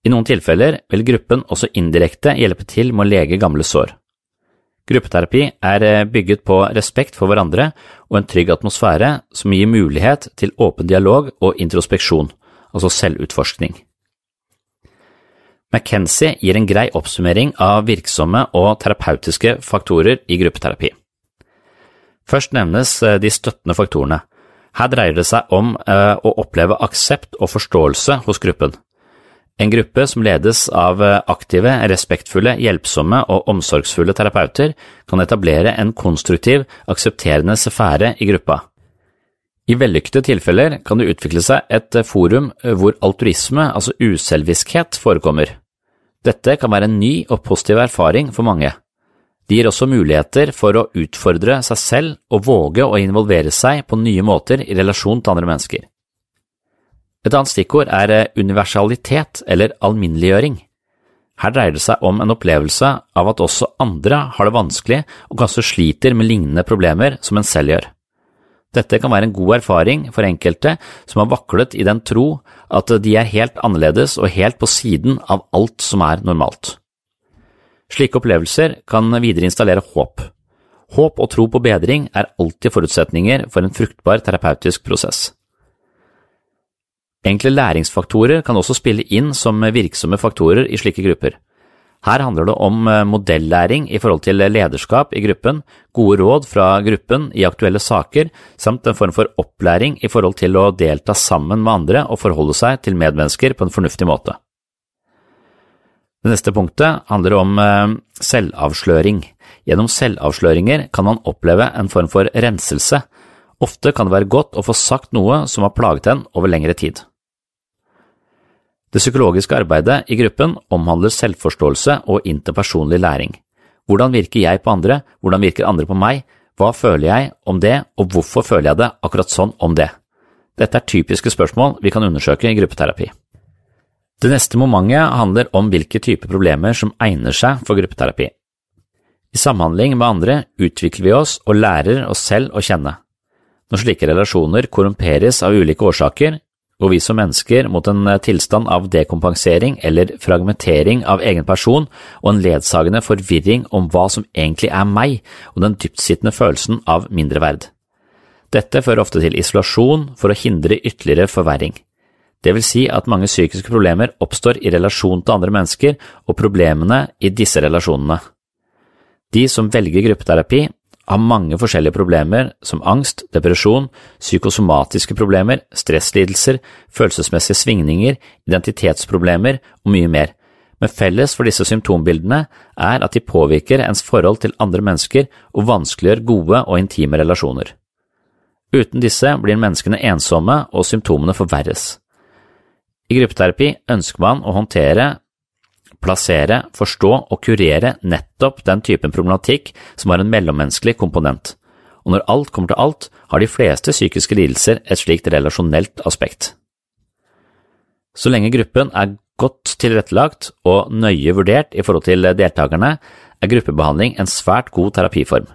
I noen tilfeller vil gruppen også indirekte hjelpe til med å lege gamle sår. Gruppeterapi er eh, bygget på respekt for hverandre og en trygg atmosfære som gir mulighet til åpen dialog og introspeksjon, altså selvutforskning. McKenzie gir en grei oppsummering av virksomme og terapeutiske faktorer i gruppeterapi. Først nevnes eh, de støttende faktorene. Her dreier det seg om eh, å oppleve aksept og forståelse hos gruppen. En gruppe som ledes av eh, aktive, respektfulle, hjelpsomme og omsorgsfulle terapeuter, kan etablere en konstruktiv, aksepterende sfære i gruppa. I vellykkede tilfeller kan det utvikle seg et forum hvor altruisme, altså uselviskhet, forekommer. Dette kan være en ny og positiv erfaring for mange. Det gir også muligheter for å utfordre seg selv og våge å involvere seg på nye måter i relasjon til andre mennesker. Et annet stikkord er universalitet eller alminneliggjøring. Her dreier det seg om en opplevelse av at også andre har det vanskelig og kanskje sliter med lignende problemer som en selv gjør. Dette kan være en god erfaring for enkelte som har vaklet i den tro at de er helt annerledes og helt på siden av alt som er normalt. Slike opplevelser kan videre installere håp. Håp og tro på bedring er alltid forutsetninger for en fruktbar terapeutisk prosess. Enkle læringsfaktorer kan også spille inn som virksomme faktorer i slike grupper. Her handler det om eh, modellæring i forhold til lederskap i gruppen, gode råd fra gruppen i aktuelle saker, samt en form for opplæring i forhold til å delta sammen med andre og forholde seg til medmennesker på en fornuftig måte. Det neste punktet handler om eh, selvavsløring. Gjennom selvavsløringer kan man oppleve en form for renselse. Ofte kan det være godt å få sagt noe som har plaget en over lengre tid. Det psykologiske arbeidet i gruppen omhandler selvforståelse og interpersonlig læring. Hvordan virker jeg på andre, hvordan virker andre på meg, hva føler jeg om det, og hvorfor føler jeg det akkurat sånn om det? Dette er typiske spørsmål vi kan undersøke i gruppeterapi. Det neste momentet handler om hvilke typer problemer som egner seg for gruppeterapi. I samhandling med andre utvikler vi oss og lærer oss selv å kjenne. Når slike relasjoner korrumperes av ulike årsaker, går vi som mennesker mot en eh, tilstand av dekompensering eller fragmentering av egen person og en ledsagende forvirring om hva som egentlig er meg, og den dyptsittende følelsen av mindreverd. Dette fører ofte til isolasjon for å hindre ytterligere forverring. Det vil si at mange psykiske problemer oppstår i relasjon til andre mennesker og problemene i disse relasjonene. De som velger gruppeterapi, har mange forskjellige problemer som angst, depresjon, psykosomatiske problemer, stresslidelser, følelsesmessige svingninger, identitetsproblemer og mye mer, men felles for disse symptombildene er at de påvirker ens forhold til andre mennesker og vanskeliggjør gode og intime relasjoner. Uten disse blir menneskene ensomme og symptomene forverres. I gruppeterapi ønsker man å håndtere plassere, forstå og kurere nettopp den typen problematikk som har en mellommenneskelig komponent, og når alt kommer til alt, har de fleste psykiske lidelser et slikt relasjonelt aspekt. Så lenge gruppen er godt tilrettelagt og nøye vurdert i forhold til deltakerne, er gruppebehandling en svært god terapiform.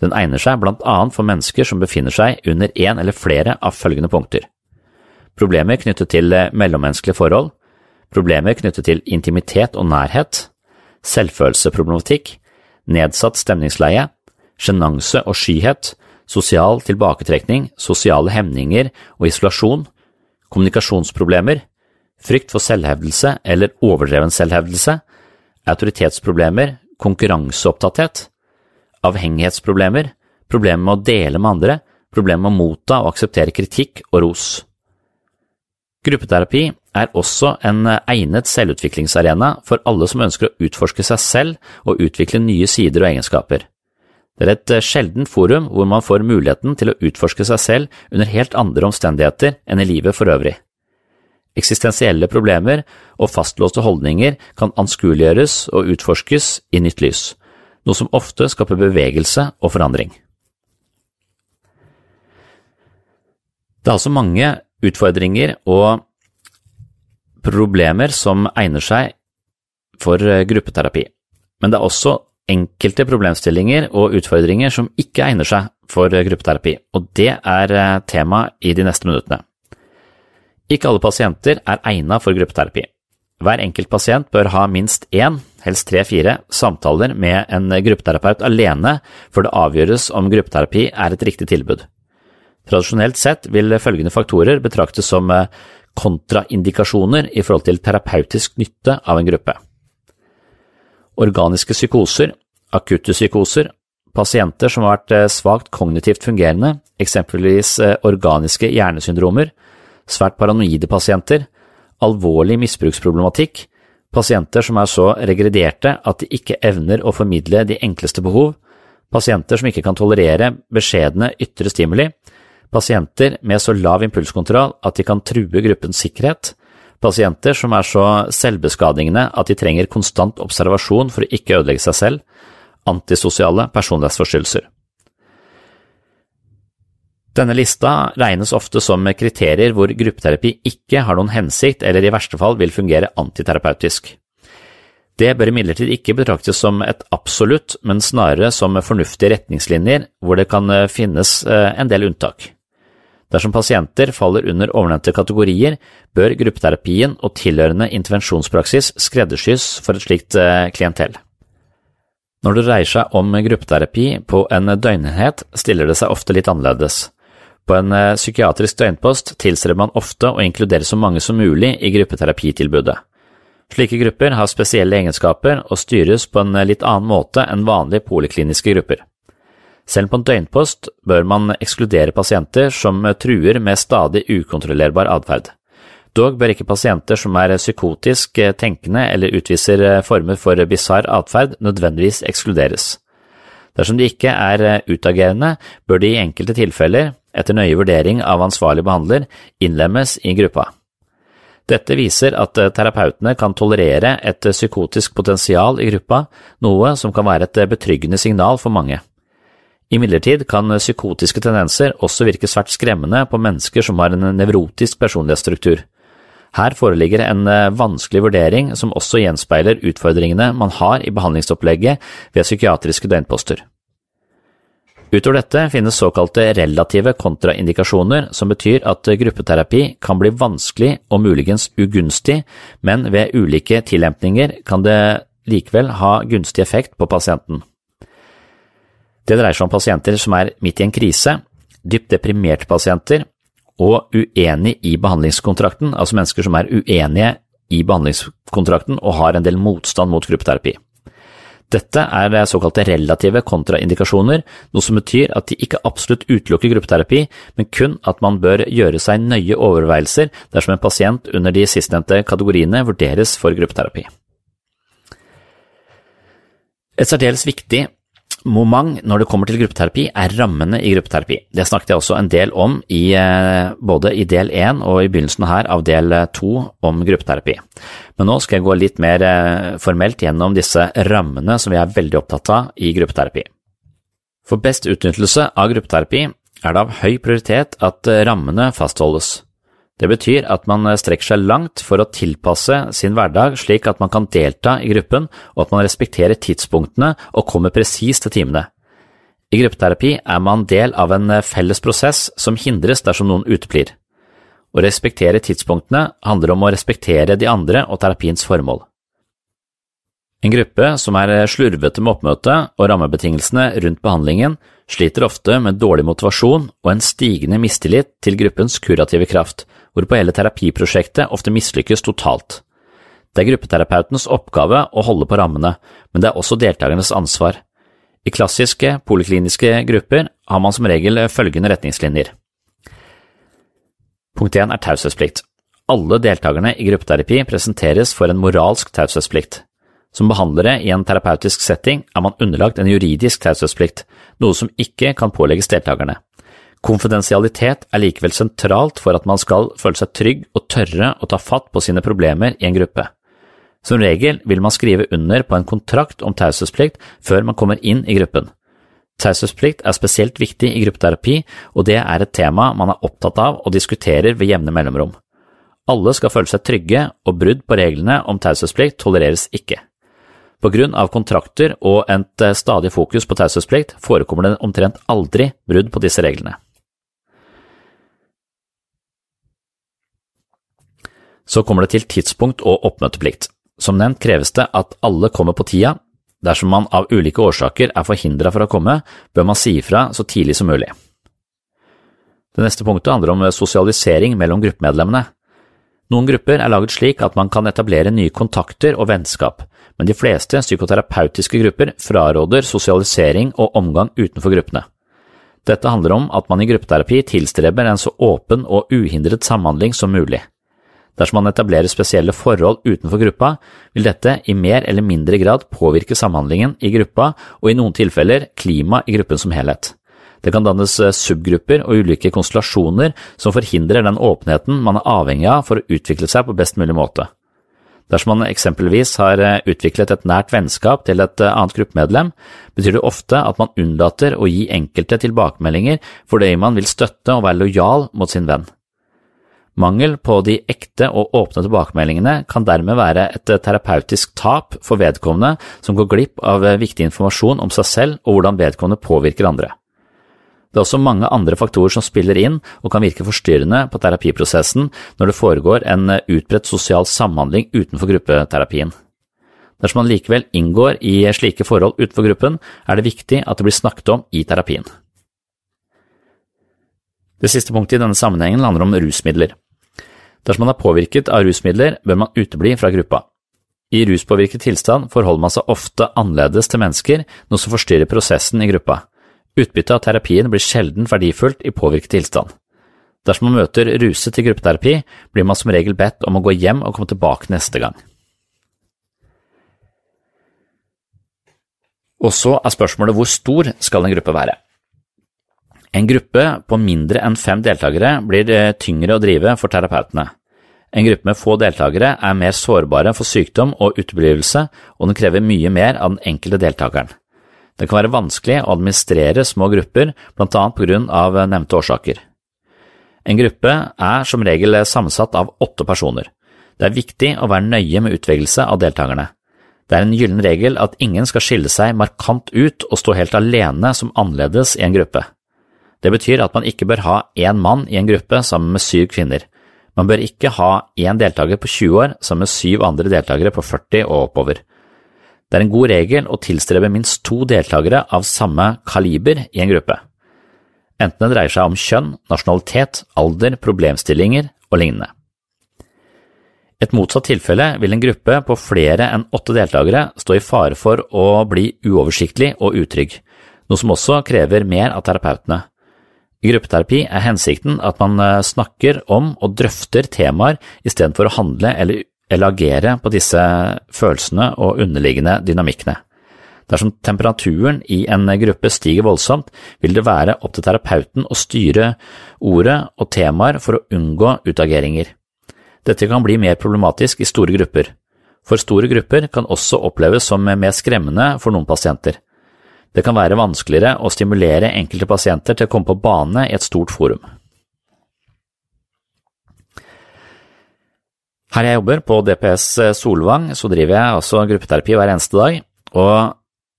Den egner seg blant annet for mennesker som befinner seg under én eller flere av følgende punkter. Problemer knyttet til mellommenneskelige forhold, problemer knyttet til intimitet og nærhet, selvfølelseproblematikk, nedsatt stemningsleie, sjenanse og skyhet, sosial tilbaketrekning, sosiale hemninger og isolasjon, kommunikasjonsproblemer, frykt for selvhevdelse eller overdreven selvhevdelse, autoritetsproblemer, konkurranseopptatthet, avhengighetsproblemer, problemer med å dele med andre, problemer med å motta og akseptere kritikk og ros. Gruppeterapi er også en egnet selvutviklingsarena for alle som ønsker å utforske seg selv og utvikle nye sider og egenskaper. Det er et sjeldent forum hvor man får muligheten til å utforske seg selv under helt andre omstendigheter enn i livet for øvrig. Eksistensielle problemer og fastlåste holdninger kan anskueliggjøres og utforskes i nytt lys, noe som ofte skaper bevegelse og forandring. Det er altså mange utfordringer og problemer som egner seg for gruppeterapi, men det er også enkelte problemstillinger og utfordringer som ikke egner seg for gruppeterapi, og det er tema i de neste minuttene. Ikke alle pasienter er egnet for gruppeterapi. Hver enkelt pasient bør ha minst én, helst tre–fire, samtaler med en gruppeterapeut alene før det avgjøres om gruppeterapi er et riktig tilbud. Tradisjonelt sett vil følgende faktorer betraktes som kontraindikasjoner i forhold til terapeutisk nytte av en gruppe. Organiske psykoser, akutte psykoser, pasienter som har vært svakt kognitivt fungerende, eksempelvis organiske hjernesyndromer, svært paranoide pasienter, alvorlig misbruksproblematikk, pasienter som er så regrederte at de ikke evner å formidle de enkleste behov, pasienter som ikke kan tolerere beskjedne ytre stimuli, pasienter med så lav impulskontroll at de kan true gruppens sikkerhet, pasienter som er så selvbeskadigende at de trenger konstant observasjon for å ikke ødelegge seg selv, antisosiale personlighetsforstyrrelser. Denne lista regnes ofte som kriterier hvor gruppeterapi ikke har noen hensikt eller i verste fall vil fungere antiterapeutisk. Det bør imidlertid ikke betraktes som et absolutt, men snarere som fornuftige retningslinjer hvor det kan finnes en del unntak. Dersom pasienter faller under ovennevnte kategorier, bør gruppeterapien og tilhørende intervensjonspraksis skreddersys for et slikt klientell. Når det dreier seg om gruppeterapi på en døgnenhet, stiller det seg ofte litt annerledes. På en psykiatrisk døgnpost tilstreber man ofte å inkludere så mange som mulig i gruppeterapitilbudet. Slike grupper har spesielle egenskaper og styres på en litt annen måte enn vanlige polikliniske grupper. Selv på en døgnpost bør man ekskludere pasienter som truer med stadig ukontrollerbar atferd. Dog bør ikke pasienter som er psykotisk tenkende eller utviser former for bisarr atferd nødvendigvis ekskluderes. Dersom de ikke er utagerende, bør de i enkelte tilfeller, etter nøye vurdering av ansvarlig behandler, innlemmes i gruppa. Dette viser at terapeutene kan tolerere et psykotisk potensial i gruppa, noe som kan være et betryggende signal for mange. Imidlertid kan psykotiske tendenser også virke svært skremmende på mennesker som har en nevrotisk personlighetsstruktur. Her foreligger en vanskelig vurdering som også gjenspeiler utfordringene man har i behandlingsopplegget ved psykiatriske døgnposter. Utover dette finnes såkalte relative kontraindikasjoner, som betyr at gruppeterapi kan bli vanskelig og muligens ugunstig, men ved ulike tillempninger kan det likevel ha gunstig effekt på pasienten. Det dreier seg om pasienter som er midt i en krise, dypt deprimerte pasienter og uenig i behandlingskontrakten, altså mennesker som er uenige i behandlingskontrakten og har en del motstand mot gruppeterapi. Dette er såkalte relative kontraindikasjoner, noe som betyr at de ikke absolutt utelukker gruppeterapi, men kun at man bør gjøre seg nøye overveielser dersom en pasient under de sistnevnte kategoriene vurderes for gruppeterapi. Et særdeles viktig moment når det kommer til gruppeterapi, er rammene i gruppeterapi. Det snakket jeg også en del om i, både i del 1 og i begynnelsen her av del 2 om gruppeterapi. Men nå skal jeg gå litt mer formelt gjennom disse rammene som vi er veldig opptatt av i gruppeterapi. For best utnyttelse av gruppeterapi er det av høy prioritet at rammene fastholdes. Det betyr at man strekker seg langt for å tilpasse sin hverdag slik at man kan delta i gruppen, og at man respekterer tidspunktene og kommer presis til timene. I gruppeterapi er man del av en felles prosess som hindres dersom noen uteblir. Å respektere tidspunktene handler om å respektere de andre og terapiens formål. En gruppe som er slurvete med oppmøtet og rammebetingelsene rundt behandlingen, sliter ofte med dårlig motivasjon og en stigende mistillit til gruppens kurative kraft, hvorpå hele terapiprosjektet ofte mislykkes totalt. Det er gruppeterapeutens oppgave å holde på rammene, men det er også deltakernes ansvar. I klassiske polikliniske grupper har man som regel følgende retningslinjer. Punkt 1 er taushetsplikt. Alle deltakerne i gruppeterapi presenteres for en moralsk taushetsplikt. Som behandlere i en terapeutisk setting er man underlagt en juridisk taushetsplikt, noe som ikke kan pålegges deltakerne. Konfidensialitet er likevel sentralt for at man skal føle seg trygg og tørre å ta fatt på sine problemer i en gruppe. Som regel vil man skrive under på en kontrakt om taushetsplikt før man kommer inn i gruppen. Taushetsplikt er spesielt viktig i gruppeterapi, og det er et tema man er opptatt av og diskuterer ved jevne mellomrom. Alle skal føle seg trygge, og brudd på reglene om taushetsplikt tolereres ikke. På grunn av kontrakter og et eh, stadig fokus på taushetsplikt forekommer det omtrent aldri brudd på disse reglene. Så kommer det til tidspunkt og oppmøteplikt. Som nevnt kreves det at alle kommer på tida. Dersom man av ulike årsaker er forhindra fra å komme, bør man si ifra så tidlig som mulig. Det neste punktet handler om sosialisering mellom gruppemedlemmene. Noen grupper er laget slik at man kan etablere nye kontakter og vennskap, men de fleste psykoterapeutiske grupper fraråder sosialisering og omgang utenfor gruppene. Dette handler om at man i gruppeterapi tilstreber en så åpen og uhindret samhandling som mulig. Dersom man etablerer spesielle forhold utenfor gruppa, vil dette i mer eller mindre grad påvirke samhandlingen i gruppa og i noen tilfeller klimaet i gruppen som helhet. Det kan dannes eh, subgrupper og ulike konstellasjoner som forhindrer den åpenheten man er avhengig av for å utvikle seg på best mulig måte. Dersom man eksempelvis har eh, utviklet et nært vennskap til et eh, annet gruppemedlem, betyr det ofte at man unnlater å gi enkelte tilbakemeldinger fordi man vil støtte og være lojal mot sin venn. Mangel på de ekte og åpne tilbakemeldingene kan dermed være et terapeutisk tap for vedkommende som går glipp av viktig informasjon om seg selv og hvordan vedkommende påvirker andre. Det er også mange andre faktorer som spiller inn og kan virke forstyrrende på terapiprosessen når det foregår en utbredt sosial samhandling utenfor gruppeterapien. Dersom man likevel inngår i slike forhold utenfor gruppen, er det viktig at det blir snakket om i terapien. Det siste punktet i denne sammenhengen handler om rusmidler. Dersom man er påvirket av rusmidler, bør man utebli fra gruppa. I ruspåvirket tilstand forholder man seg ofte annerledes til mennesker, noe som forstyrrer prosessen i gruppa. Utbyttet av terapien blir sjelden verdifullt i påvirket tilstand. Dersom man møter ruset til gruppeterapi, blir man som regel bedt om å gå hjem og komme tilbake neste gang. Og så er spørsmålet hvor stor skal en gruppe være? En gruppe på mindre enn fem deltakere blir eh, tyngre å drive for terapeutene. En gruppe med få deltakere er mer sårbare for sykdom og uteblivelse, og den krever mye mer av den enkelte deltakeren. Det kan være vanskelig å administrere små grupper, blant annet på grunn av nevnte årsaker. En gruppe er som regel sammensatt av åtte personer. Det er viktig å være nøye med utvelgelse av deltakerne. Det er en gyllen regel at ingen skal skille seg markant ut og stå helt alene som annerledes i en gruppe. Det betyr at man ikke bør ha én mann i en gruppe sammen med syv kvinner. Man bør ikke ha én deltaker på 20 år sammen med syv andre deltakere på 40 og oppover. Det er en god regel å tilstrebe minst to deltakere av samme kaliber i en gruppe, enten det dreier seg om kjønn, nasjonalitet, alder, problemstillinger og lignende. Et motsatt tilfelle vil en gruppe på flere enn åtte deltakere stå i fare for å bli uoversiktlig og utrygg, noe som også krever mer av terapeutene. I gruppeterapi er hensikten at man eh, snakker om og drøfter temaer istedenfor å handle eller eller agere på disse følelsene og underliggende dynamikkene. Dersom temperaturen i en gruppe stiger voldsomt, vil det være opp til terapeuten å styre ordet og temaer for å unngå utageringer. Dette kan bli mer problematisk i store grupper. For store grupper kan også oppleves som mer skremmende for noen pasienter. Det kan være vanskeligere å stimulere enkelte pasienter til å komme på bane i et stort forum. Her jeg jobber, på DPS Solvang, så driver jeg også gruppeterapi hver eneste dag, og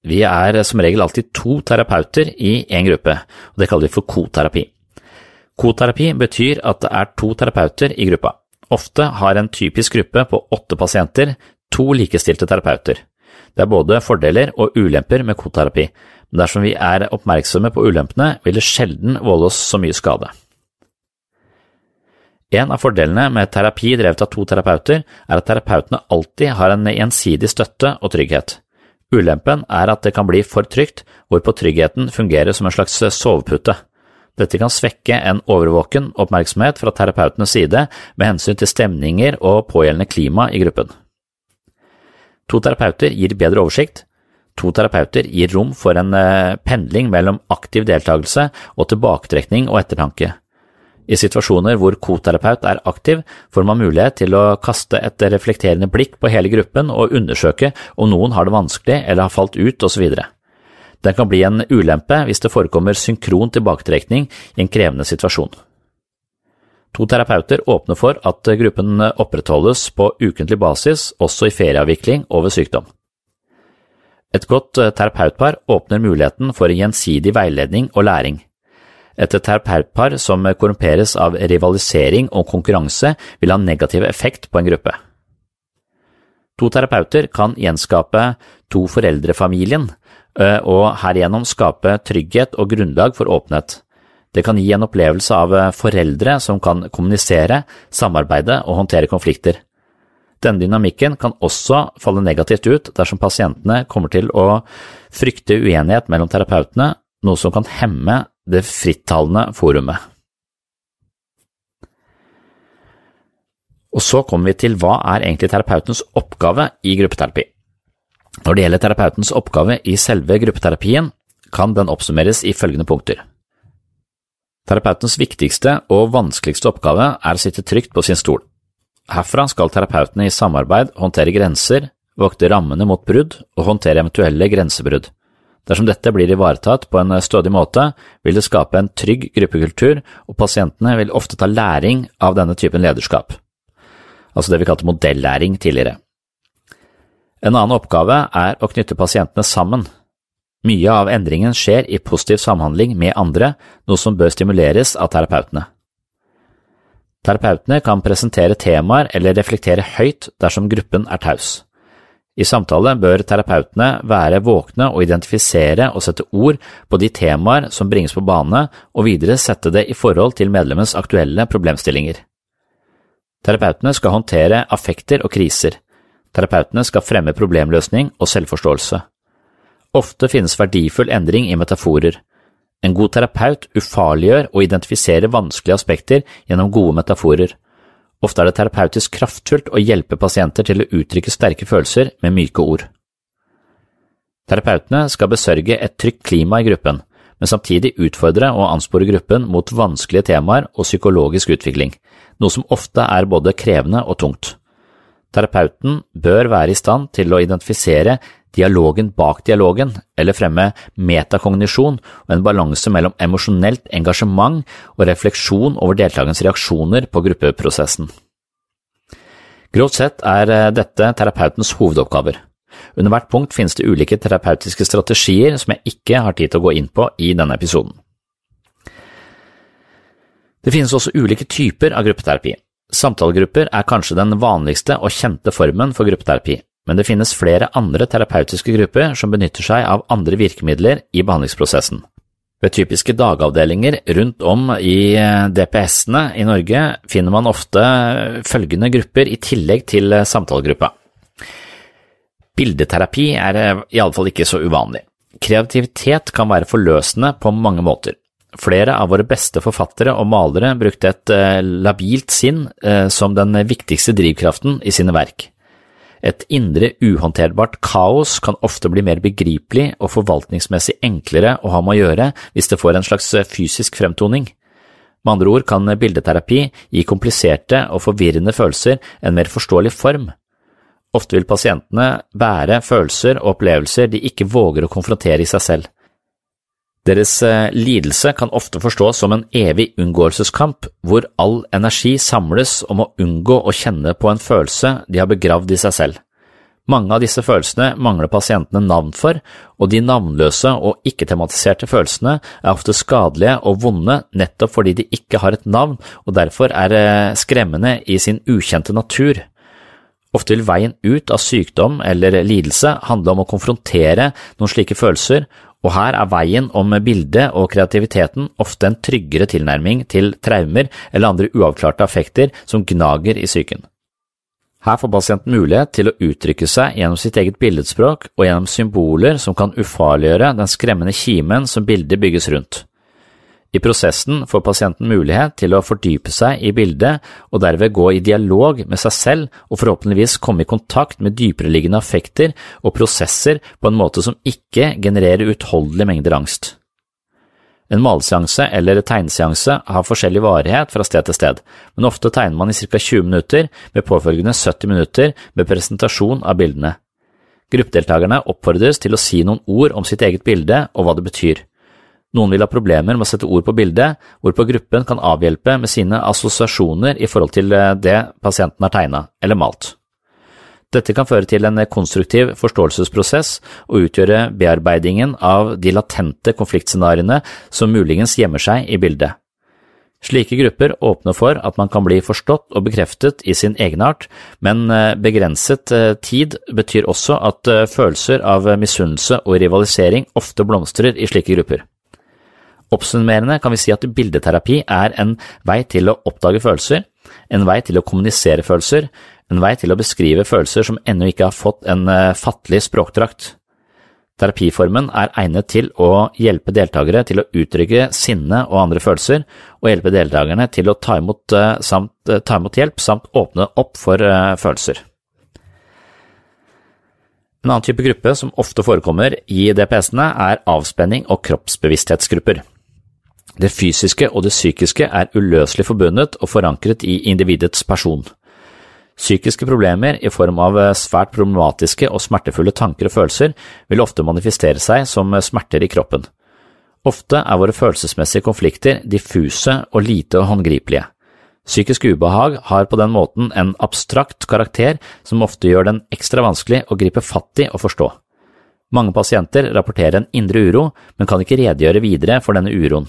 vi er som regel alltid to terapeuter i én gruppe, og det kaller vi for koterapi. Koterapi betyr at det er to terapeuter i gruppa. Ofte har en typisk gruppe på åtte pasienter to likestilte terapeuter. Det er både fordeler og ulemper med koterapi, men dersom vi er oppmerksomme på ulempene, vil det sjelden volde oss så mye skade. En av fordelene med terapi drevet av to terapeuter er at terapeutene alltid har en gjensidig støtte og trygghet. Ulempen er at det kan bli for trygt, hvorpå tryggheten fungerer som en slags sovepute. Dette kan svekke en overvåken oppmerksomhet fra terapeutenes side med hensyn til stemninger og pågjeldende klima i gruppen. To terapeuter gir bedre oversikt. To terapeuter gir rom for en eh, pendling mellom aktiv deltakelse og tilbaketrekning og ettertanke. I situasjoner hvor koterapeut er aktiv, får man mulighet til å kaste et reflekterende blikk på hele gruppen og undersøke om noen har det vanskelig eller har falt ut osv. Den kan bli en ulempe hvis det forekommer synkron tilbaketrekning i en krevende situasjon. To terapeuter åpner for at gruppen opprettholdes på ukentlig basis også i ferieavvikling og ved sykdom. Et godt terapeutpar åpner muligheten for gjensidig veiledning og læring. Et terapeutpar som korrumperes av rivalisering og konkurranse, vil ha negativ effekt på en gruppe. To terapeuter kan gjenskape to foreldrefamilien eh, og herigjennom skape trygghet og grunnlag for åpenhet. Det kan gi en opplevelse av eh, foreldre som kan kommunisere, samarbeide og håndtere konflikter. Denne dynamikken kan også falle negativt ut dersom pasientene kommer til å frykte uenighet mellom terapeutene, noe som kan hemme det frittalende forumet. Og så kommer vi til hva er egentlig terapeutens oppgave i gruppeterapi. Når det gjelder terapeutens oppgave i selve gruppeterapien, kan den oppsummeres i følgende punkter. Terapeutens viktigste og vanskeligste oppgave er å sitte trygt på sin stol. Herfra skal terapeutene i samarbeid håndtere grenser, vokte rammene mot brudd og håndtere eventuelle grensebrudd. Dersom dette blir ivaretatt på en stødig måte, vil det skape en trygg gruppekultur, og pasientene vil ofte ta læring av denne typen lederskap, altså det vi kalte modellæring tidligere. En annen oppgave er å knytte pasientene sammen, mye av endringen skjer i positiv samhandling med andre, noe som bør stimuleres av terapeutene. Terapeutene kan presentere temaer eller reflektere høyt dersom gruppen er taus. I samtale bør terapeutene være våkne og identifisere og sette ord på de temaer som bringes på bane, og videre sette det i forhold til medlemmens aktuelle problemstillinger. Terapeutene skal håndtere affekter og kriser. Terapeutene skal fremme problemløsning og selvforståelse. Ofte finnes verdifull endring i metaforer. En god terapeut ufarliggjør og identifiserer vanskelige aspekter gjennom gode metaforer. Ofte er det terapeutisk kraftfullt å hjelpe pasienter til å uttrykke sterke følelser med myke ord. Terapeutene skal besørge et trygt klima i gruppen, men samtidig utfordre og anspore gruppen mot vanskelige temaer og psykologisk utvikling, noe som ofte er både krevende og tungt. Terapeuten bør være i stand til å identifisere dialogen bak dialogen, eller fremme metakognisjon og en balanse mellom emosjonelt engasjement og refleksjon over deltakernes reaksjoner på gruppeprosessen. Grovt sett er eh, dette terapeutens hovedoppgaver. Under hvert punkt finnes det ulike terapeutiske strategier som jeg ikke har tid til å gå inn på i denne episoden. Det finnes også ulike typer av gruppeterapi. Samtalegrupper er kanskje den vanligste og kjente formen for gruppeterapi, men det finnes flere andre terapeutiske grupper som benytter seg av andre virkemidler i behandlingsprosessen. Ved typiske dagavdelinger rundt om i eh, DPS-ene i Norge finner man ofte følgende grupper i tillegg til eh, samtalegruppa. Bildeterapi er iallfall ikke så uvanlig. Kreativitet kan være forløsende på mange måter. Flere av våre beste forfattere og malere brukte et labilt sinn som den viktigste drivkraften i sine verk. Et indre uhåndterbart kaos kan ofte bli mer begripelig og forvaltningsmessig enklere å ha med å gjøre hvis det får en slags fysisk fremtoning. Med andre ord kan bildeterapi gi kompliserte og forvirrende følelser en mer forståelig form. Ofte vil pasientene bære følelser og opplevelser de ikke våger å konfrontere i seg selv. Deres eh, lidelse kan ofte forstås som en evig unngåelseskamp, hvor all energi samles om å unngå å kjenne på en følelse de har begravd i seg selv. Mange av disse følelsene mangler pasientene navn for, og de navnløse og ikke-tematiserte følelsene er ofte skadelige og vonde nettopp fordi de ikke har et navn og derfor er eh, skremmende i sin ukjente natur. Ofte vil veien ut av sykdom eller lidelse handle om å konfrontere noen slike følelser, og her er veien om bildet og kreativiteten ofte en tryggere tilnærming til traumer eller andre uavklarte affekter som gnager i psyken. Her får pasienten mulighet til å uttrykke seg gjennom sitt eget billedspråk og gjennom symboler som kan ufarliggjøre den skremmende kimen som bildet bygges rundt. I prosessen får pasienten mulighet til å fordype seg i bildet og derved gå i dialog med seg selv og forhåpentligvis komme i kontakt med dypereliggende affekter og prosesser på en måte som ikke genererer utholdelige mengder angst. En maleseanse eller tegneseanse har forskjellig varighet fra sted til sted, men ofte tegner man i ca. 20 minutter med påfølgende 70 minutter med presentasjon av bildene. Gruppedeltakerne oppfordres til å si noen ord om sitt eget bilde og hva det betyr. Noen vil ha problemer med å sette ord på bildet, hvorpå gruppen kan avhjelpe med sine assosiasjoner i forhold til eh, det pasienten har tegnet eller malt. Dette kan føre til en konstruktiv forståelsesprosess og utgjøre bearbeidingen av de latente konfliktscenarioene som muligens gjemmer seg i bildet. Slike grupper åpner for at man kan bli forstått og bekreftet i sin egenart, men eh, begrenset eh, tid betyr også at følelser av misunnelse og rivalisering ofte blomstrer i slike grupper. Oppsummerende kan vi si at bildeterapi er en vei til å oppdage følelser, en vei til å kommunisere følelser, en vei til å beskrive følelser som ennå ikke har fått en eh, fattelig språkdrakt. Terapiformen er egnet til å hjelpe deltakere til å uttrykke sinne og andre følelser, og hjelpe deltakerne til å ta imot, eh, samt, eh, ta imot hjelp samt åpne opp for følelser. En annen type gruppe som ofte forekommer i DPS-ene, er avspenning og kroppsbevissthetsgrupper. Det fysiske og det psykiske er uløselig forbundet og forankret i individets person. Psykiske problemer i form av eh, svært problematiske og smertefulle tanker og følelser vil ofte manifestere seg som eh, smerter i kroppen. Ofte er våre følelsesmessige konflikter diffuse og lite håndgripelige. Psykisk ubehag har på den måten en abstrakt karakter som ofte gjør den ekstra vanskelig å gripe fatt i og forstå. Mange pasienter rapporterer en indre uro, men kan ikke redegjøre videre for denne uroen.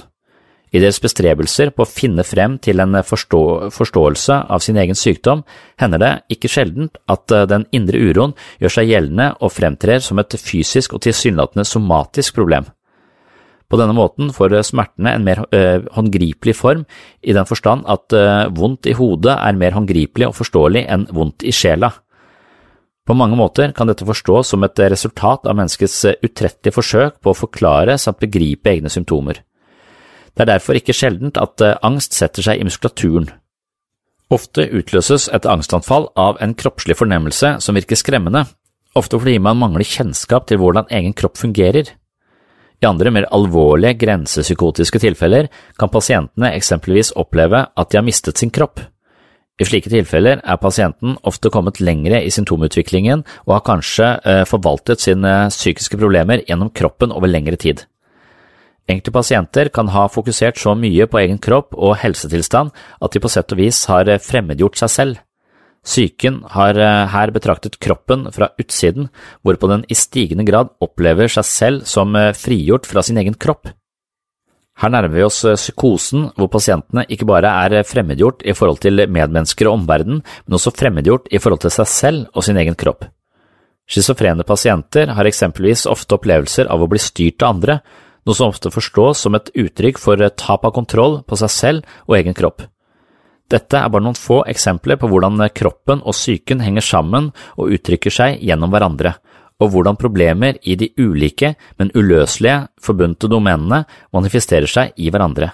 I deres bestrebelser på å finne frem til en forstå forståelse av sin egen sykdom hender det ikke sjeldent at eh, den indre uroen gjør seg gjeldende og fremtrer som et fysisk og tilsynelatende somatisk problem. På denne måten får smertene en mer øh, håndgripelig form, i den forstand at øh, vondt i hodet er mer håndgripelig og forståelig enn vondt i sjela. På mange måter kan dette forstås som et resultat av menneskets utrettelige forsøk på å forklare samt begripe egne symptomer. Det er derfor ikke sjeldent at eh, angst setter seg i muskulaturen. Ofte utløses et angstanfall av en kroppslig fornemmelse som virker skremmende, ofte fordi man mangler kjennskap til hvordan egen kropp fungerer. I andre, mer alvorlige grensepsykotiske tilfeller kan pasientene eksempelvis oppleve at de har mistet sin kropp. I slike tilfeller er pasienten ofte kommet lengre i symptomutviklingen og har kanskje eh, forvaltet sine psykiske problemer gjennom kroppen over lengre tid. Enkelte pasienter kan ha fokusert så mye på egen kropp og helsetilstand at de på sett og vis har fremmedgjort seg selv. Psyken har eh, her betraktet kroppen fra utsiden, hvorpå den i stigende grad opplever seg selv som eh, frigjort fra sin egen kropp. Her nærmer vi oss eh, psykosen, hvor pasientene ikke bare er fremmedgjort i forhold til medmennesker og omverdenen, men også fremmedgjort i forhold til seg selv og sin egen kropp. Schizofrene pasienter har eksempelvis ofte opplevelser av å bli styrt av andre, noe som ofte forstås som et uttrykk for tap av kontroll på seg selv og egen kropp. Dette er bare noen få eksempler på hvordan kroppen og psyken henger sammen og uttrykker seg gjennom hverandre, og hvordan problemer i de ulike, men uløselige, forbundte domenene manifesterer seg i hverandre.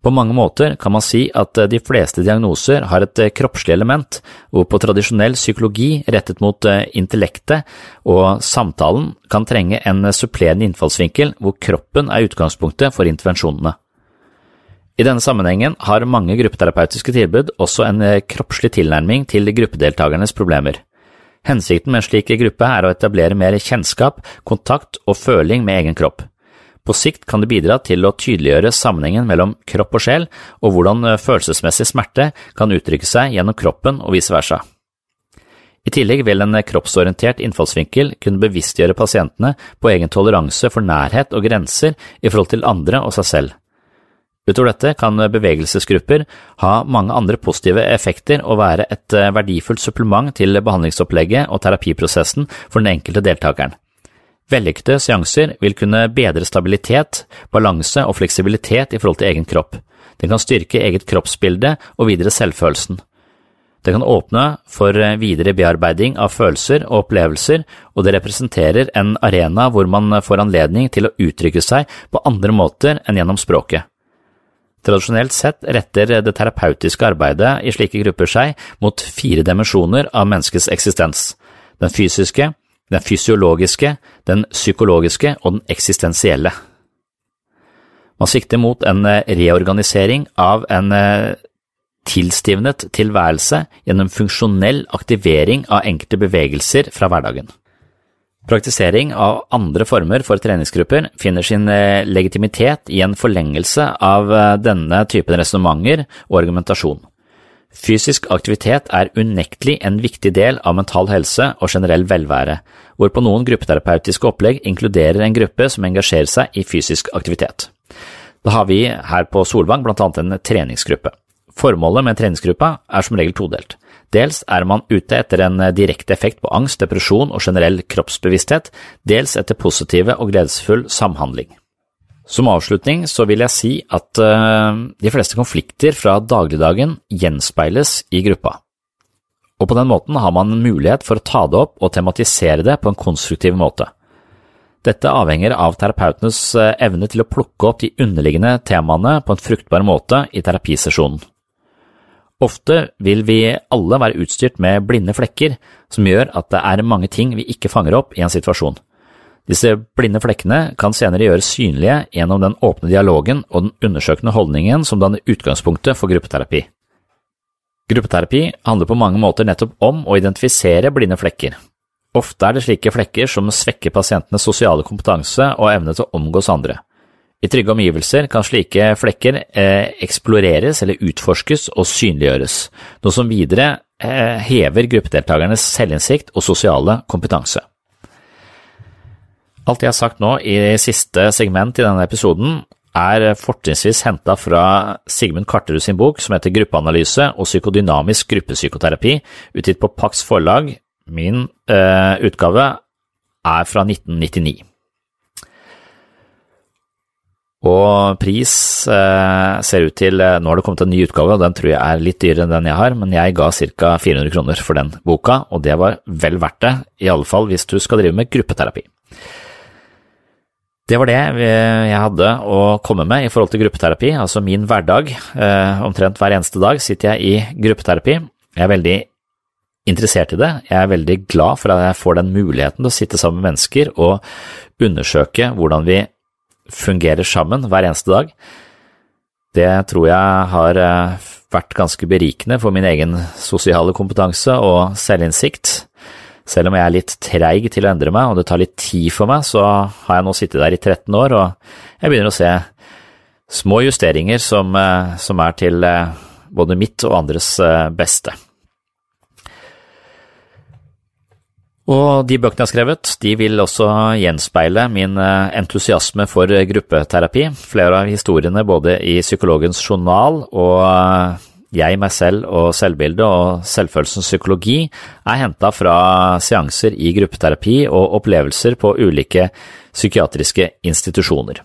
På mange måter kan man si at eh, de fleste diagnoser har et eh, kroppslig element, hvor på tradisjonell psykologi rettet mot eh, intellektet og samtalen kan trenge en supplerende innfallsvinkel hvor kroppen er utgangspunktet for intervensjonene. I denne sammenhengen har mange gruppeterapeutiske tilbud også en kroppslig tilnærming til gruppedeltakernes problemer. Hensikten med en slik gruppe er å etablere mer kjennskap, kontakt og føling med egen kropp. På sikt kan det bidra til å tydeliggjøre sammenhengen mellom kropp og sjel, og hvordan følelsesmessig smerte kan uttrykke seg gjennom kroppen og vice versa. I tillegg vil en kroppsorientert innfallsvinkel kunne bevisstgjøre pasientene på egen toleranse for nærhet og grenser i forhold til andre og seg selv. Utover dette kan bevegelsesgrupper ha mange andre positive effekter og være et verdifullt supplement til behandlingsopplegget og terapiprosessen for den enkelte deltakeren. Vellykkede seanser vil kunne bedre stabilitet, balanse og fleksibilitet i forhold til egen kropp. Den kan styrke eget kroppsbilde og videre selvfølelsen. Det kan åpne for videre bearbeiding av følelser og opplevelser, og det representerer en arena hvor man får anledning til å uttrykke seg på andre måter enn gjennom språket. Tradisjonelt sett retter det terapeutiske arbeidet i slike grupper seg mot fire dimensjoner av menneskets eksistens – den fysiske, den fysiologiske, den psykologiske og den eksistensielle. Man sikter mot en reorganisering av en tilstivnet tilværelse gjennom funksjonell aktivering av enkelte bevegelser fra hverdagen. Praktisering av andre former for treningsgrupper finner sin legitimitet i en forlengelse av denne typen resonnementer og argumentasjon. Fysisk aktivitet er unektelig en viktig del av mental helse og generell velvære, hvorpå noen gruppeterapeutiske opplegg inkluderer en gruppe som engasjerer seg i fysisk aktivitet. Da har vi her på Solvang blant annet en treningsgruppe. Formålet med treningsgruppa er som regel todelt. Dels er man ute etter en direkte effekt på angst, depresjon og generell kroppsbevissthet, dels etter positive og gledesfull samhandling. Som avslutning så vil jeg si at de fleste konflikter fra dagligdagen gjenspeiles i gruppa, og på den måten har man en mulighet for å ta det opp og tematisere det på en konstruktiv måte. Dette avhenger av terapeutenes evne til å plukke opp de underliggende temaene på en fruktbar måte i terapisesjonen. Ofte vil vi alle være utstyrt med blinde flekker som gjør at det er mange ting vi ikke fanger opp i en situasjon. Disse blinde flekkene kan senere gjøres synlige gjennom den åpne dialogen og den undersøkende holdningen som danner utgangspunktet for gruppeterapi. Gruppeterapi handler på mange måter nettopp om å identifisere blinde flekker. Ofte er det slike flekker som svekker pasientenes sosiale kompetanse og evne til å omgås andre. I trygge omgivelser kan slike flekker eh, eksploreres eller utforskes og synliggjøres, noe som videre eh, hever gruppedeltakernes selvinnsikt og sosiale kompetanse. Alt jeg har sagt nå i siste segment i denne episoden er fortrinnsvis henta fra Sigmund Karterud sin bok som heter Gruppeanalyse og psykodynamisk gruppepsykoterapi, utgitt på Pax forlag. Min eh, utgave er fra 1999. Og pris eh, ser ut til Nå har det kommet en ny utgave, og den tror jeg er litt dyrere enn den jeg har, men jeg ga ca. 400 kroner for den boka, og det var vel verdt det, i alle fall hvis du skal drive med gruppeterapi. Det var det jeg hadde å komme med i forhold til gruppeterapi, altså min hverdag. Eh, omtrent hver eneste dag sitter jeg i gruppeterapi. Jeg er veldig interessert i det. Jeg er veldig glad for at jeg får den muligheten til å sitte sammen med mennesker og undersøke hvordan vi fungerer sammen hver eneste dag. Det tror jeg har vært ganske berikende for min egen sosiale kompetanse og selvinnsikt. Selv om jeg er litt treig til å endre meg, og det tar litt tid for meg, så har jeg nå sittet der i 13 år, og jeg begynner å se små justeringer som, som er til både mitt og andres beste. Og de bøkene jeg har skrevet, de vil også gjenspeile min entusiasme for gruppeterapi. Flere av historiene både i Psykologens journal og jeg, meg selv og selvbildet og selvfølelsens psykologi er henta fra seanser i gruppeterapi og opplevelser på ulike psykiatriske institusjoner.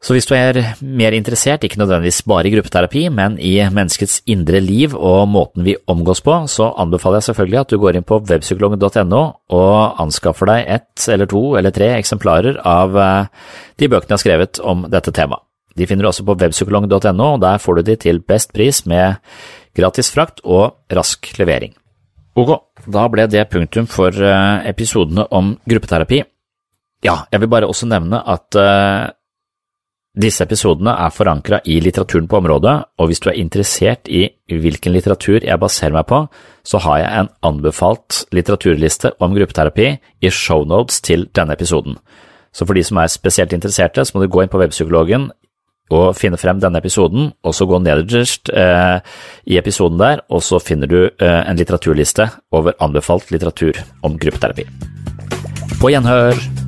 Så hvis du er mer interessert, ikke nødvendigvis bare i gruppeterapi, men i menneskets indre liv og måten vi omgås på, så anbefaler jeg selvfølgelig at du går inn på webpsykologen.no og anskaffer deg ett eller to eller tre eksemplarer av de bøkene jeg har skrevet om dette temaet. De finner du også på webpsykolog.no, og der får du de til best pris med gratis frakt og rask levering. Ok, da ble det punktum for episodene om gruppeterapi. Ja, jeg vil bare også nevne at uh, disse episodene er forankret i litteraturen på området, og hvis du er interessert i hvilken litteratur jeg baserer meg på, så har jeg en anbefalt litteraturliste om gruppeterapi i shownotes til denne episoden. Så for de som er spesielt interesserte, så må du gå inn på Webpsykologen og finne frem denne episoden, og så gå nederst eh, i episoden der, og så finner du eh, en litteraturliste over anbefalt litteratur om gruppeterapi. På gjenhør!